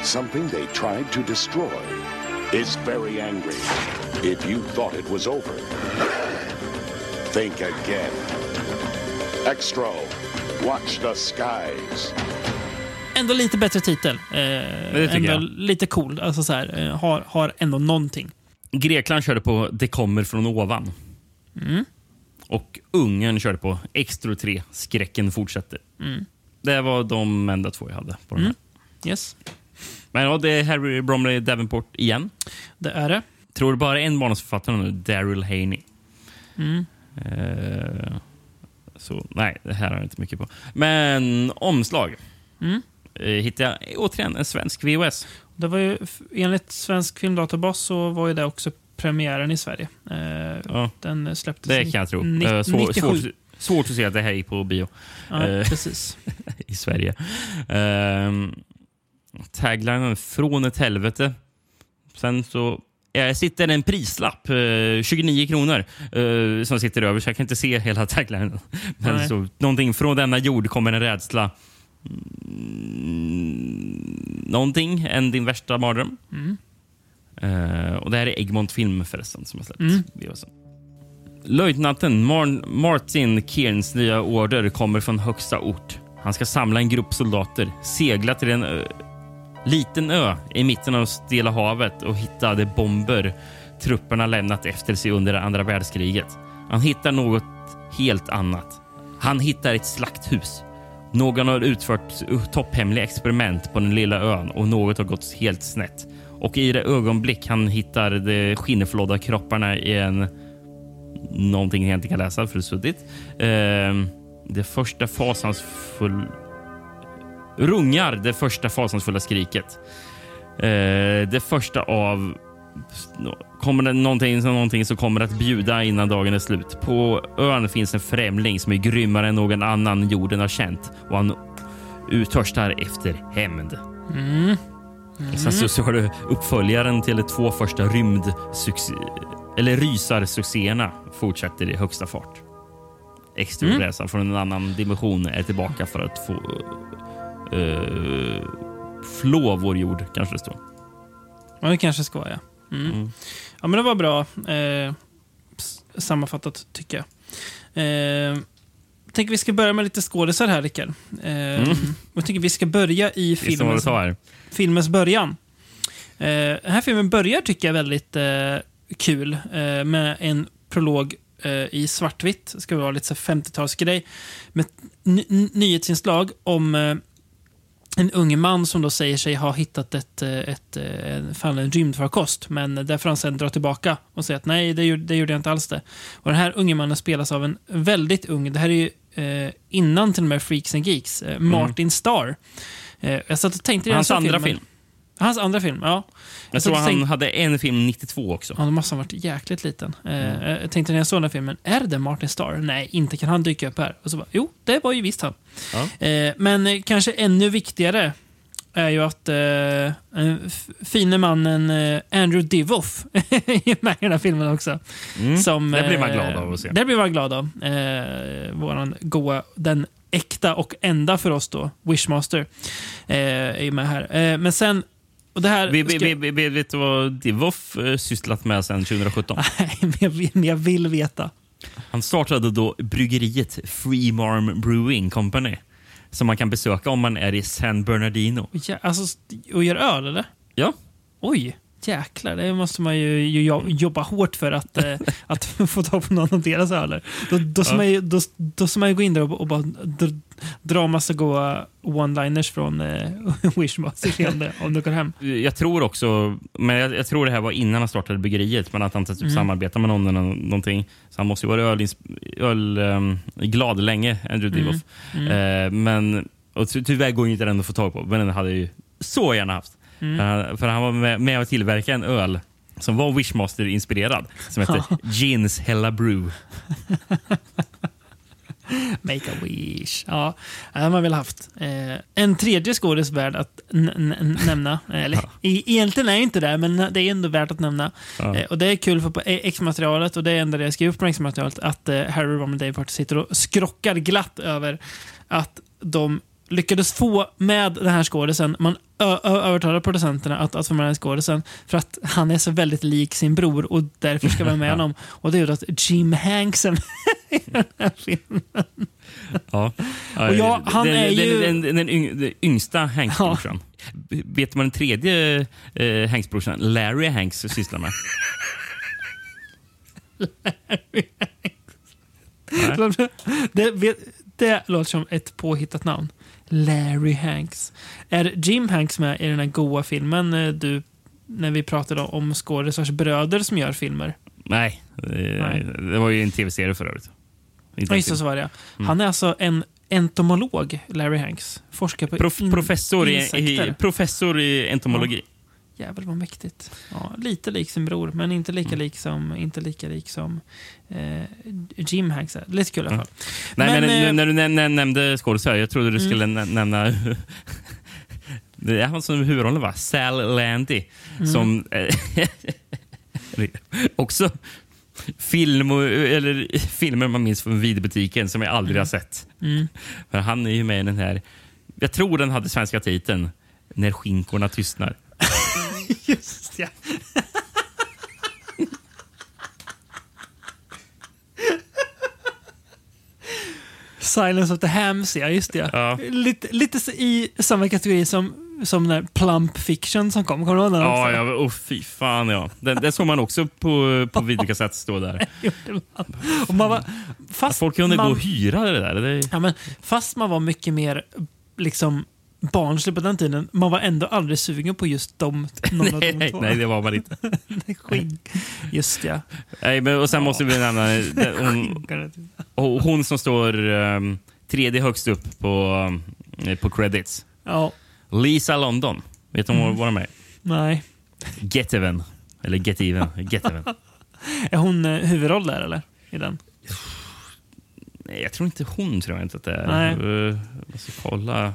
something they tried to destroy, is very angry. If you thought it was over, think again. Extra, watch the skies. Ändå lite bättre titel. Eh, ändå jag. lite cool. Alltså så här, eh, har, har ändå någonting. Grekland körde på Det kommer från ovan. Mm. Och Ungern körde på Extra 3, Skräcken fortsätter. Mm. Det var de enda två jag hade på den här. Mm. Yes, Men ja, det är Harry Bromley Davenport igen. det är det. Tror bara en manusförfattare nu, Daryl Haney. Mm. Eh, så nej, det här har jag inte mycket på. Men omslag. Mm. Eh, hittade jag återigen en svensk VHS. Det var ju, enligt Svensk Filmdatabas så var ju det också premiären i Sverige. Eh, Ja. Den släpptes Det kan jag tro. ni- Eh, svår, 97. svårt, att se att det här gick på bio. Ja, precis. *laughs* I Sverige. Um, taglinen Från ett helvete. Sen så jag sitter en prislapp, eh, 29 kronor, eh, som sitter över så jag kan inte se hela taglinen. Men Nej. så, någonting från denna jord kommer en rädsla. Mm, någonting än din värsta mardröm. Mm. Eh, och det här är Egmont Film förresten som har släppt Mm. Löjtnanten Mar- Martin Kearns nya order kommer från högsta ort. Han ska samla en grupp soldater, segla till en ö, liten ö i mitten av Stilla havet och hittade bomber trupperna lämnat efter sig under andra världskriget. Han hittar något helt annat. Han hittar ett slakthus. Någon har utfört topphemliga experiment på den lilla ön och något har gått helt snett. Och i det ögonblick han hittar de skinnflådda kropparna i en någonting jag inte kan läsa för det är suddigt. Eh, det första fasansfulla... Rungar det första fasansfulla skriket. Eh, det första av... Kommer det någonting, någonting som kommer att bjuda innan dagen är slut. På ön finns en främling som är grymmare än någon annan jorden har känt och han uttörstar efter hämnd. Mm. Och Sen så, så har du uppföljaren till de två första rymdsuccé eller rysarsuccéerna fortsätter i högsta fart. Extraresan från en annan dimension är tillbaka för att få uh, flå vår jord, kanske det står. Ja, det kanske ska ja. Mm. Mm. Ja, men det var bra eh, sammanfattat, tycker jag. Eh, jag tänker vi ska börja med lite skådisar här, Rickard. Eh, Mm. Jag tycker vi ska börja i filmens, filmens början. Eh, den här filmen börjar, tycker jag, väldigt eh, kul eh, med en prolog eh, i svartvitt. Det ska vara lite så här 50-talsgrej. Med ny- ny- nyhetsinslag om eh, en ung man som då säger sig ha hittat ett, eh, ett, eh, en fallen rymdfarkost. Men där får han sen dra tillbaka och säga att nej, det gjorde, det gjorde jag inte alls det. Och den här unge mannen spelas av en väldigt ung, det här är ju eh, innan till och med Freaks and Geeks, eh, Martin Starr. Eh, jag satt och tänkte Hans andra filmen- film. Hans andra film, ja. Jag tror han hade en film 92 också. Ja, då måste han ha varit jäkligt liten. Eh, Jag tänkte när jag såg den filmen, är det Martin Starr? Nej, inte kan han dyka upp här. Och så bara, jo, det var ju visst han. Ja. Eh, men eh, kanske ännu viktigare är ju att eh, eh, fine mannen eh, Andrew Divoff *laughs* är med i den här filmen också. Mm, Som, det blir man eh, glad av att se. Det blir man glad av. Eh, våran goa, den äkta och enda för oss då, Wishmaster, eh, är med här. Eh, men sen, och det här... Vi, vi, vi, vi, vet du vad Divoff eh, sysslat med sen 2017? *laughs* Nej, men jag vill, men jag vill veta. Han startade då bryggeriet Freemarm Brewing Company som man kan besöka om man är i San Bernardino. Ja, alltså, och gör öl, eller? Ja. Oj, jäklar. Det måste man ju, ju jo- jobba hårt för att, eh, *laughs* att få tag på någon av deras öler. Då, då, ska Ja. man ju, då, då ska man ju gå in där och, och bara dra, massa goa one-liners från eh, *laughs* Wishmaster om det går hem. Jag tror också, men jag, jag tror det här var innan han startade bryggeriet, men att han typ Mm. samarbetar med någon eller någonting. Så han måste ju vara ölins- öl, glad länge, Andrew Mm. Divoff. Mm. Eh, men och ty, tyvärr går inte den att få tag på, men den hade jag ju så gärna haft. Mm. Eh, för han var med, med och tillverkade en öl som var Wishmaster-inspirerad, som hette Ja. Gins Hella Brew. *laughs* Make a wish. Ja, det har man väl haft. Eh, en tredje skådis värd att nämna. Eller, e- egentligen är jag inte det, men det är ändå värt att nämna. Ja. Eh, och Det är kul för på X-materialet, och det är enda det jag skrev upp på X-materialet, att eh, Harry, Ron och Dave sitter och skrockar glatt över att de lyckades få med den här skådisen. Man övertalade producenterna att, att få med den här skådisen för att han är så väldigt lik sin bror och därför ska vara med *laughs* honom. Och det gjorde att Jim Hanks är med i den här filmen. Ja. Och ja, han den, är ju- Den, den, den, yng, yngsta Hanks-brorsan. Vet du vad den tredje eh, Hanks-brorsan, Larry Hanks, sysslar med? *laughs* det, vet- det låter som ett påhittat namn. Larry Hanks. Är Jim Hanks med i den här goa filmen eh, du, när vi pratade om skådisars bröder som gör filmer? Nej, Nej. det var ju en tv-serie för övrigt. Ja, just det, så var det ja. Mm. Han är alltså en entomolog, Larry Hanks. Forskar på Prof, professor, i, i, professor i entomologi. Jävlar vad mäktigt. Ja, lite lik sin bror, men inte lika Mm. lik som, inte lika lik som eh, Jim Hanks är. Lite kul i alla fall. Nej, men, eh, nu- när du nä- nä- nämnde skådespelare, jag trodde du Mm. skulle nä- nämna... *laughs* det är han som huvudrollen, va? Sal Landy. Mm. Som... eh, *laughs* också film och, eller, filmer man minns från videobutiken som jag aldrig har sett. Mm. För han är ju med i den här... Jag tror den hade svenska titeln När skinkorna tystnar. *laughs* Just ja. Silence of the Hams, ja. Just det. Ja. Lite, lite i samma kategori som, som den Plump Fiction som kom. Kommer du ihåg den Ja, också? ja oh, fy fan ja. Den, den såg man också på, på *laughs* videokassett stå där. *laughs* Man. Och man var, Att fast folk kunde man, gå och hyra det där. Det, ja, men, fast man var mycket mer liksom barnslig på den tiden, man var ändå aldrig sugen på just de, någon av de nej, två. nej, det var man inte. *laughs* Skinn. Just ja. Nej, men, och sen måste vi nämna *laughs* hon, hon som står um, tredje högst upp på, um, på credits. Ja. Lisa London. Vet du om Mm. vad de är? Nej. Get Even. Eller Get Even. Get Even. *laughs* Är hon eh, huvudroll där eller? I den? Nej, jag tror inte hon. tror jag inte att det är. Nej. Jag ska kolla.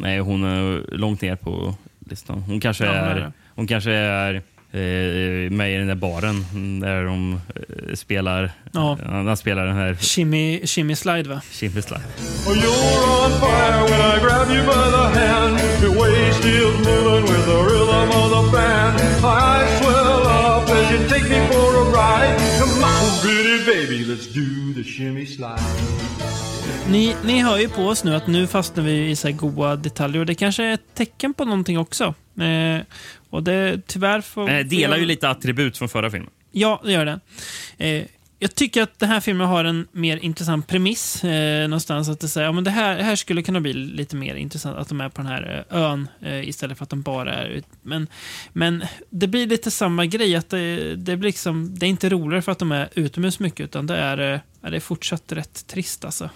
Nej, hon är långt ner på listan. Hon kanske Ja, hon är hon kanske är eh, med i den där baren där de eh, spelar, Ja. ja. de spelar den här Shimmy, shimmy Slide va? Shimmy Slide. Oh, you're on fire when I grab you by the hand. Your waist is moving with the rhythm of the band. My eyes swell up as you take me for a ride. Come on, pretty baby, let's do the shimmy slide. Ni, ni hör ju på oss nu att nu fastnar vi i så här goa detaljer och det kanske är ett tecken på någonting också. Eh, och det tyvärr får... Eh, delar ju lite attribut från förra filmen. Ja, det gör det. Eh, jag tycker att den här filmen har en mer intressant premiss. Eh, någonstans att det, säger, ja, men det, här, det här skulle kunna bli lite mer intressant att de är på den här eh, ön eh, istället för att de bara är ut. Men, men det blir lite samma grej. att det, det, blir liksom, det är inte roligare för att de är utomhus mycket, utan det är, eh, det är fortsatt rätt trist. Alltså.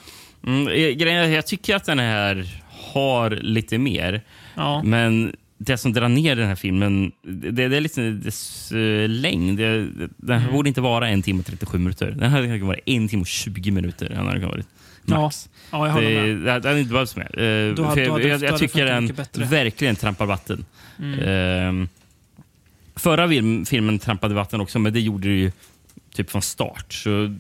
Mm, eh, grejen jag tycker att den här har lite mer. Ja. Men det som drar ner den här filmen, det, det är lite dess eh, längd. Det, den Mm. borde inte vara en timme och 37 minuter. Den hade kunnat vara en timme och 20 minuter. Den hade varit max. Ja, ja, jag håller det, med. det hade inte behövts mer. Eh, Då hade- jag, jag, jag tycker den verkligen trampar vatten. Mm. Eh, förra film, filmen trampade vatten också, men det gjorde det ju typ från start. Så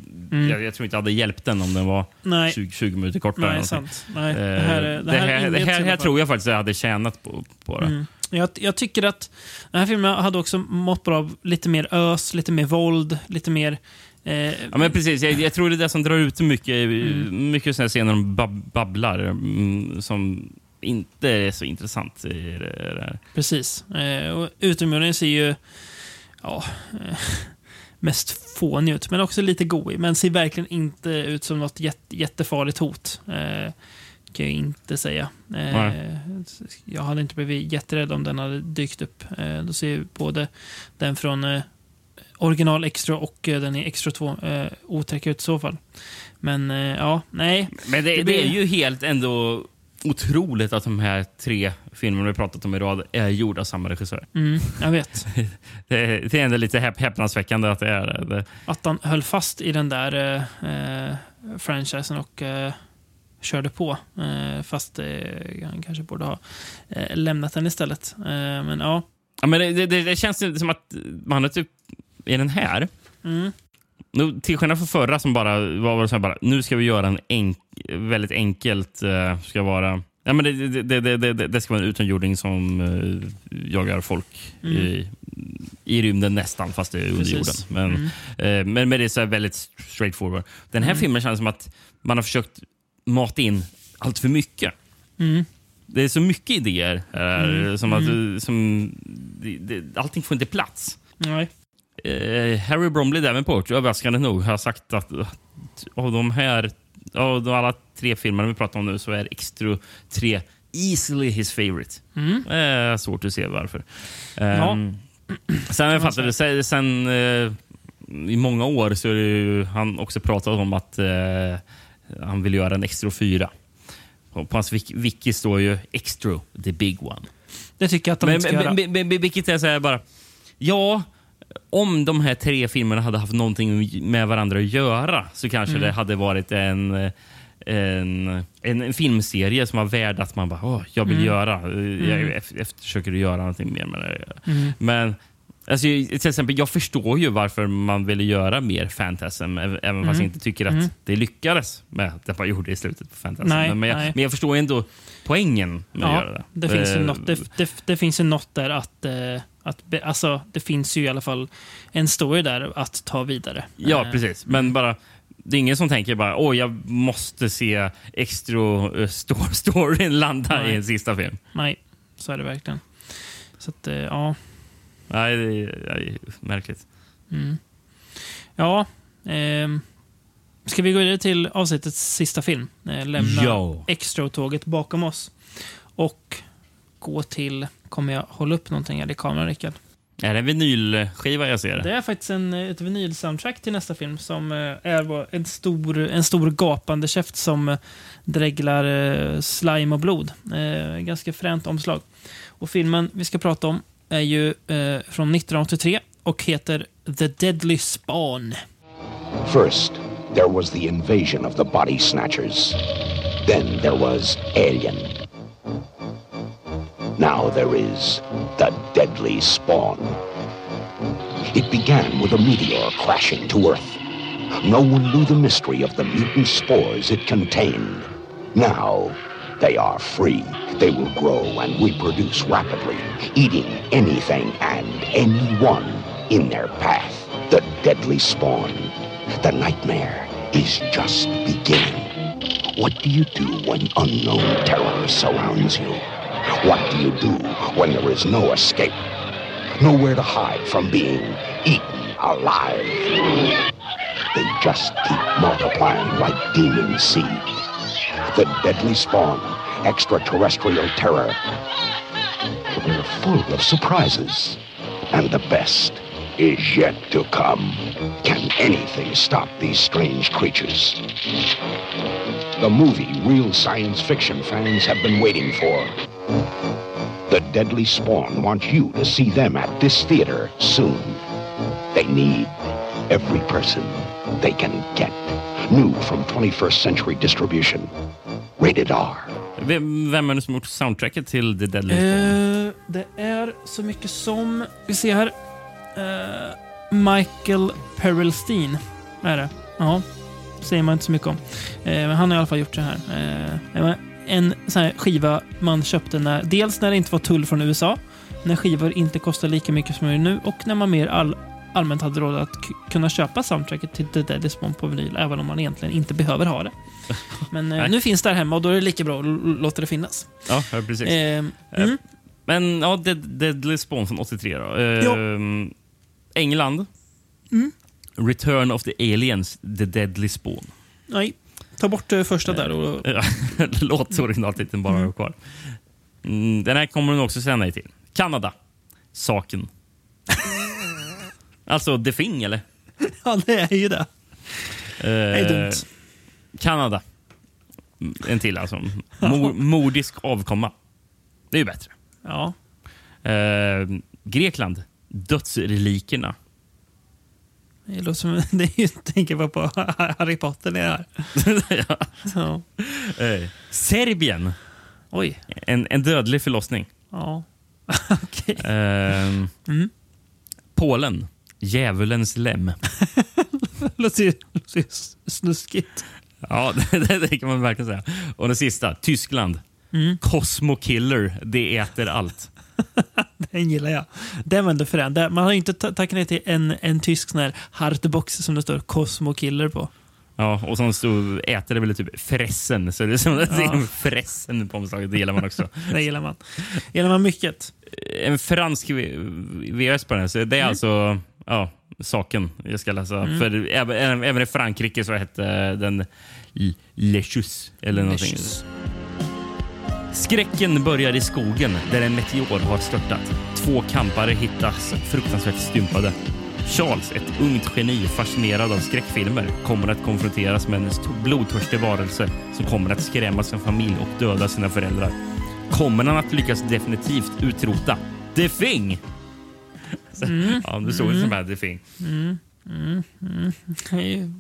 jag, jag tror inte det hade hjälpt den om den var Mm. Nej. 20, 20 minuter kortare. Nej, sant. Nej, det här är- Eh, det här det här, det här, alla här fall. tror jag faktiskt jag hade tjänat på, på det. Mm. Jag, jag tycker att den här filmen hade också mått bra av lite mer ös, lite mer våld, lite mer... Eh, Ja, men precis. Jag, jag tror det är det som drar ut det mycket. Mm. Mycket sådana scener de bab babblar mm, som inte är så intressant. Det, det här. Precis. Eh, och utomjordingen ser ju ja, eh, mest fånig ut, men också lite goig. Men ser verkligen inte ut som något jätte, jättefarligt hot. Eh, kan jag inte säga. Eh, jag hade inte blivit jätterädd om den hade dykt upp. Eh, då ser ju både den från eh, original Extra och eh, den i Extra 2 eh, otäck ut i så fall. Men eh, ja, nej. Men det, Det det, blir- är ju helt ändå otroligt att de här tre filmerna vi pratat om i rad är gjorda av samma regissör. Mm, jag vet. *laughs* Det, är- det är ändå lite häp häpnadsväckande att det är det. att han höll fast i den där eh, eh, franchisen och eh, körde på. Eh, fast eh, han kanske borde ha eh, lämnat den istället. Men ja. Ja, men det, det, det känns som att man har typ... I den här, Mm. Nu, till skillnad från förra som bara var så här bara, nu ska vi göra en enk, väldigt enkelt, uh, ska vara... Ja, men det, det, det, det, ska vara en utomjording som uh, jagar folk Mm. i, i rymden nästan, fast det är under jorden. Men, eh, men, men det är så väldigt straight forward. Den här Mm. filmen känns som att man har försökt mata in allt för mycket. Mm. Det är så mycket idéer. här, Mm. Som att, Mm. som, det, det, allting får inte plats. Nej. Eh, Harry Bromley Davenport, överraskande nog, har sagt att att av de här av de alla tre filmerna vi pratar om nu så är Extro 3 easily his favorite. Mm. Eh, svårt att se varför. Ja. Ehm, Sen jag fattade, sen, sen eh, i många år så ju, han också pratat om att eh, han vill göra en Extro 4. På hans wiki, står ju Extro, the big one. Det tycker jag att de Men, inte ska men, göra. men, vilket är så här bara... Ja, om de här tre filmerna hade haft någonting med varandra att göra så kanske Mm. det hade varit en, en, en, en filmserie som var värd att man bara, Åh, jag vill Mm. göra. Jag Mm. efter, efter, försöker göra någonting mer med det. Mm. Men alltså, till exempel, jag förstår ju varför man ville göra mer Fantasm, även fast Mm. jag inte tycker att Mm. det lyckades med det man gjorde i slutet på Fantasm. Nej, men, jag, nej. men jag förstår ändå poängen med att göra Ja, det. det finns, ju Eh, något, det, det, det finns ju något där att... Eh, att be, alltså, det finns ju i alla fall en story där att ta vidare. Ja, Eh, precis. Men bara, det är ingen som tänker bara åh, jag måste se extra uh, sto- *laughs* storyn landa Nej. i en sista film. Nej, så är det verkligen. Så att, ja. Nej, det är, det är märkligt. Mm. Ja. ehm, ska vi gå vidare till avsnittets sista film? Eh, lämna Ja. Extra-tåget bakom oss. Och gå till... Kommer jag hålla upp någonting här i kameran, Rickard? Är det en vinylskiva jag ser? Det är faktiskt en, ett vinyl-soundtrack till nästa film som eh, är en stor, en stor gapande käft som eh, dreglar eh, slime och blod. Eh, ganska fränt omslag. Och filmen vi ska prata om är ju eh, från 1983 och heter The Deadly Spawn. First, there was the invasion of the body snatchers. Then there was Alien. Now there is the deadly spawn. It began with a meteor crashing to Earth. No one knew the mystery of the mutant spores it contained. Now they are free. They will grow and reproduce rapidly, eating anything and anyone in their path. The deadly spawn. The nightmare is just beginning. What do you do when unknown terror surrounds you? What do you do when there is no escape? Nowhere to hide from being eaten alive. They just keep multiplying like demon seed. The deadly spawn, extraterrestrial terror. They're full of surprises. And the best is yet to come. Can anything stop these strange creatures? The movie real science fiction fans have been waiting for. The Deadly Spawn want you to see them at this theater soon. They need every person they can get. New from 21st Century Distribution. Rated R. Vem, vem är det som gjort soundtracket till The Deadly Spawn? Eh, det är så mycket som... Vi ser här. Eh, Michael Perelstein är det. Ja, säger man inte så mycket om. Eh, men han har i alla fall gjort det här. En sån här skiva man köpte när, dels när det inte var tull från USA, när skivor inte kostar lika mycket som nu och när man mer all, allmänt hade råd att kunna köpa soundtracket till The Deadly Spawn på vinyl, även om man egentligen inte behöver ha det. *laughs* Men eh, nu finns det här hemma och då är det lika bra att låta det finnas. Ja, precis. Eh, Eh, mm. Men ja, Dead, Deadly Spawn från 83 då. Eh, Ja. England. Mm. Return of the Aliens, The Deadly Spawn. Nej, ta bort det första där. Och, Ja, *laughs* Låt originaltiteln bara vara kvar. Mm, den här kommer hon också säga nej till. Kanada. Saken. *laughs* alltså The Thing, eller? *laughs* ja, det är ju det. Det är dumt. Kanada. Mm, En till alltså. Mor, *laughs* mordisk avkomma. Det är ju bättre. Ja. Eh, Grekland. Dödsrelikerna. Det låter som... *laughs* Det är ju, tänker bara på Harry Potter det här. ja. Ja. Eh, Serbien. Oj. En, en dödlig förlossning. Ja. Okej. Ehm, Mm. Polen. Djävulens lem. *laughs* låter låter snuskigt. Ja, *laughs* det, det, kan man verkligen säga. Och den sista. Tyskland. Mm. Cosmo Killer. Det äter allt. *laughs* Den gillar jag. Den var ändå frän. Man har ju inte ta- tackat nej till en, en tysk sån här Hartbox som det står Cosmo Killer på. Ja, och som stod, äter det väl typ fressen. Så det är som Ja. fressen på omslaget. Det gillar man också. Det gillar man. gillar man mycket. En fransk VHS på den. här, Så det är Mm. alltså ja, saken jag ska läsa. Mm. För även, även i Frankrike så hette den Lechus eller någonting. Lechus. Skräcken börjar i skogen där en meteor har störtat. Två kampare hittas fruktansvärt stympade. Charles, ett ungt geni fascinerad av skräckfilmer, kommer att konfronteras med en blodtörstig varelse som kommer att skrämma sin familj och döda sina föräldrar. Kommer han att lyckas definitivt utrota The Thing? Mm. *laughs* Ja, du såg det som här The Thing. Mm. Mm. Mm. Ju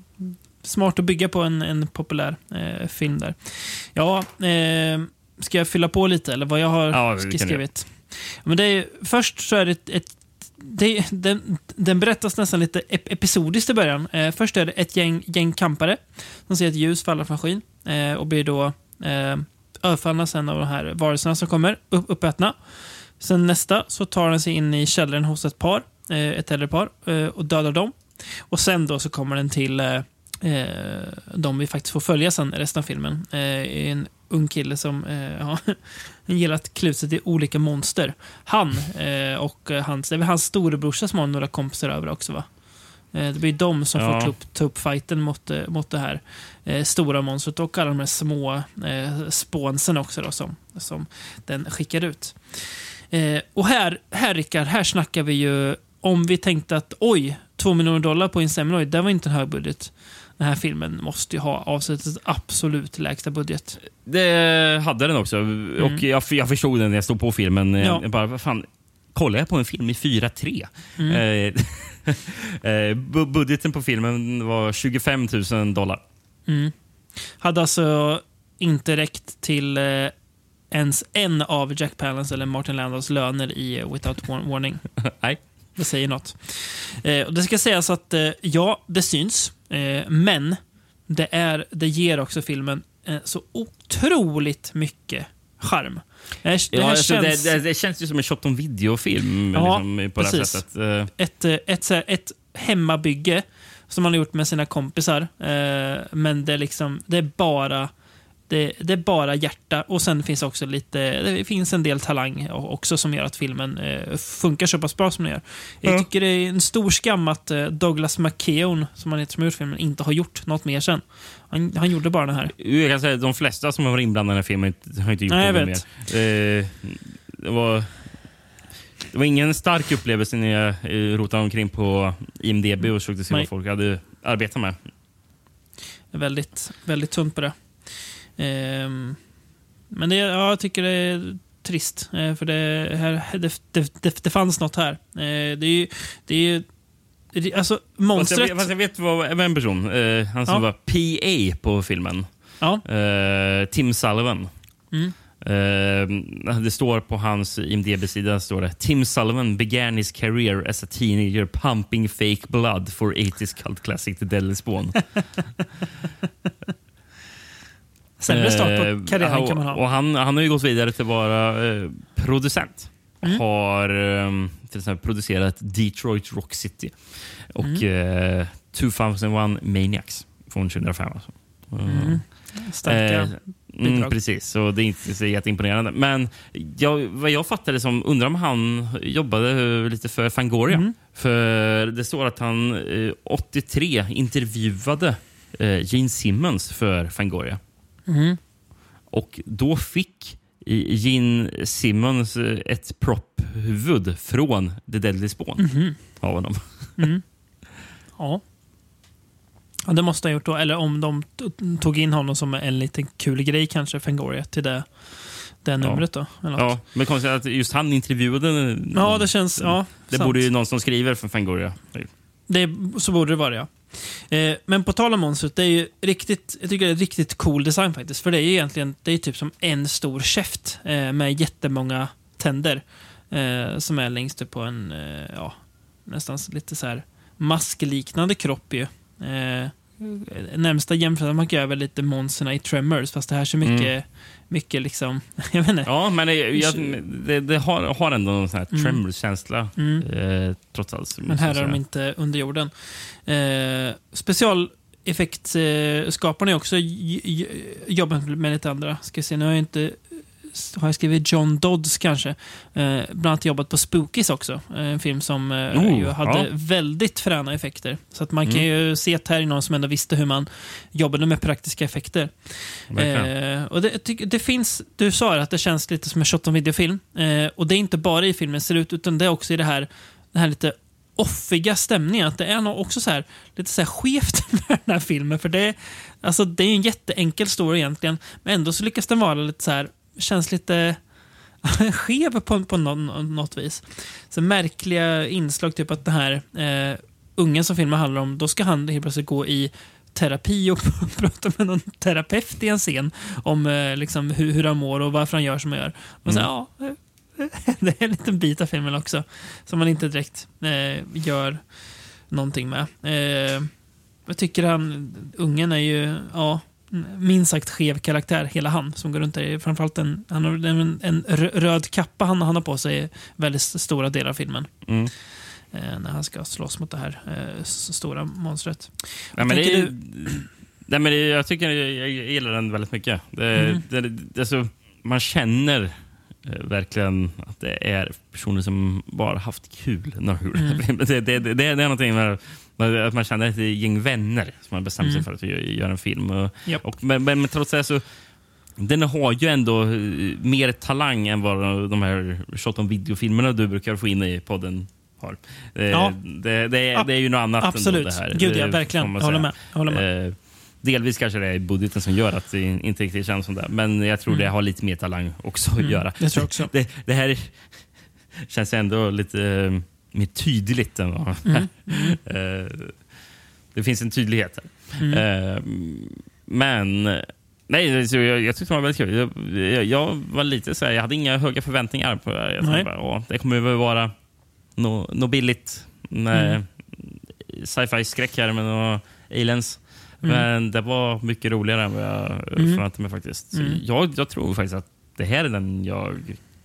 smart att bygga på en, en populär eh, film där. Ja, eh, ska jag fylla på lite eller vad jag har Ja, skrivit? Men det är, först så är det ett, ett det, den, den berättas nästan lite ep- episodiskt i början. Eh, först är det ett gäng, gäng kampare som ser ett ljus falla från skyn eh, och blir då eh, överfallna sen av de här varelserna som kommer, upp, uppätna. Sen nästa så tar den sig in i källaren hos ett par, eh, ett äldre par, eh, och dödar dem. Och sen då så kommer den till eh, eh, de vi faktiskt får följa sen resten av filmen. Eh, en ung kille som eh, *laughs* ja, gillar att klä sig till olika monster. Han eh, och hans, det är väl hans storebrorsa som har några kompisar över också va? Det blir de som Ja. får ta upp, ta upp fighten mot, mot det här eh, stora monstret och alla de här små eh, spånsen också då, som, som den skickar ut. Eh, och här, här Rickard, här snackar vi ju om vi tänkte att oj, två miljoner dollar på Inseminoid, det var inte en hög budget. Den här filmen måste ju ha avslutat absolut lägsta budget. Det hade den också. Och jag, jag förstod den när jag stod på filmen. Ja. Jag bara, vad fan, kollar jag på en film i 4.3? Mm. Eh, *laughs* eh, bu- budgeten på filmen var 25 000 dollar. Mm. Hade alltså inte räckt till eh, ens en av Jack Palance eller Martin Landaus löner i eh, Without War- Warning. *laughs* Nej. Det säger något. Eh, och det ska sägas att eh, ja, det syns. Eh, men det, är, det ger också filmen eh, så otroligt mycket charm. Det här, Ja, alltså, känns... det, det, det känns ju som en shot on video-film. Ja, liksom, på precis. sättet. Eh, ett, eh, ett, här, ett hemmabygge som man har gjort med sina kompisar. Eh, men det är liksom, det är bara det det, det är bara hjärta och sen finns också lite, det finns en del talang också som gör att filmen eh, funkar så pass bra som den gör. Jag Ja. tycker det är en stor skam att eh, Douglas McKeown, som han heter som har gjort filmen, inte har gjort något mer sen. Han, han gjorde bara den här. Jag kan säga de flesta som har varit inblandade i filmen har inte gjort Nej, jag något vet. mer. Eh, det, var, det var ingen stark upplevelse när jag eh, rotade omkring på IMDB och försökte se Nej. vad folk hade arbetat med. väldigt, väldigt tunt på det. Ehm, men det, ja, jag tycker det är trist. eh, för det, här, det, det, det, fanns något här. Eh, det är ju... Det är ju alltså, Fast monstret... jag, fast jag vet vad, en person, eh, han som Ja. var PA på filmen. Ja. Tim Sullivan. Mm. Eh, det står på hans IMDB-sida står det Tim Sullivan began his career as a teenager pumping fake blood for 80s cult classic The Deadly Spawn. *laughs* *laughs* Sämre start på Eh, karriären kan man ha. Och han, han har ju gått vidare till att vara eh, producent. Mm. Har eh, till exempel producerat Detroit Rock City och Mm. eh, 2001 Maniacs från 2005. Alltså. Mm. Starka mm, bidrag. Precis, så det är inte så jätteimponerande. Men jag, vad jag fattade som, undrar om han jobbade eh, lite för Fangoria. Mm. För det står att han eh, 83 intervjuade eh, Gene Simmons för Fangoria. Mm. Och då fick Gene Simmons eh, ett prophuvud från The Deadly Spawn Mhm. av honom. Mm. *laughs* Ja. ja. Det måste ha gjort då. Eller om de tog in honom som en liten kul grej kanske, Fangoria, till det, det numret då. Ja, men konstigt att just han intervjuade Ja, det känns... Ja, Det sant. borde ju någon som skriver för Fangoria. Det, så borde det vara, ja. Eh, men på tal om monstret, det är ju riktigt, jag tycker det är riktigt cool design faktiskt. För det är ju egentligen, det är typ som en stor käft eh, med jättemånga tänder. Eh, som är längst upp på en, eh, ja, nästan lite så här maskliknande kropp ju. Eh, Eh, närmsta jämförelsen man kan göra är väl lite monsterna i Tremors, fast det här ser mycket, Mm. mycket liksom, *laughs* jag vet inte. Ja, men det, jag, det, det har, har ändå en sån här Mm. Tremors-känsla. Mm. Eh, trots allt. Men här är de inte under jorden. Eh, Specialeffektskaparna är också j- j- jobbat med lite andra. Ska se, nu har jag inte har jag skrivit John Dodds kanske. Eh, bland annat jobbat på Spookies också. Eh, En film som eh, Oh, ju hade ja. väldigt fräna effekter. Så att man kan Mm. ju se att här är någon som ändå visste hur man jobbade med praktiska effekter. Eh, och det, det finns, du sa att det känns lite som en shot on videofilm. Eh, och det är inte bara i filmen ser ut, utan det är också i det här, den här lite offiga stämningen. Att det är nog också så här, lite så här skevt *laughs* med den här filmen. För det, är- alltså, det är en jätteenkel story egentligen, men ändå så lyckas den vara lite så här, känns lite *laughs* skev på, på något vis. Så märkliga inslag, typ att den här eh, ungen som filmen handlar om, då ska han helt plötsligt gå i terapi och *laughs* prata med någon terapeut i en scen om eh, liksom, hur, hur han mår och varför han gör som han gör. Och så, Mm. ja, eh, *laughs* det är en liten bit av filmen också som man inte direkt eh, gör någonting med. Eh, jag tycker han, ungen är ju, ja, minst sagt skev karaktär, hela han som går runt där. Framförallt en, han har en, en rö- röd kappa han, han har på sig väldigt stora delar av filmen. Mm. Eh, när han ska slåss mot det här eh, stora monstret. Nej, men det är, nej, men det, jag tycker jag, jag gillar den väldigt mycket. Det, Mhm. det, alltså, man känner eh, verkligen att det är personer som bara haft kul när de Mm. *laughs* det, det, det, det är någonting med att man känner ett gäng vänner som har bestämt sig Mm. för att gö- göra en film. Och, Japp. och, men, men, men trots det så den har ju ändå eh, mer talang än vad de här shot on videofilmerna du brukar få in i podden har. Eh, Ja. Det, det, är, det är ju något annat Absolut. ändå det här. Gud, ja, Det verkligen. Jag håller med. Jag håller med. Eh, delvis kanske det är budgeten som gör att det inte riktigt känns som det. Men jag tror Mm. det har lite mer talang också att Mm, göra. det tror jag också. Det, det här känns ändå lite eh, mer tydligt än vad... *laughs* Mm. Eh, det finns en tydlighet här. Mm. Eh, men... Nej, så jag, jag tyckte det var väldigt kul. Jag, jag, jag var lite så här, jag hade inga höga förväntningar på det här. Jag tänkte bara, "Åh, det kommer väl vara något nå billigt Mm. sci-fi skräck här med några aliens. Mm. Men det var mycket roligare än vad jag Mm. förväntade mig faktiskt. Mm. Jag, jag tror faktiskt att det här är den jag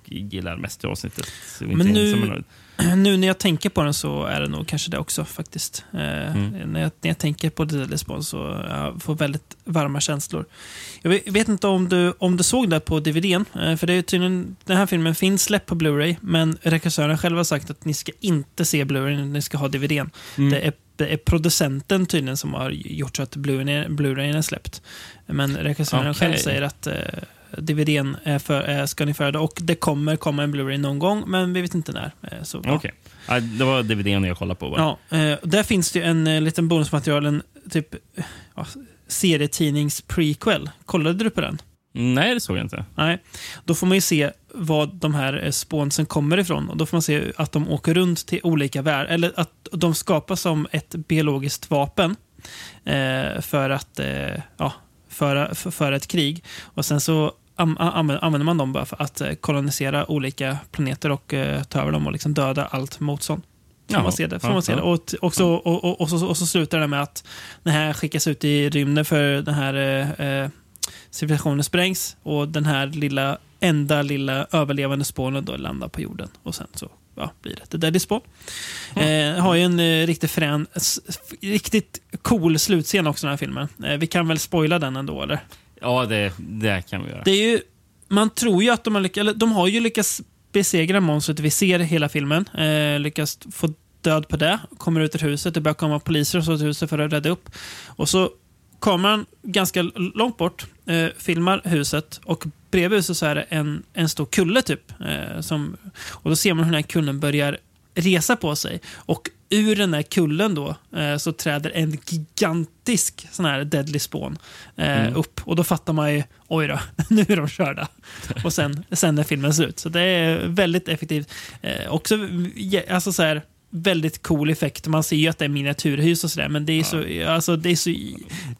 gillar mest i avsnittet. Men nu-. *clears throat* Nu när jag tänker på den så är det nog kanske det också faktiskt. Eh, Mm. när, jag, när jag tänker på Deadly Spawn så jag får väldigt varma känslor. Jag vet, jag vet inte om du, om du såg det på DVDn, eh, för det är tydligen, den här filmen finns släppt på Blu-ray, men regissören själv har sagt att ni ska inte se Blu-ray, ni ska ha DVDn. Mm. Det, är, det är producenten tydligen som har gjort så att Blu-ray Blu-rayen är släppt. Men regissören Okej. själv säger att eh, DVDn är för, är, ska ni föredra och det kommer komma en Blu-ray någon gång, men vi vet inte när. Eh, Så, ja. Okej. Ja, det var DVDn jag kollade på. bara. Ja, eh, där finns det en eh, liten bonusmaterial, en typ eh, ja, serietidnings-prequel. Kollade du på den? Nej, det såg jag inte. Nej. Då får man ju se vad de här eh, spånsen kommer ifrån. Och Då får man se att de åker runt till olika världar. Eller att de skapas som ett biologiskt vapen eh, för att eh, ja, föra, för, föra ett krig. Och Sen så använder man dem bara för att eh, kolonisera olika planeter och eh, ta över dem och liksom döda allt motstånd. Får Jaha. man se det. Får Ja, man se ja. det. Och, t- också, och, och, och, så, och så slutar det med att den här skickas ut i rymden för den här eh, eh, civilisationen sprängs och den här lilla, enda lilla överlevande spånen då landar på jorden. Och sen så ja, blir det The Deadly Spawn. Eh, har ju en eh, riktigt frän, riktigt cool slutscen också den här filmen. Eh, vi kan väl spoila den ändå eller? Ja, det, det kan vi göra. Det är ju, man tror ju att de har lyckats, eller de har ju lyckats besegra monstret. Vi ser hela filmen. Eh, lyckas få död på det. Kommer ut ur huset. Det börjar komma poliser och så till huset för att rädda upp. Och så kommer han ganska långt bort, eh, filmar huset och bredvid huset så är det en, en stor kulle typ. Eh, som, och då ser man hur den här kullen börjar resa på sig. Och ur den här kullen då eh, så träder en gigantisk sån här deadly spawn eh, Mm. upp. Och då fattar man ju, oj då, *laughs* nu är de körda. och sen, sen är filmen slut. Så det är väldigt effektivt. Eh, också alltså så här, väldigt cool effekt. Man ser ju att det är miniatyrhus och sådär, men det är, så, alltså, det är så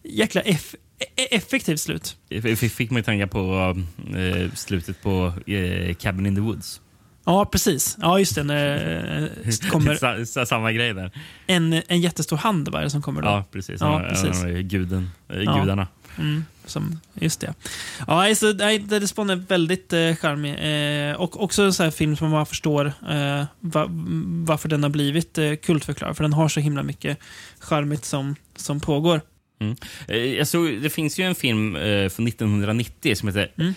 jäkla eff, e- effektivt slut. Fick, mig tänka på eh, slutet på eh, Cabin in the Woods. Ja, precis. Ja, just det. När eh, kommer *laughs* Sa, sa, samma grej där. en, en jättestor hand var det som kommer då. Ja, precis. Ja, precis. Guden, eh, Ja. Gudarna. Mm, som, just det. Ja, alltså, nej, Spawn är väldigt eh, charmig. Eh, och också en sån här film som man förstår eh, va, varför den har blivit eh, kultförklarad. För den har så himla mycket charmigt som, som pågår. Mm. Eh, Jag såg, det finns ju en film eh, från 1990 som heter Mm.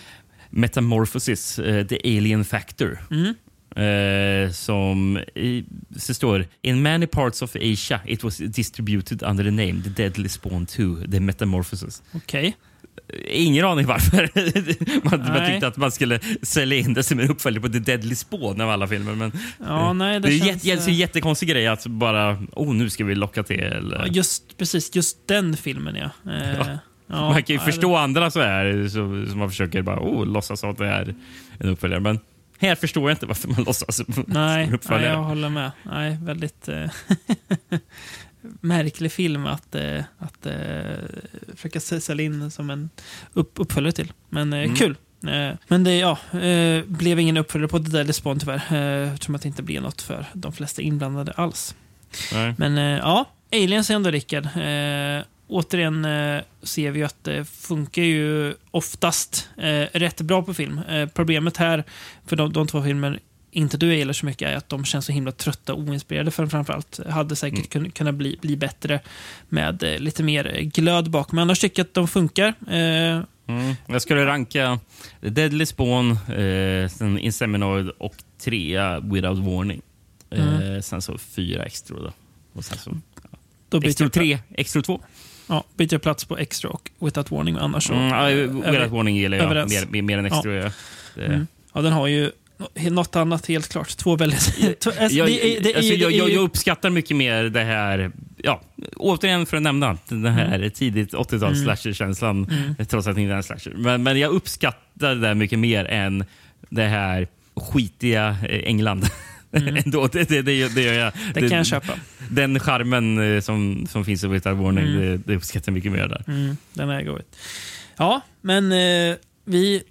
Metamorphosis, eh, The Alien Factor. Mm. Eh, som i, så står In many parts of Asia it was distributed under the name The Deadly Spawn 2, The Metamorphosis. Okej. Ingen aning varför. *laughs* man, man tyckte att man skulle sälja in det som en uppföljare på The Deadly Spawn av alla filmer. Men Ja, nej, det det är känns, jätte, jätte, eh, jättekonstig grej att bara, oh nu ska vi locka till. Eller, Ja, just, precis, just den filmen ja. Eh, *laughs* Ja. ja, man kan ju förstå andra så här, så, så man försöker bara oh, låtsas som att det är en uppföljare. Men här förstår jag inte varför man låtsas *laughs* Nej, nej, jag håller med. Nej, väldigt eh, *laughs* märklig film att, eh, att eh, försöka sälja in som en upp, uppföljare till. Men Mm. kul. Men det ja, blev ingen uppföljare på The Deadly Spawn tyvärr. Eftersom att det inte blev något för de flesta inblandade alls. Nej. Men ja, Aliens ändå Rickard. Eh, återigen eh, ser vi att det funkar ju oftast eh, rätt bra på film. Eh, problemet här, för de, de två filmer inte du gillar så mycket, är att de känns så himla trötta och oinspirerade för framförallt. Hade säkert Mm. kun, kunnat bli, bli bättre med eh, lite mer glöd bak. Men annars tycker jag att de funkar. Eh, Mm. Jag skulle ranka Deadly Spawn, eh, sen Inseminoid och trea Without Warning. Eh, Mm. Sen så fyra extra då. Och sen så då extra tre, extra två. Ja, byter plats på extra och without warning. Annars så... Mm, ja, Without Warning gillar jag överens. mer, mer, än extra. Ja. Det, Mm. Ja, den har ju något annat helt klart. Två väldigt... *laughs* två- alltså, jag, det det alltså, jag, jag, uppskattar mycket mer det här, ja, återigen för att nämna, den här tidigt 80-tals Mm. slasher-känslan, Mm. trots att det inte är en slasher. Men, men jag uppskattar det där mycket mer än det här skitiga eh, England. *laughs* Mm. *laughs* Ändå, det, det, det, det gör jag. Det kan jag köpa. Den charmen eh, som, som finns i Without Warning, Mm. det, det uppskattar jag mycket mer där. Mm, den är god. Ja, men eh, vi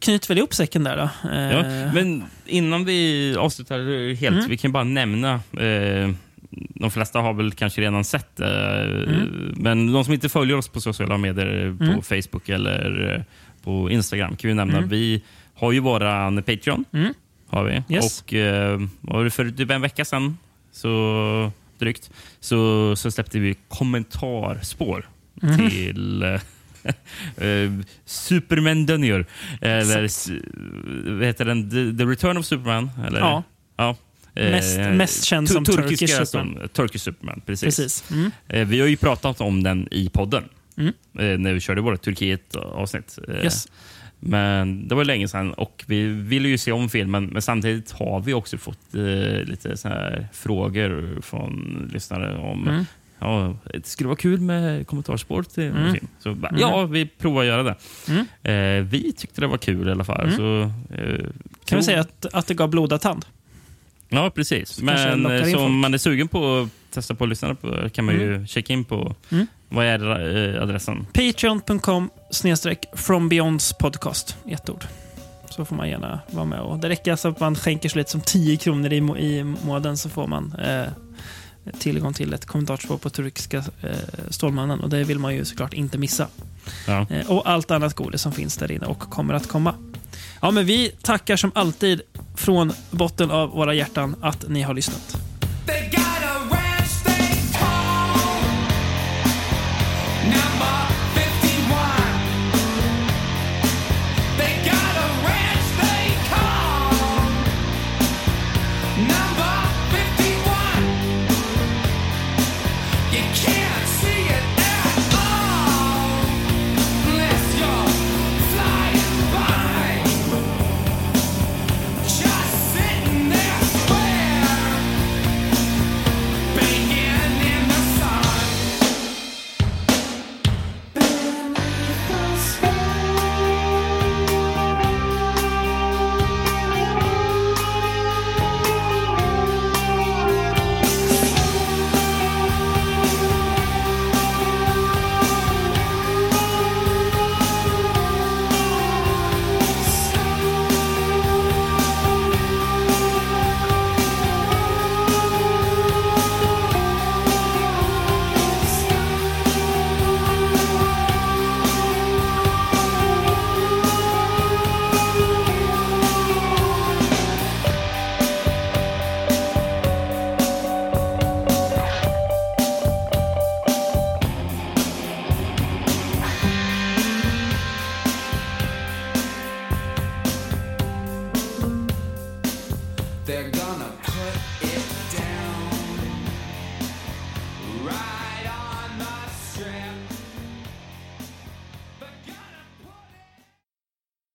knyter väl ihop säcken där då. Eh, Ja, men innan vi avslutar helt, Mm. vi kan bara nämna eh, de flesta har väl kanske redan sett det, eh, men de som inte följer oss på sociala medier, på Mm. Facebook eller eh, på Instagram, kan vi nämna. Mm. Vi har ju våran Patreon. Mm. Har vi. Yes. Och eh, för typ en vecka sedan, så drygt, så, så släppte vi kommentarspår Mhm. till *laughs* eh, Superman Junior. Eller vad heter den? The, The Return of Superman? Eller? Ja. ja. Eh, Mest- mest känd som Turkish som- Superman. Turkish Superman. Precis. Precis. Mm. Eh, vi har ju pratat om den i podden Mm. när vi körde vårt Turkiet-avsnitt. Yes. Men det var länge sedan och vi ville ju se om filmen, men samtidigt har vi också fått eh, lite så här frågor från lyssnare om Mm. Ja, det skulle vara kul med kommentarspår till Mm. film. Så bara, Mm. Ja, vi provar att göra det. Mm. Eh, vi tyckte det var kul i alla fall. Mm. Så, eh, Kan tror- vi säga att, att det gav blodad tand? Ja, precis. kanske Men eh, in så om folk. man är sugen på att testa på att lyssna på kan man ju Mm. checka in på. Vad är eh, adressen? Patreon.com snedstreck podcast ett ord. Så får man gärna vara med. Och det räcker alltså att man skänker så lite som 10 kronor i, må- i månaden så får man eh, tillgång till ett kommentarsspår på turkiska eh, Stålmannen. Och det vill man ju såklart inte missa. Ja. Eh, och allt annat godis som finns där inne och kommer att komma. Ja, men vi tackar som alltid från botten av våra hjärtan att ni har lyssnat.